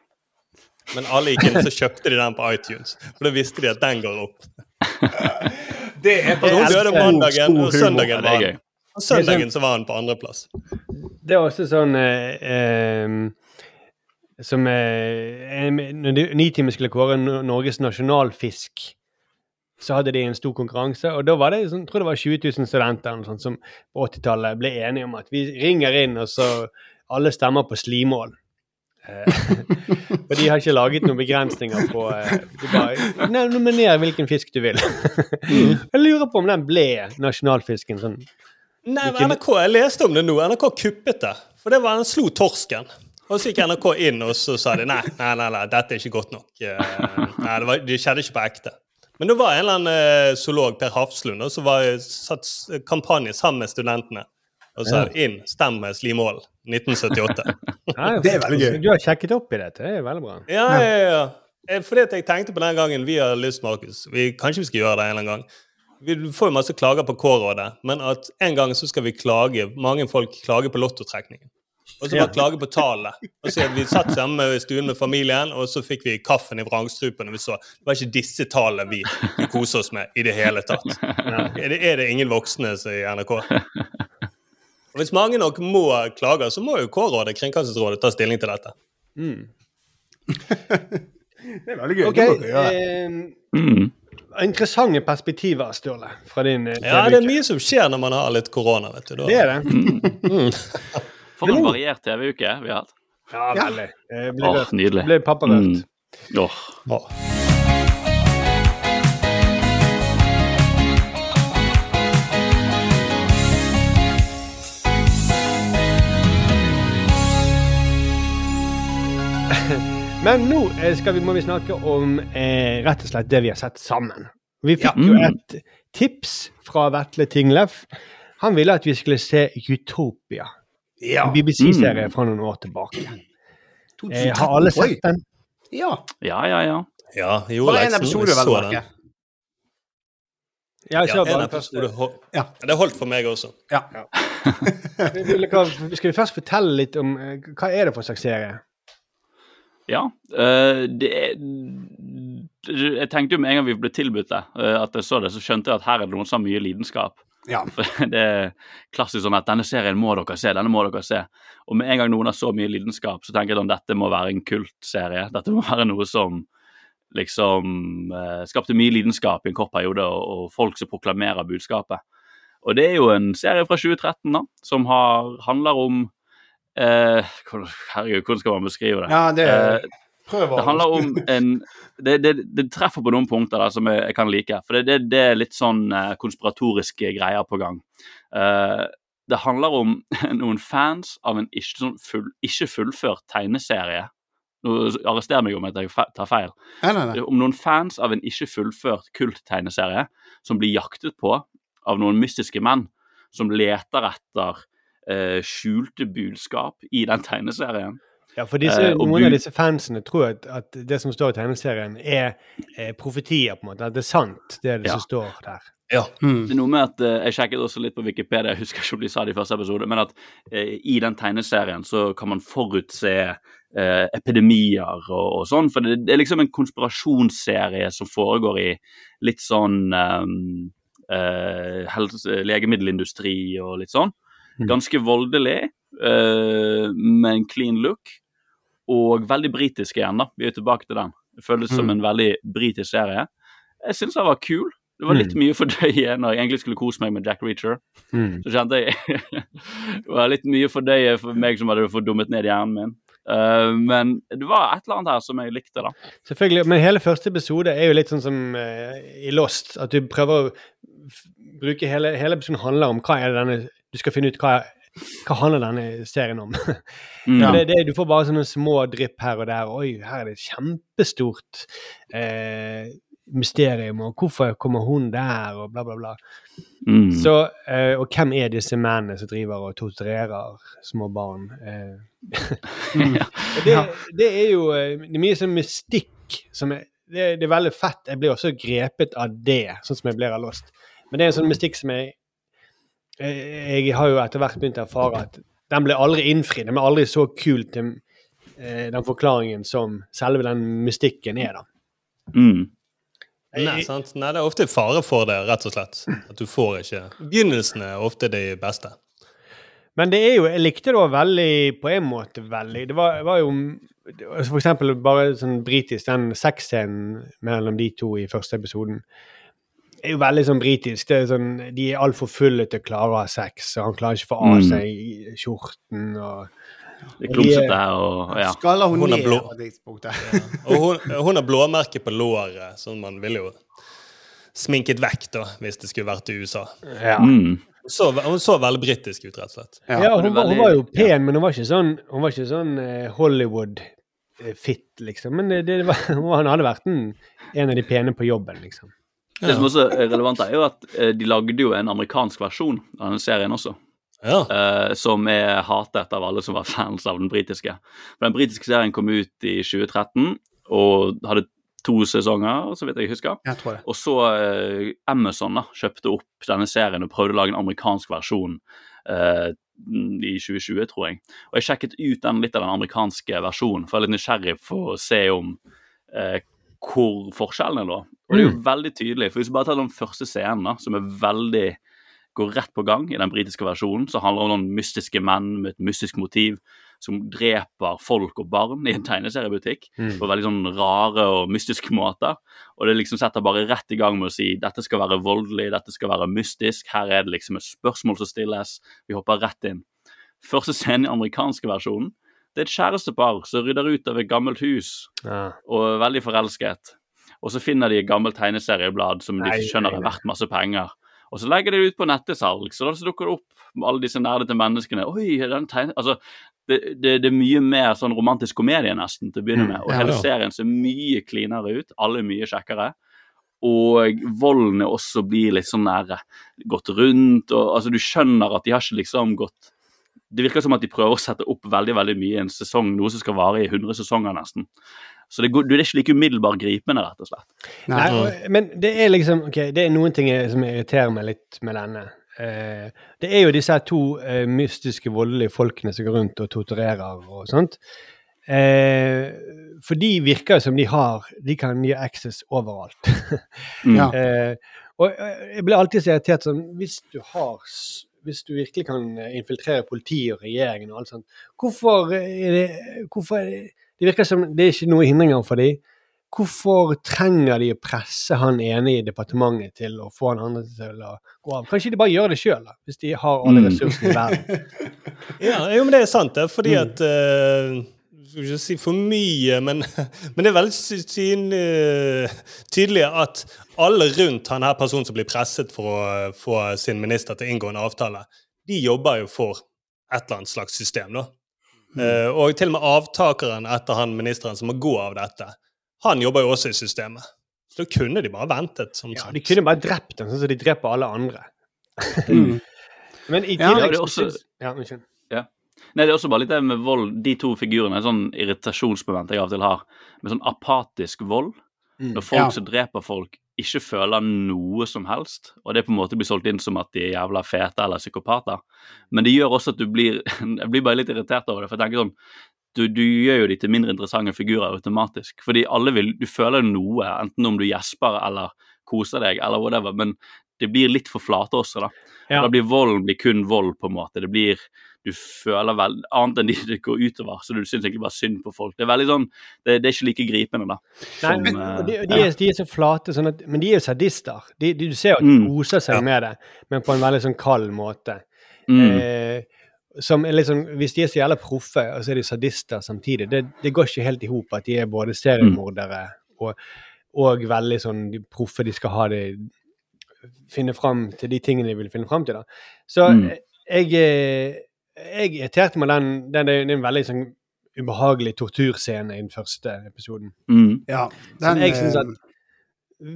Men alle gikk inn, så kjøpte de den på iTunes. For da visste de at den går opp.
Det er
hun døde mandagen, og søndagen var han. Og søndagen så var han på andreplass.
Det er også sånn eh, eh, Som eh, Når Nitimen skulle kåre Norges nasjonalfisk, så hadde de en stor konkurranse. Og da var det sånn, jeg tror det var 20 000 studenter eller noe sånt, som på 80-tallet ble enige om at vi ringer inn, og så alle stemmer på slimål. For og de har ikke laget noen begrensninger på eh, Du bare nominer hvilken fisk du vil. Jeg lurer på om den ble nasjonalfisken sånn.
Nei, men NRK, jeg leste om det nå. NRK kuppet det. For det var den slo torsken. Og så gikk NRK inn og så sa de nei, nei, nei, nei dette er ikke godt nok. Eh, Nei, det, var, det skjedde ikke på ekte. Men det var en eller annen eh, zoolog, Per Hafslund, som var satt kampanje sammen med studentene. Og
Ja.
inn, stem med Slimål 1978.
det er veldig gøy. Du har sjekket opp i dette, det er veldig bra.
Ja, ja, ja. Eh, Fordi at jeg tenkte på den gangen vi har lyst, Markus vi, Kanskje vi skal gjøre det en eller annen gang. Vi får jo masse klager på K-rådet, men at en gang så skal vi klage Mange folk klager på lottotrekningen. Og så bare klage på tallene. Og så Vi satt sammen i stuen med familien, og så fikk vi kaffen i vrangstrupen. Og vi så det var ikke disse tallene vi, vi koser oss med i det hele tatt. Er det, er det ingen voksne som i NRK? Og Hvis mange nok må klage, så må jo K-rådet, Kringkastingsrådet, ta stilling til dette.
Mm.
Det er veldig gøy.
Ok,
det må vi gjøre.
eh, Interessante perspektiver, Sturle, fra din eh,
Ja, det er mye som skjer når man har litt korona, vet du. Da.
Det er det.
Mm.
For en variert TV-uke vi har hatt.
Ja, veldig. Jeg ble, rørt.
nydelig.
ble pappa
Mm. Oh. Oh.
Men nå eh, skal vi, må vi snakke om eh, rett og slett det vi har sett sammen. Vi fikk jo
Mm.
et tips fra Vetle Tinglef. Han ville at vi skulle se Utopia. En BBC-serie
Mm.
fra noen år tilbake. Eh,
2013,
har alle sett den?
Ja.
Ja, ja, ja.
Ja, jo,
Bare en episode,
jeg
vel Marke.
Ja, jeg
Ja, en
bare
episode
Ja.
Det holdt for meg også.
Ja.
ja. Skal vi først fortelle litt om eh, hva er det for slags serie?
Ja. eh, det er Jeg tenkte jo med en gang vi ble tilbudt det, eh, at jeg så det, så skjønte jeg at her er det noen som har mye lidenskap.
Ja.
For det er klassisk sånn at denne serien må dere se, denne må dere se. Og med en gang noen har så mye lidenskap, så tenker jeg at dette må være en kultserie. Dette må være noe som liksom eh, skapte mye lidenskap i en kort periode, og, og folk som proklamerer budskapet. Og det er jo en serie fra 2013 da, som har, handler om eh, Herregud, hvordan skal man beskrive det?
Ja, det
Eh,
Prøv
det handler om en det, det, det treffer på noen punkter der som jeg, jeg kan like. For det, det, er litt sånn eh, konspiratoriske greier på gang. Uh, det handler om noen fans av en ikke, sånn full, ikke fullført tegneserie. Nå Arrester meg om at jeg tar feil.
Nei, nei, nei.
Om noen fans av en ikke fullført kulttegneserie som blir jaktet på av noen mystiske menn som leter etter eh, skjulte budskap i den tegneserien.
Ja, for disse,
Eh,
Noen av disse fansene tror at, at det som står i tegneserien, er er, profetier, på en måte. At det er sant, det, er det
Ja.
som står der.
Ja.
Det er noe med at eh, Jeg sjekket også litt på Wikipedia, jeg husker ikke om de sa det i første episode, men at eh, i den tegneserien så kan man forutse eh, epidemier og, og sånn. For det, det er liksom en konspirasjonsserie som foregår i litt sånn ehm, eh, helse, legemiddelindustri og litt sånn. Ganske voldelig, eh, med en clean look. Og veldig britisk igjen, da. Vi er tilbake til den. Det føles som
Mm.
en veldig britisk serie. Jeg syns den var kul. Det var litt mye å fordøye når jeg egentlig skulle kose meg med Jack Reacher.
Mm.
Så kjente jeg Det var litt mye å fordøye for meg som hadde fått dummet ned hjernen min. Uh, men det var et eller annet her som jeg likte, da.
Selvfølgelig, Men hele første episode er jo litt sånn som uh, i Lost. At du prøver å bruke hele, hele episoden handler om hva er det denne Du skal finne ut hva, hva handler denne serien om.
Mm.
Det, det, du får bare sånne små drypp her og der. Oi, her er det et kjempestort eh, mysterium, og hvorfor kommer hun der, og bla, bla, bla.
Mm.
Så, eh, og hvem er disse mennene som driver og torturerer små barn? Eh, og det, det er jo eh, det er mye sånn mystikk som er det, det er veldig fett. Jeg blir også grepet av det, sånn som jeg blir av Lost. Men det er en sånn mystikk som jeg Jeg har jo etter hvert begynt å erfare at den ble aldri innfridd. Den ble aldri så kul til eh, den forklaringen som selve den mystikken er, da.
Mm.
Nei, sant? Nei, det er ofte fare for det, rett og slett. At du får ikke Begynnelsene er ofte de beste.
Men det er jo, jeg likte det veldig, på en måte veldig. Det var, var jo altså for eksempel bare sånn britisk, den sexscenen mellom de to i første episoden er jo veldig sånn britisk. Det er sånn, de er altfor fulle til å klare å ha sex, og han klarer ikke å få av
Mm.
seg i skjorten. og
litt klumsete og ja.
Skaller hun,
Hun
ned
blå.
på det tidspunktet?
Og hun, hun har blåmerke på låret, så man ville jo sminket vekk da, hvis det skulle vært i USA.
Ja.
Mm.
Så, hun så veldig britisk ut, rett og slett.
Ja,
ja
hun, var- hun var jo pen, men hun var ikke sånn, var ikke sånn eh, Hollywood-fit, liksom. Men det, det var, hun hadde vært en, en av de pene på jobben, liksom.
Det som også er relevant, er jo at eh, de lagde jo en amerikansk versjon av denne serien også.
Ja.
Uh, som er hatet av alle som var fans av den britiske. Den britiske serien kom ut i 2013 og hadde to sesonger, så vidt jeg husker.
Jeg tror det.
Og så uh, Amazon da, kjøpte opp denne serien og prøvde å lage en amerikansk versjon uh, i 2020, tror jeg. Og jeg sjekket ut den, litt av den amerikanske versjonen, for jeg er litt nysgjerrig for å se om hvor forskjellene lå. Og det er jo veldig tydelig, for hvis vi bare tar den første scenen, da, som er veldig går rett på gang i den britiske versjonen, så handler det om noen mystiske menn med et mystisk motiv som dreper folk og barn i en tegneseriebutikk
Mm.
på veldig sånn rare og mystiske måter. Og det liksom setter bare rett i gang med å si dette skal være voldelig, dette skal være mystisk, her er det liksom et spørsmål som stilles, vi hopper rett inn. Første scenen i amerikanske versjonen, det er et kjærestepar som rydder ut av et gammelt hus
Ja.
og er veldig forelsket. Og så finner de et gammelt tegneserieblad som de skjønner er verdt masse penger. Og så legger de det ut på nettesalg, så da dukker det opp alle disse nerdete menneskene. Oi, den tegne... Altså, det, det, det er mye mer sånn romantisk komedie nesten til å begynne
Mm,
med. Og hele serien ser mye cleanere ut. Alle er mye kjekkere. Og volden er også blir litt sånn der gått rundt, og altså du skjønner at de har ikke liksom gått Det virker som at de prøver å sette opp veldig veldig mye i en sesong, noe som skal vare i 100 sesonger nesten. Så det, går, det er ikke like umiddelbart gripende, rett og slett.
Nei, og, men det er liksom Ok, det er noen ting som irriterer meg litt med denne. Eh, det er jo disse her to eh, mystiske, voldelige folkene som går rundt og torturerer og sånt. Eh, for de virker jo som de har De kan gi access overalt.
Mm.
Ja.
Eh, og eh, jeg blir alltid så irritert sånn Hvis du har hvis du virkelig kan eh, infiltrere politiet og regjeringen og alt sånt, hvorfor er det hvorfor er det, det virker som det er ikke noen hindringer for dem. Hvorfor trenger de å presse han ene i departementet til å få han andre til å gå av? Kanskje de bare gjør det sjøl, hvis de har alle
Mm.
ressursene i verden.
Ja, jo, men det er sant, det. Fordi
Mm.
at uh, Skal ikke si for mye, men, men det er veldig tydelig, tydelig at alle rundt han her personen som blir presset for å få sin minister til å inngå en avtale, de jobber jo for et eller annet slags system, da.
Mm.
Eh, og til og med avtakeren etter han ministeren som må gå av dette, han jobber jo også i systemet. Så da kunne de bare ventet. som
Ja,
sagt.
de kunne bare drept ham, sånn som de dreper alle andre.
Mm.
Men i
Ja,
tillegg
det er også-
Ja, unnskyld.
Nei, det er også bare litt det med vold. De to figurene er sånn irritasjonsmoment jeg av og til har. Med sånn apatisk vold.
Mm.
Når folk
Ja.
som dreper folk, ikke føler noe som helst. Og det på en måte blir solgt inn som at de er jævla fete eller psykopater. Men det gjør også at du blir Jeg blir bare litt irritert over det. For jeg tenker sånn du, du gjør jo de til mindre interessante figurer automatisk. Fordi alle vil Du føler noe, enten om du gjesper eller koser deg eller whatever, men det blir litt for flate også, da.
Ja.
Da blir volden blir kun vold, på en måte. Det blir Du føler vel Annet enn de det går utover, så du syns egentlig bare synd på folk. Det er veldig sånn Det, det er ikke like gripende, da.
Nei,
som,
men,
eh,
de, de, er, de er så flate, sånn at, men de er jo sadister. De, du ser jo at de
Mm.
koser seg med det, men på en veldig sånn kald måte.
mm.
Eh, som er sånn, Hvis de er så jævla proffe, og så er de sadister samtidig, det, det går ikke helt i hop at de er både seriemordere og, og veldig sånn de proffe. De skal ha det Finne fram til de tingene de vil finne fram til. da. Så
Mm.
jeg, eh, jeg irriterte meg den, den, det er en veldig sånn ubehagelig torturscene i den første episoden.
Mm.
Ja. Den,
jeg synes
eh,
at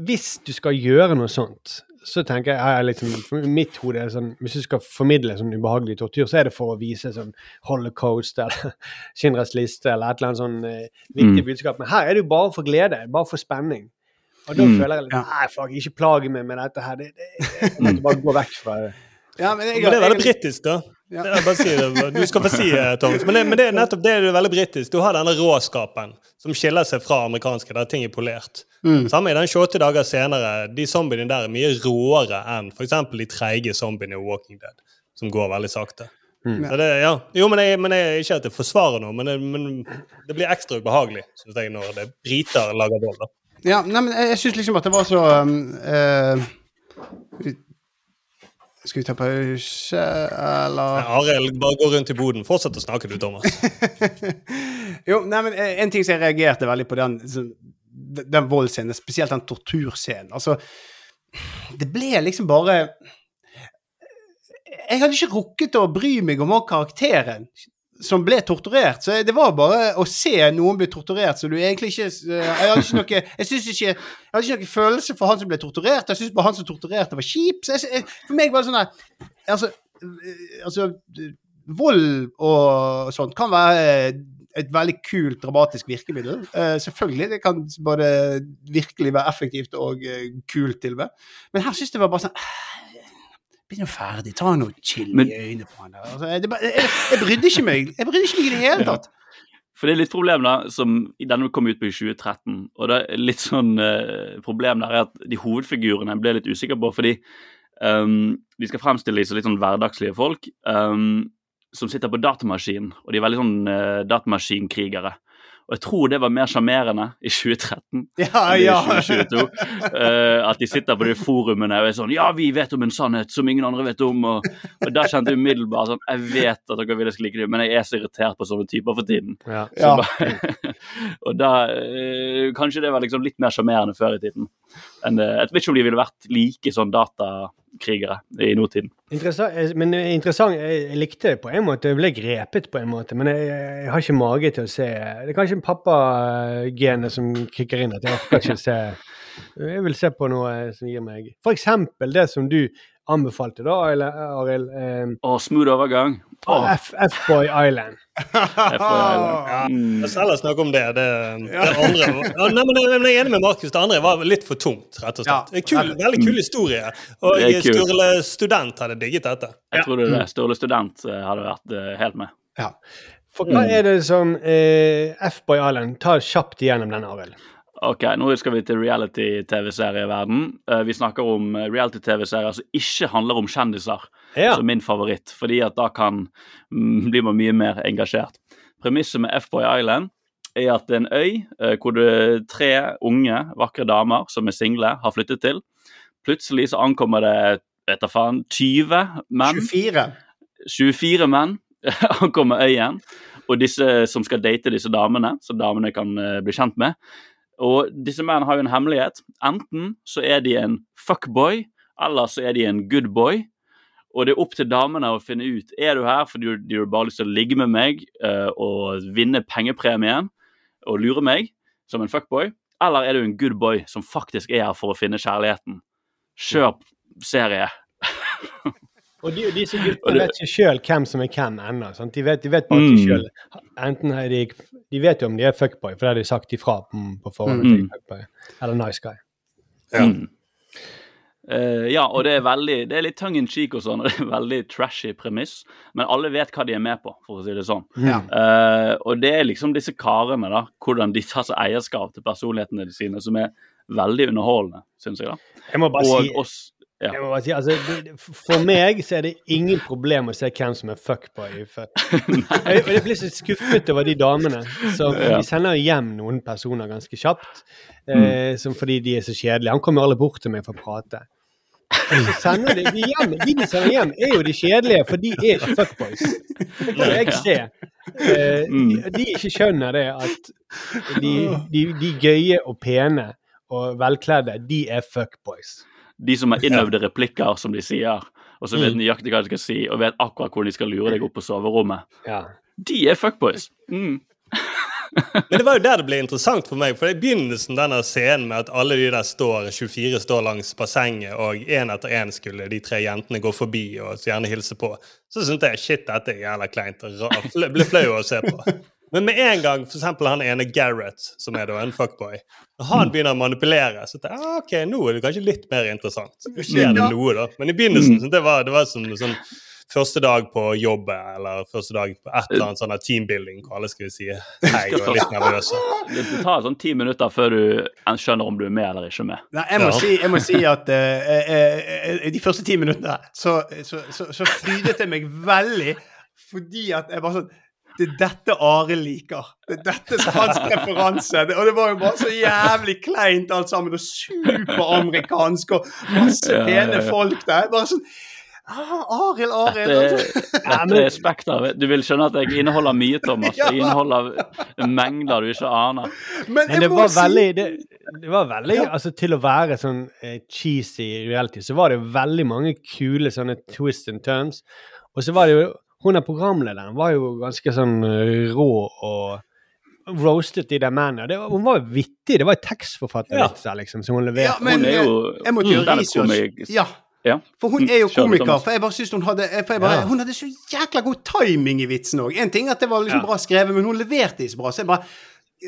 hvis du skal gjøre noe sånt, så tenker jeg, jeg liksom, for mitt hode er sånn, Hvis du skal formidle sånn ubehagelig tortur, så er det for å vise sånn holocaust eller Schindlers liste eller et eller annet sånn eh, viktig
Mm.
budskap. Men her er det jo bare for glede, bare for spenning. Og da
Mm.
føler jeg litt Nei, fuck, ikke plage meg med dette her. Det, det, jeg måtte bare gå vekk fra det.
ja, men jeg,
Men det er veldig britisk, da.
Ja.
Er bare si det. Du skal få si det, Thomas. Men det, men det er nettopp det er veldig britisk. Du har denne råskapen som skiller seg fra amerikanske, der ting er polert.
Mm.
Samme i den 28 dager senere. De zombiene der er mye råere enn f.eks. de treige zombiene i Walking Dead, som går veldig sakte.
Mm.
Så det, ja. Jo, men jeg, men jeg, ikke at jeg forsvarer noe, men det, men det blir ekstra ubehagelig synes jeg, når det briter lager vold.
Ja, nei, men jeg, jeg syns liksom at det var så um, eh, Skal vi ta pause, eller
Arild, bare gå rundt i boden. Fortsett å snakke, du, Thomas.
Jo, nei, men eh, en ting som jeg reagerte veldig på, den, den voldsscenen, spesielt den torturscenen. Altså, det ble liksom bare Jeg hadde ikke rukket å bry meg om karakteren som ble torturert. Så det var bare å se noen bli torturert, så du egentlig ikke eh, Jeg hadde ikke noe jeg synes ikke, jeg hadde ikke noe følelse for han som ble torturert. Jeg syntes bare han som torturerte, var kjip. Så jeg, for meg var det sånn der Altså, eh, altså Vold og sånt kan være et veldig kult, dramatisk virkemiddel. Uh, selvfølgelig. Det kan både virkelig være effektivt og uh, kult, til og med. Men her syns jeg det var bare sånn Bli nå ferdig. Ta noe chill i øynene på han der. Altså, jeg, jeg, jeg brydde ikke meg. Jeg brydde ikke meg i det hele tatt.
For det er litt problem da, som denne kom ut på i 2013, og det er litt sånn uh, problem der er at de hovedfigurene ble litt usikker på, fordi um, de skal fremstille de som litt sånn hverdagslige folk um, som sitter på datamaskin, og de er veldig sånn uh, datamaskinkrigere. Og jeg tror det var mer sjarmerende i 2013
Ja,
enn
ja.
i 2022. Uh, at de sitter på de forumene og er sånn Ja, vi vet om en sannhet som ingen andre vet om. Og, og da kjente jeg umiddelbart sånn Jeg vet at dere vil jeg skal like det, men jeg er så irritert på sånne typer for tiden.
Ja.
Så
Ja.
bare, og da uh, Kanskje det var liksom litt mer sjarmerende før i tiden. enn det- jeg vet ikke om de ville vært like sånn datakrigere i nåtiden.
Interessant, eh, men eh, interessant, jeg likte det på en måte, jeg ble grepet på en måte, men jeg, jeg har ikke mage til å se Det er kanskje pappagenet som kicker inn, at jeg orker ikke se Jeg vil se på noe som gir meg eksempel det som du anbefalte, da, eller, Arild. Eh,
Å, smooth overgang.
Oh. F-Boy Island.
jeg skal
Ja,
mm.
Oss heller snakke om det. Det, det andre ja, nei, men Jeg er enig med Markus. Det andre var litt for tungt, rett og slett.
Ja.
En Kul, veldig kul historie. Og
Det.
Sturle Student hadde digget dette.
Jeg tror det det. Sturle Student eh, hadde vært eh, helt med.
Ja.
For hva er det som eh, F-Boy Island Ta kjapt igjennom den, Arild.
Ok, nå skal vi til reality-TV-serieverden. Eh, vi snakker om eh, reality-TV-serier som ikke handler om kjendiser,
Ja.
som min favoritt. Fordi at da kan mm, blir man mye mer engasjert. Premisset med F-Boy Island er at det er en øy eh, hvor det tre unge, vakre damer som er single, har flyttet til. Plutselig så ankommer det vet da faen, 20 menn.
24.
24 menn ankommer øyen, og disse som skal date disse damene, som damene kan bli kjent med. Og disse mennene har jo en hemmelighet. Enten så er de en fuckboy, eller så er de en goodboy. Og det er opp til damene å finne ut er du her fordi du har bare lyst til å ligge med meg uh, og vinne pengepremien og lure meg som en fuckboy, eller er du en goodboy som faktisk er her for å finne kjærligheten. Kjør serie.
Og de, disse guttene vet ikke sjøl hvem som er hvem ennå. De vet, de vet bare de
Mm.
sjøl Enten er de De vet jo om de er fuckboy, for det har de sagt ifra på, på forhånd.
Mm.
fuckboy. Eller nice guy.
Ja.
Mm. Uh, ja, og det er veldig, det er litt tongue in cheek og sånn, og det er veldig trashy premiss, men alle vet hva de er med på, for å si det sånn.
Ja.
Uh, og det er liksom disse karene, da, hvordan de tar seg eierskap til personlighetene sine, som er veldig underholdende, syns jeg, da.
Jeg må bare
Og
si,
oss ja.
si altså, For meg så er det ingen problem å se hvem som er fuckboy. For, jeg, jeg blir så skuffet over de damene. som
Ja.
De sender hjem noen personer ganske kjapt, eh, som fordi de er så kjedelige. Han kommer alle bort til meg for å prate. Så sender de, de hjem. De de sender hjem, er jo de kjedelige, for de er ikke fuckboys. Det kan jeg se. Eh, de, de ikke skjønner det at de, de, de gøye og pene og velkledde, de er fuckboys.
De som har innøvde replikker, som de sier, og så
Mm.
vet nøyaktig hva de skal si, og vet akkurat hvor de skal lure deg opp på soverommet.
Ja.
De er fuckboys. Mm.
Men det var jo der det ble interessant for meg. For i begynnelsen denne scenen med at alle de der står, 24 står langs bassenget, og én etter én skulle de tre jentene gå forbi og gjerne hilse på, så syntes jeg shit, dette er jævla kleint. og Ble flau å se på. Men med en gang for eksempel han ene Gareth, som er da en fuckboy, når han begynner å manipulere, så tenker jeg ah, ok, nå er det kanskje litt mer interessant. Nå skjer det noe, da. Men i begynnelsen så det var det var som sånn første dag på jobbet eller første dag på et eller annet sånn teambuilding hvor alle skal si hei og er litt nervøse.
Det det tar sånn ti minutter før du skjønner om du er med eller ikke med.
Nei, jeg må,
Ja.
si, jeg må si at uh, uh, uh, de første ti minuttene så, så, så, så frydet jeg meg veldig fordi at jeg bare sånn det er dette Are liker. Det er dette som er hans preferanse. Det, og det var jo bare så jævlig kleint alt sammen, og superamerikansk, og masse
Ja, ja,
pene
ja.
folk der. Bare sånn ah, Arild, Arild.
Dette, dette er Spekter. Du vil skjønne at jeg inneholder mye, Thomas. Jeg inneholder mengder du ikke aner.
Men,
Men det var veldig det, det var veldig, altså Til å være sånn eh, cheesy reality, så var det veldig mange kule sånne twists and turns. Og så var det jo Hun er programlederen var jo ganske sånn eh, rå og roastet i mennene. Det var, hun var jo vittig. Det var jo tekstforfattervitser liksom, som hun leverte.
Ja, men
Hun er jo
eh, jeg måtte gjøre research. Ja,
Ja.
for hun er jo komiker. For jeg bare synes hun hadde for jeg bare,
Ja.
Hun hadde så jækla god timing i vitsen òg. En ting at det var liksom
Ja.
bra skrevet, men hun leverte ikke så bra. Så jeg bare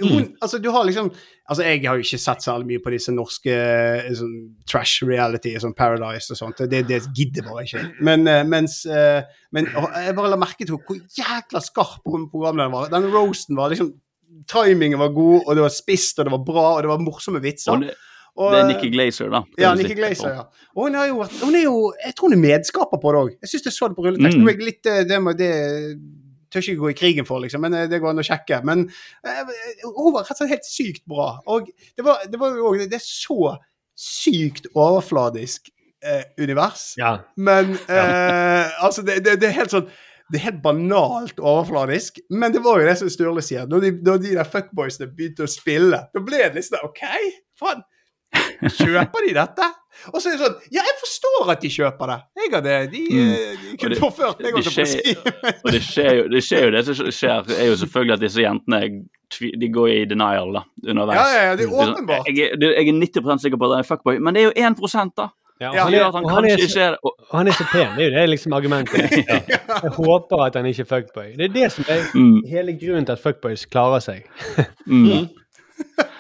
hun, altså du har liksom Altså Jeg har jo ikke sett særlig mye på disse norske eh, sånn trash reality, sånn Paradise og sånt. Det, det gidder bare ikke. Men, eh, mens, eh, men jeg bare la merke til hvor jækla skarp hun programlederen var. Den roasten var liksom Timingen var god, og det var spisst, og det var bra, og det var morsomme vitser.
Og det,
Og,
det er Nikki Glazer, da.
ja. Nikki Glazer, ja. Og hun er jo, hun er jo Jeg tror hun er medskaper på det òg. Jeg syns jeg så det på rulleteksten.
Mm.
Litt, det, må, det tør ikke gå i krigen for, liksom, men eh, det går an å sjekke. Men eh, hun var rett og slett helt sykt bra. Og det var, det var jo òg Det er så sykt overfladisk eh, univers.
Ja.
Men eh, altså, det, det, det er helt sånn det er helt banalt overfladisk, men det var jo det som Sturle sier. Når de, når de der fuckboysene begynte å spille, da ble det litt sånn OK, faen. Kjøper de dette? Og så er det sånn Ja, jeg forstår at de kjøper det. Jeg hadde De,
Mm.
eh, de kunne
det-
meg,
det
holdt jeg på å si.
Og det skjer, jo, det skjer jo det som skjer, er jo selvfølgelig at disse jentene de går i denial da, underveis.
Ja, ja, ja, det er
sånn,
åpenbart.
Jeg, jeg er 90% sikker på at han er fuckboy, men det er jo 1 da.
Ja, og han, er,
han
og han, er så,
ikke er. Og-
og han er så pen. Det er jo det liksom argumentet. Jeg håper at han ikke er fuckboy. Det er det som er
Mm,
hele grunnen til at fuckboys klarer seg.
mm.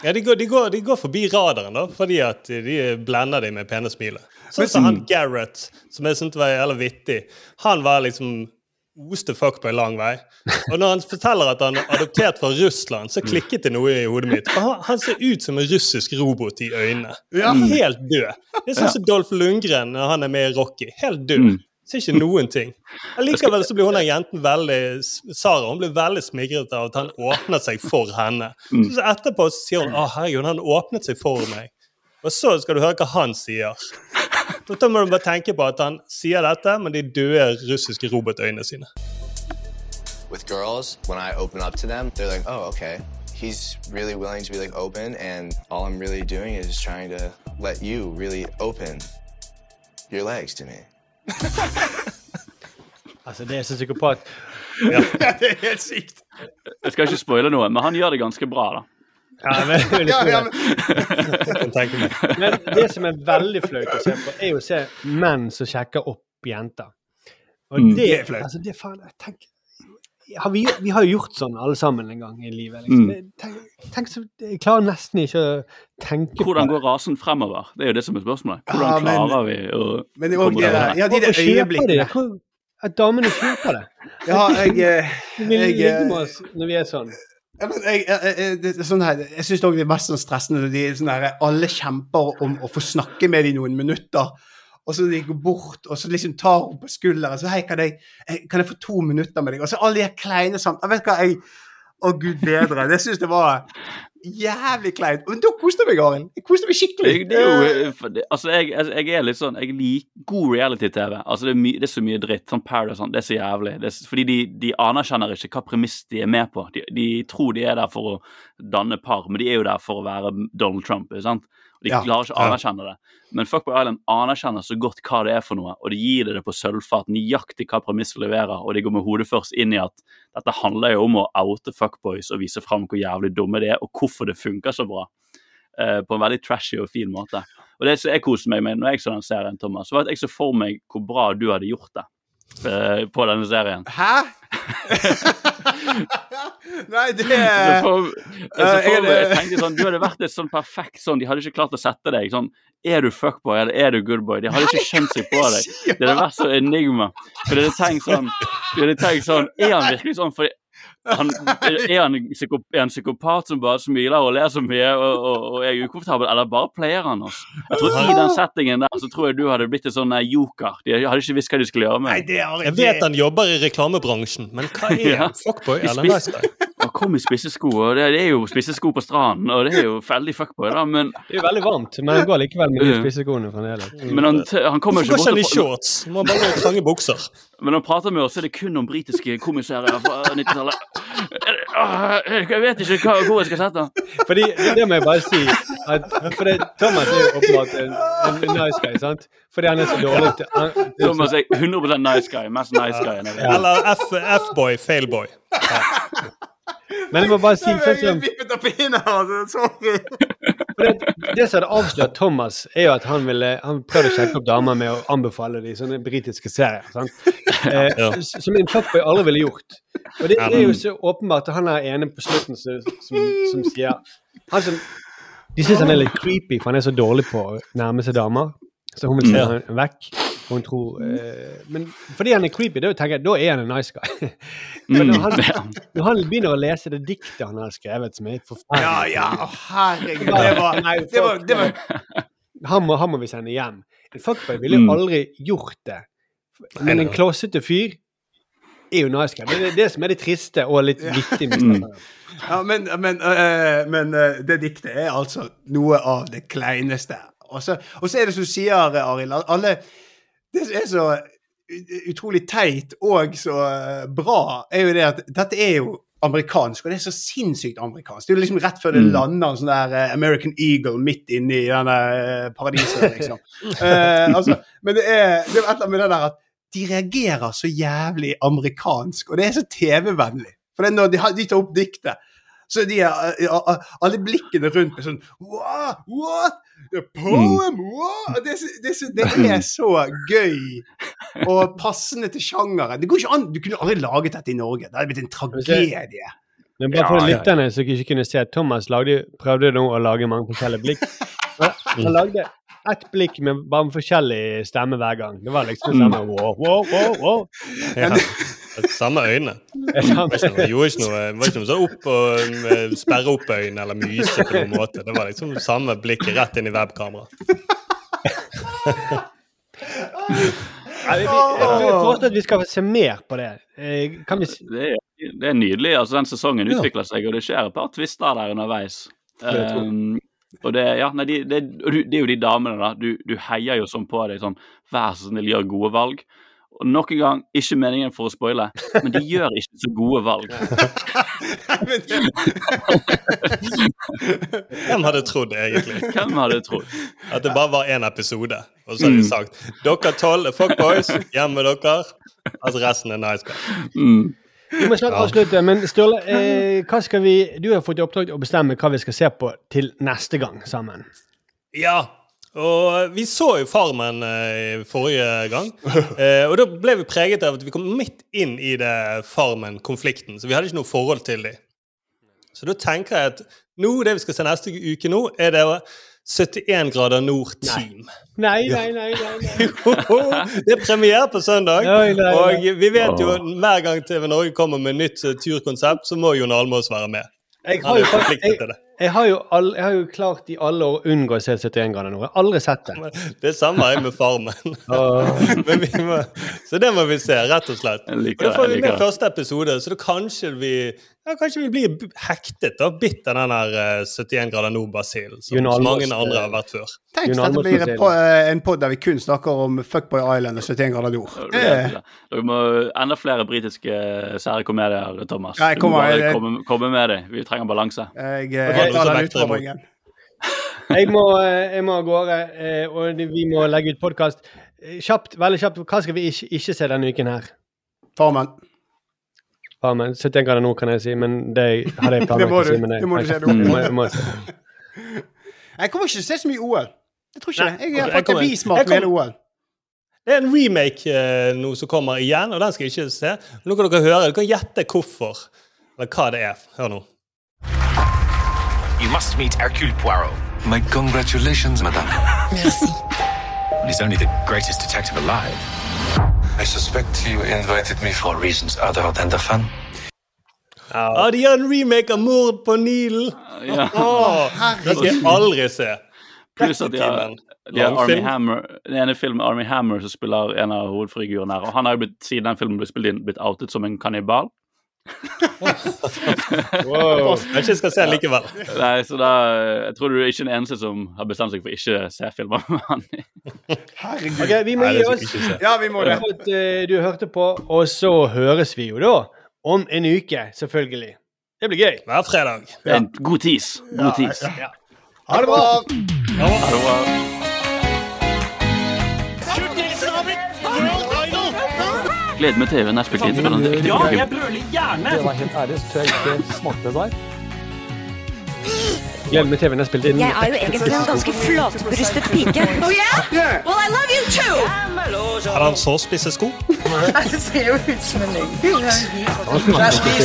Ja, de går, de, går, de går forbi radaren, da, fordi at de blender dem med pene smilet. Sånn som han Gareth, som jeg syntes var jævlig vittig. Han var liksom oste fuckboy lang vei. Og når han forteller at han er adoptert fra Russland, så klikket det noe i hodet mitt. Han, han ser ut som en russisk robot i øynene.
Ja.
Helt død. Det er sånn som Dolph Lundgren når han er med i Rocky. Helt død. Ser ikke noen ting. Likevel så blir hun der jenten veldig Sara hun blir veldig smigret av at han åpnet seg for henne.
Mm.
Så etterpå så sier hun å herregud, han åpnet seg for meg. Og så skal du høre hva han sier. Da må du bare tenke på at han sier dette med de døde russiske robotøynene sine.
with girls, when I open up to them, they're like, oh, okay. He's really willing to be like open, and all I'm really doing is trying to let you really open your legs to me.
Altså, det er så psykopat.
Ja, det er helt sykt.
Jeg skal ikke spoile noe, men han gjør det ganske bra, da.
Ja, men,
Ja, ja, men,
men det som er veldig flaut å se på, er jo å se menn som sjekker opp jenter. Og
Mm.
det,
Det er flaut.
altså, det er faen, jeg tenker, har vi, vi har jo gjort sånn alle sammen en gang i livet. Liksom.
Mm.
Tenk, tenk så, jeg klarer nesten ikke å tenke
Hvordan går rasen fremover? Det er jo det som er spørsmålet. Hvordan
Ja, men-
klarer vi å
men det
komme
der, ja, de der øyeblikkene.
At damene kjøper det.
Ja, jeg,
jeg, vil
jeg,
ligge
eh,
med oss når vi er sånn.
Ja, jeg, jeg, jeg, det, sånn her, jeg syns òg det er mest sånn stressende når de sånn her, alle kjemper om å få snakke med dem noen minutter. Og så de går bort og så liksom tar hun på skulderen så hei, kan jeg, eh, kan jeg få to minutter med deg? Og så alle de kleine samtalene. Vet du hva, jeg Å, gud bedre. Det syns jeg var jævlig kleint. Men da koste jeg meg, Arild. Jeg koste meg skikkelig.
Det, det jo, det- altså jeg, jeg jeg er litt sånn Jeg liker god reality-TV. Altså det, er my, det er så mye dritt. Sånn Paradise sånn, det er så jævlig. Det er, fordi de, de anerkjenner ikke hva premiss de er med på. De, de tror de er der for å danne par, men de er jo der for å være Donald Trump. sant? De
Ja,
klarer ikke å anerkjenne det. Men Fuckboy Island anerkjenner så godt hva det er for noe, og de gir det det på sølvfat, nøyaktig hva premisset leverer, og de går med hodet først inn i at dette handler jo om å oute fuckboys og vise fram hvor jævlig dumme de er, og hvorfor det funker så bra. eh, på en veldig trashy og fin måte. Og det som jeg koste meg med når jeg så den serien, Thomas, var at jeg så for meg hvor bra du hadde gjort det eh, på denne serien.
Hæ? Nei, det
Så for, så
Eh,
for jeg tenkte sånn, Du hadde vært et sånn perfekt sånn De hadde ikke klart å sette deg sånn Er du fuckboy, eller er du goodboy? De hadde ikke skjønt seg på deg. Det hadde vært så enigma. For de hadde tenkt sånn De hadde tenkt sånn Er han virkelig sånn? For han, er, han er han psykopat som bare smiler og ler så mye og, og, og er ukomfortabel, eller bare pleier han oss? Jeg tror I den settingen der så tror jeg du hadde blitt en sånn eh, joker. De hadde ikke visst hva de skulle gjøre med
Nei, det er
Jeg vet han jobber i reklamebransjen, men hva er
Ja.
Fuckboy
han
eller
kom i spissesko, og det, det er jo spissesko på stranden, og det er jo veldig fuckboy, da, men
Det er jo veldig varmt, men han går likevel med de spisseskoene fremdeles.
Men han, han kommer
Hvorfor
ikke
går ikke han i shorts? Må bare gå i trange bukser.
Men når han prater med oss, så er det kun om britiske komiserier fra 90-tallet. Er det- Jeg vet ikke hva, hvor jeg skal sette den.
Fordi, det, det må jeg bare si. At, for det, Thomas er jo åpenbart en, en nice guy, sant? Fordi han er så dårlig til han,
Thomas er 100 nice guy. Mest nice guy.
Eller F-boy, failboy.
Men jeg må bare si sånn som
altså. Sorry.
det, det som hadde avslørt Thomas, er jo at han ville Han prøvde å sjekke opp damer med å anbefale de sånne britiske serier. sant? Eh,
Ja.
Som en fuckboy aldri ville gjort. Og det, det er jo så åpenbart at han er ene på slutten som, som, som sier han som, De syns han er litt creepy, for han er så dårlig på å nærme seg damer. Så hun vil se ham vekk. Hun tror eh, Men fordi han er creepy, da tenker jeg, da er han en nice guy. Men når
Mm,
han, når han begynner å lese det diktet han har skrevet, som er forferdelig
Ja, ja, å, herregud. Det var,
Nei,
det var, det var
han, må, han må vi sende hjem. En fuckboy ville jo
Mm.
aldri gjort det. Men en klossete fyr er jo nice guy. Det er det som er det triste og litt viktig med
Mm.
Ja, men, men, øh, men øh, det diktet er altså noe av det kleineste. Og så, er det som sier, Arild, alle Det som er så utrolig teit og så øh, bra, er jo det at dette er jo amerikansk, og det er så sinnssykt amerikansk. Det er jo liksom rett før det
Mm.
lander en sånn der øh, American Eagle midt inni denne øh, paradiset, liksom. Eh, altså, men det er, det er et eller annet med det der at de reagerer så jævlig amerikansk, og det er så TV-vennlig. For det når de, de tar opp diktet, så er de, eh, eh, alle blikkene rundt meg sånn What? What? A poem? What? Det, er så- det, er det er så gøy og passende til sjangeren. Det går ikke an, Du kunne aldri laget dette i Norge. Det hadde blitt en tragedie.
Men bare for
Ja,
lytterne som ikke kunne se, Thomas lagde, prøvde nå å lage mange forskjellige blikk. Han lagde ett blikk med bare med forskjellig stemme hver gang. Det var liksom
sånn
samme wow, wow, wow, wow.
Ja. Samme øyne.
Det
var ikke noe, gjorde ikke noe, var ikke noe sånn opp og eh, sperre opp øynene eller myse på noen måte. Det var liksom samme blikket rett inn i webkameraet.
Ja, vi, vi, jeg foreslår at vi skal se mer på det. Eh, Kan vi
Det er, det er nydelig. altså Den sesongen utvikler seg, og det skjer et par tvister der underveis.
Det.
Um, og det, ja, nei, det, det, det er jo de damene, da. Du, du heier jo sånn på deg sånn Vær så snill, gjør gode valg. Og nok en gang, ikke meningen for å spoile, men de gjør ikke så gode valg.
Hvem hadde trodd egentlig?
Hvem hadde trodd?
At det bare var én episode. Og så hadde de sagt dere tolv er fuckboys, hjem med dere. Altså resten er nice guy.
Mm.
Vi må snart avslutte, men Sturle, eh, hva skal vi, du har fått i oppdrag å bestemme hva vi skal se på til neste gang sammen.
Ja. Og vi så jo Farmen eh, forrige gang. Eh, og da ble vi preget av at vi kom midt inn i det Farmen-konflikten. Så vi hadde ikke noe forhold til dem. Så da tenker jeg at nå, det vi skal se neste uke nå, er det 71 grader nord-team.
Nei, nei, nei. nei, nei. nei.
det er premiere på søndag.
Nei, nei, nei.
Og vi vet jo at hver gang TV Norge kommer med nytt eh, turkonsept, så må Jon Almaas være med.
Jeg
Han
har, jo,
forpliktet
jeg. Jeg, har jo all, jeg har jo klart i alle år å unngå å se 71 grader nå. Jeg har aldri sett det.
Det samme har jeg med Farmen. Men vi må, så det må vi se, rett og slett. Og da får vi med første episode, så da kanskje vi ja, kanskje vi blir hektet og bitt av den der eh, 71 grader nord-basillen, som mange andre
eh,
har vært før.
Tenk dette
Almaas
blir en po- eh, en pod der vi kun snakker om Fuckboy Island og 71 grader nord.
Det er. Dere må enda flere britiske sære komedier, Thomas.
Ja,
Du må bare komme, komme med dem. Vi trenger balanse.
Jeg
jeg, jeg,
jeg
Jeg må, eh, jeg må av gårde, eh, og vi må legge ut podkast. Kjapt, veldig kjapt, hva skal vi ikke, ikke se denne uken her?
Farmen.
Farmen. 71 grader nå, kan jeg si, men det hadde jeg planlagt å si. Men
Det må du se nå.
Jeg må, jeg.
Jeg kommer ikke til å se så mye OL. Jeg tror ikke
Nei,
det. Jeg har
jeg
fått bismak
jeg
med hele OL.
Det er en remake eh, nå som kommer igjen, og den skal jeg ikke se. Nå kan dere høre, dere kan gjette hvorfor, eller hva det er. Hør nå.
You must meet Hercule Poirot.
My congratulations, madame.
Merci. He's only the greatest detective alive.
I suspect you invited me for reasons other than the fun.
Ja, de gjør en remake av Mord på Nilen!
Ja.
Oh, det skal jeg aldri se.
Pluss at de har, de har Army. Hammer, den ene filmen Army Hammer som spiller en av hovedfigurene her. Og han har jo blitt, siden den filmen ble spilt inn, blitt outet som en kannibal.
Wow. Kanskje jeg skal se den likevel.
Nei, så da, Jeg tror du er ikke den eneste som har bestemt seg for ikke å se filmer med han.
Herregud.
Okay, Vi må
Nei,
gi oss.
Ja, vi må det.
At uh, du hørte på, og så høres vi jo da om en uke, selvfølgelig. Det blir gøy.
Hver fredag.
En god tis. God tis.
Ja.
Ha det bra!
Ha det bra. Gled meg til neste tid.
Ja, jeg
brøler
Det var helt ærlig, så jeg ikke smakte der.
Gleder meg til vi har spilt inn.
Jeg er jo egentlig en ganske flatbrystet pike.
Oh yeah? Well, I love you too!
Har han så spisse sko?
Det ser jo ut som en løgn.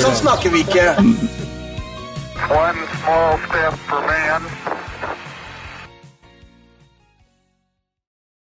Sånn snakker vi ikke.
One small step for man,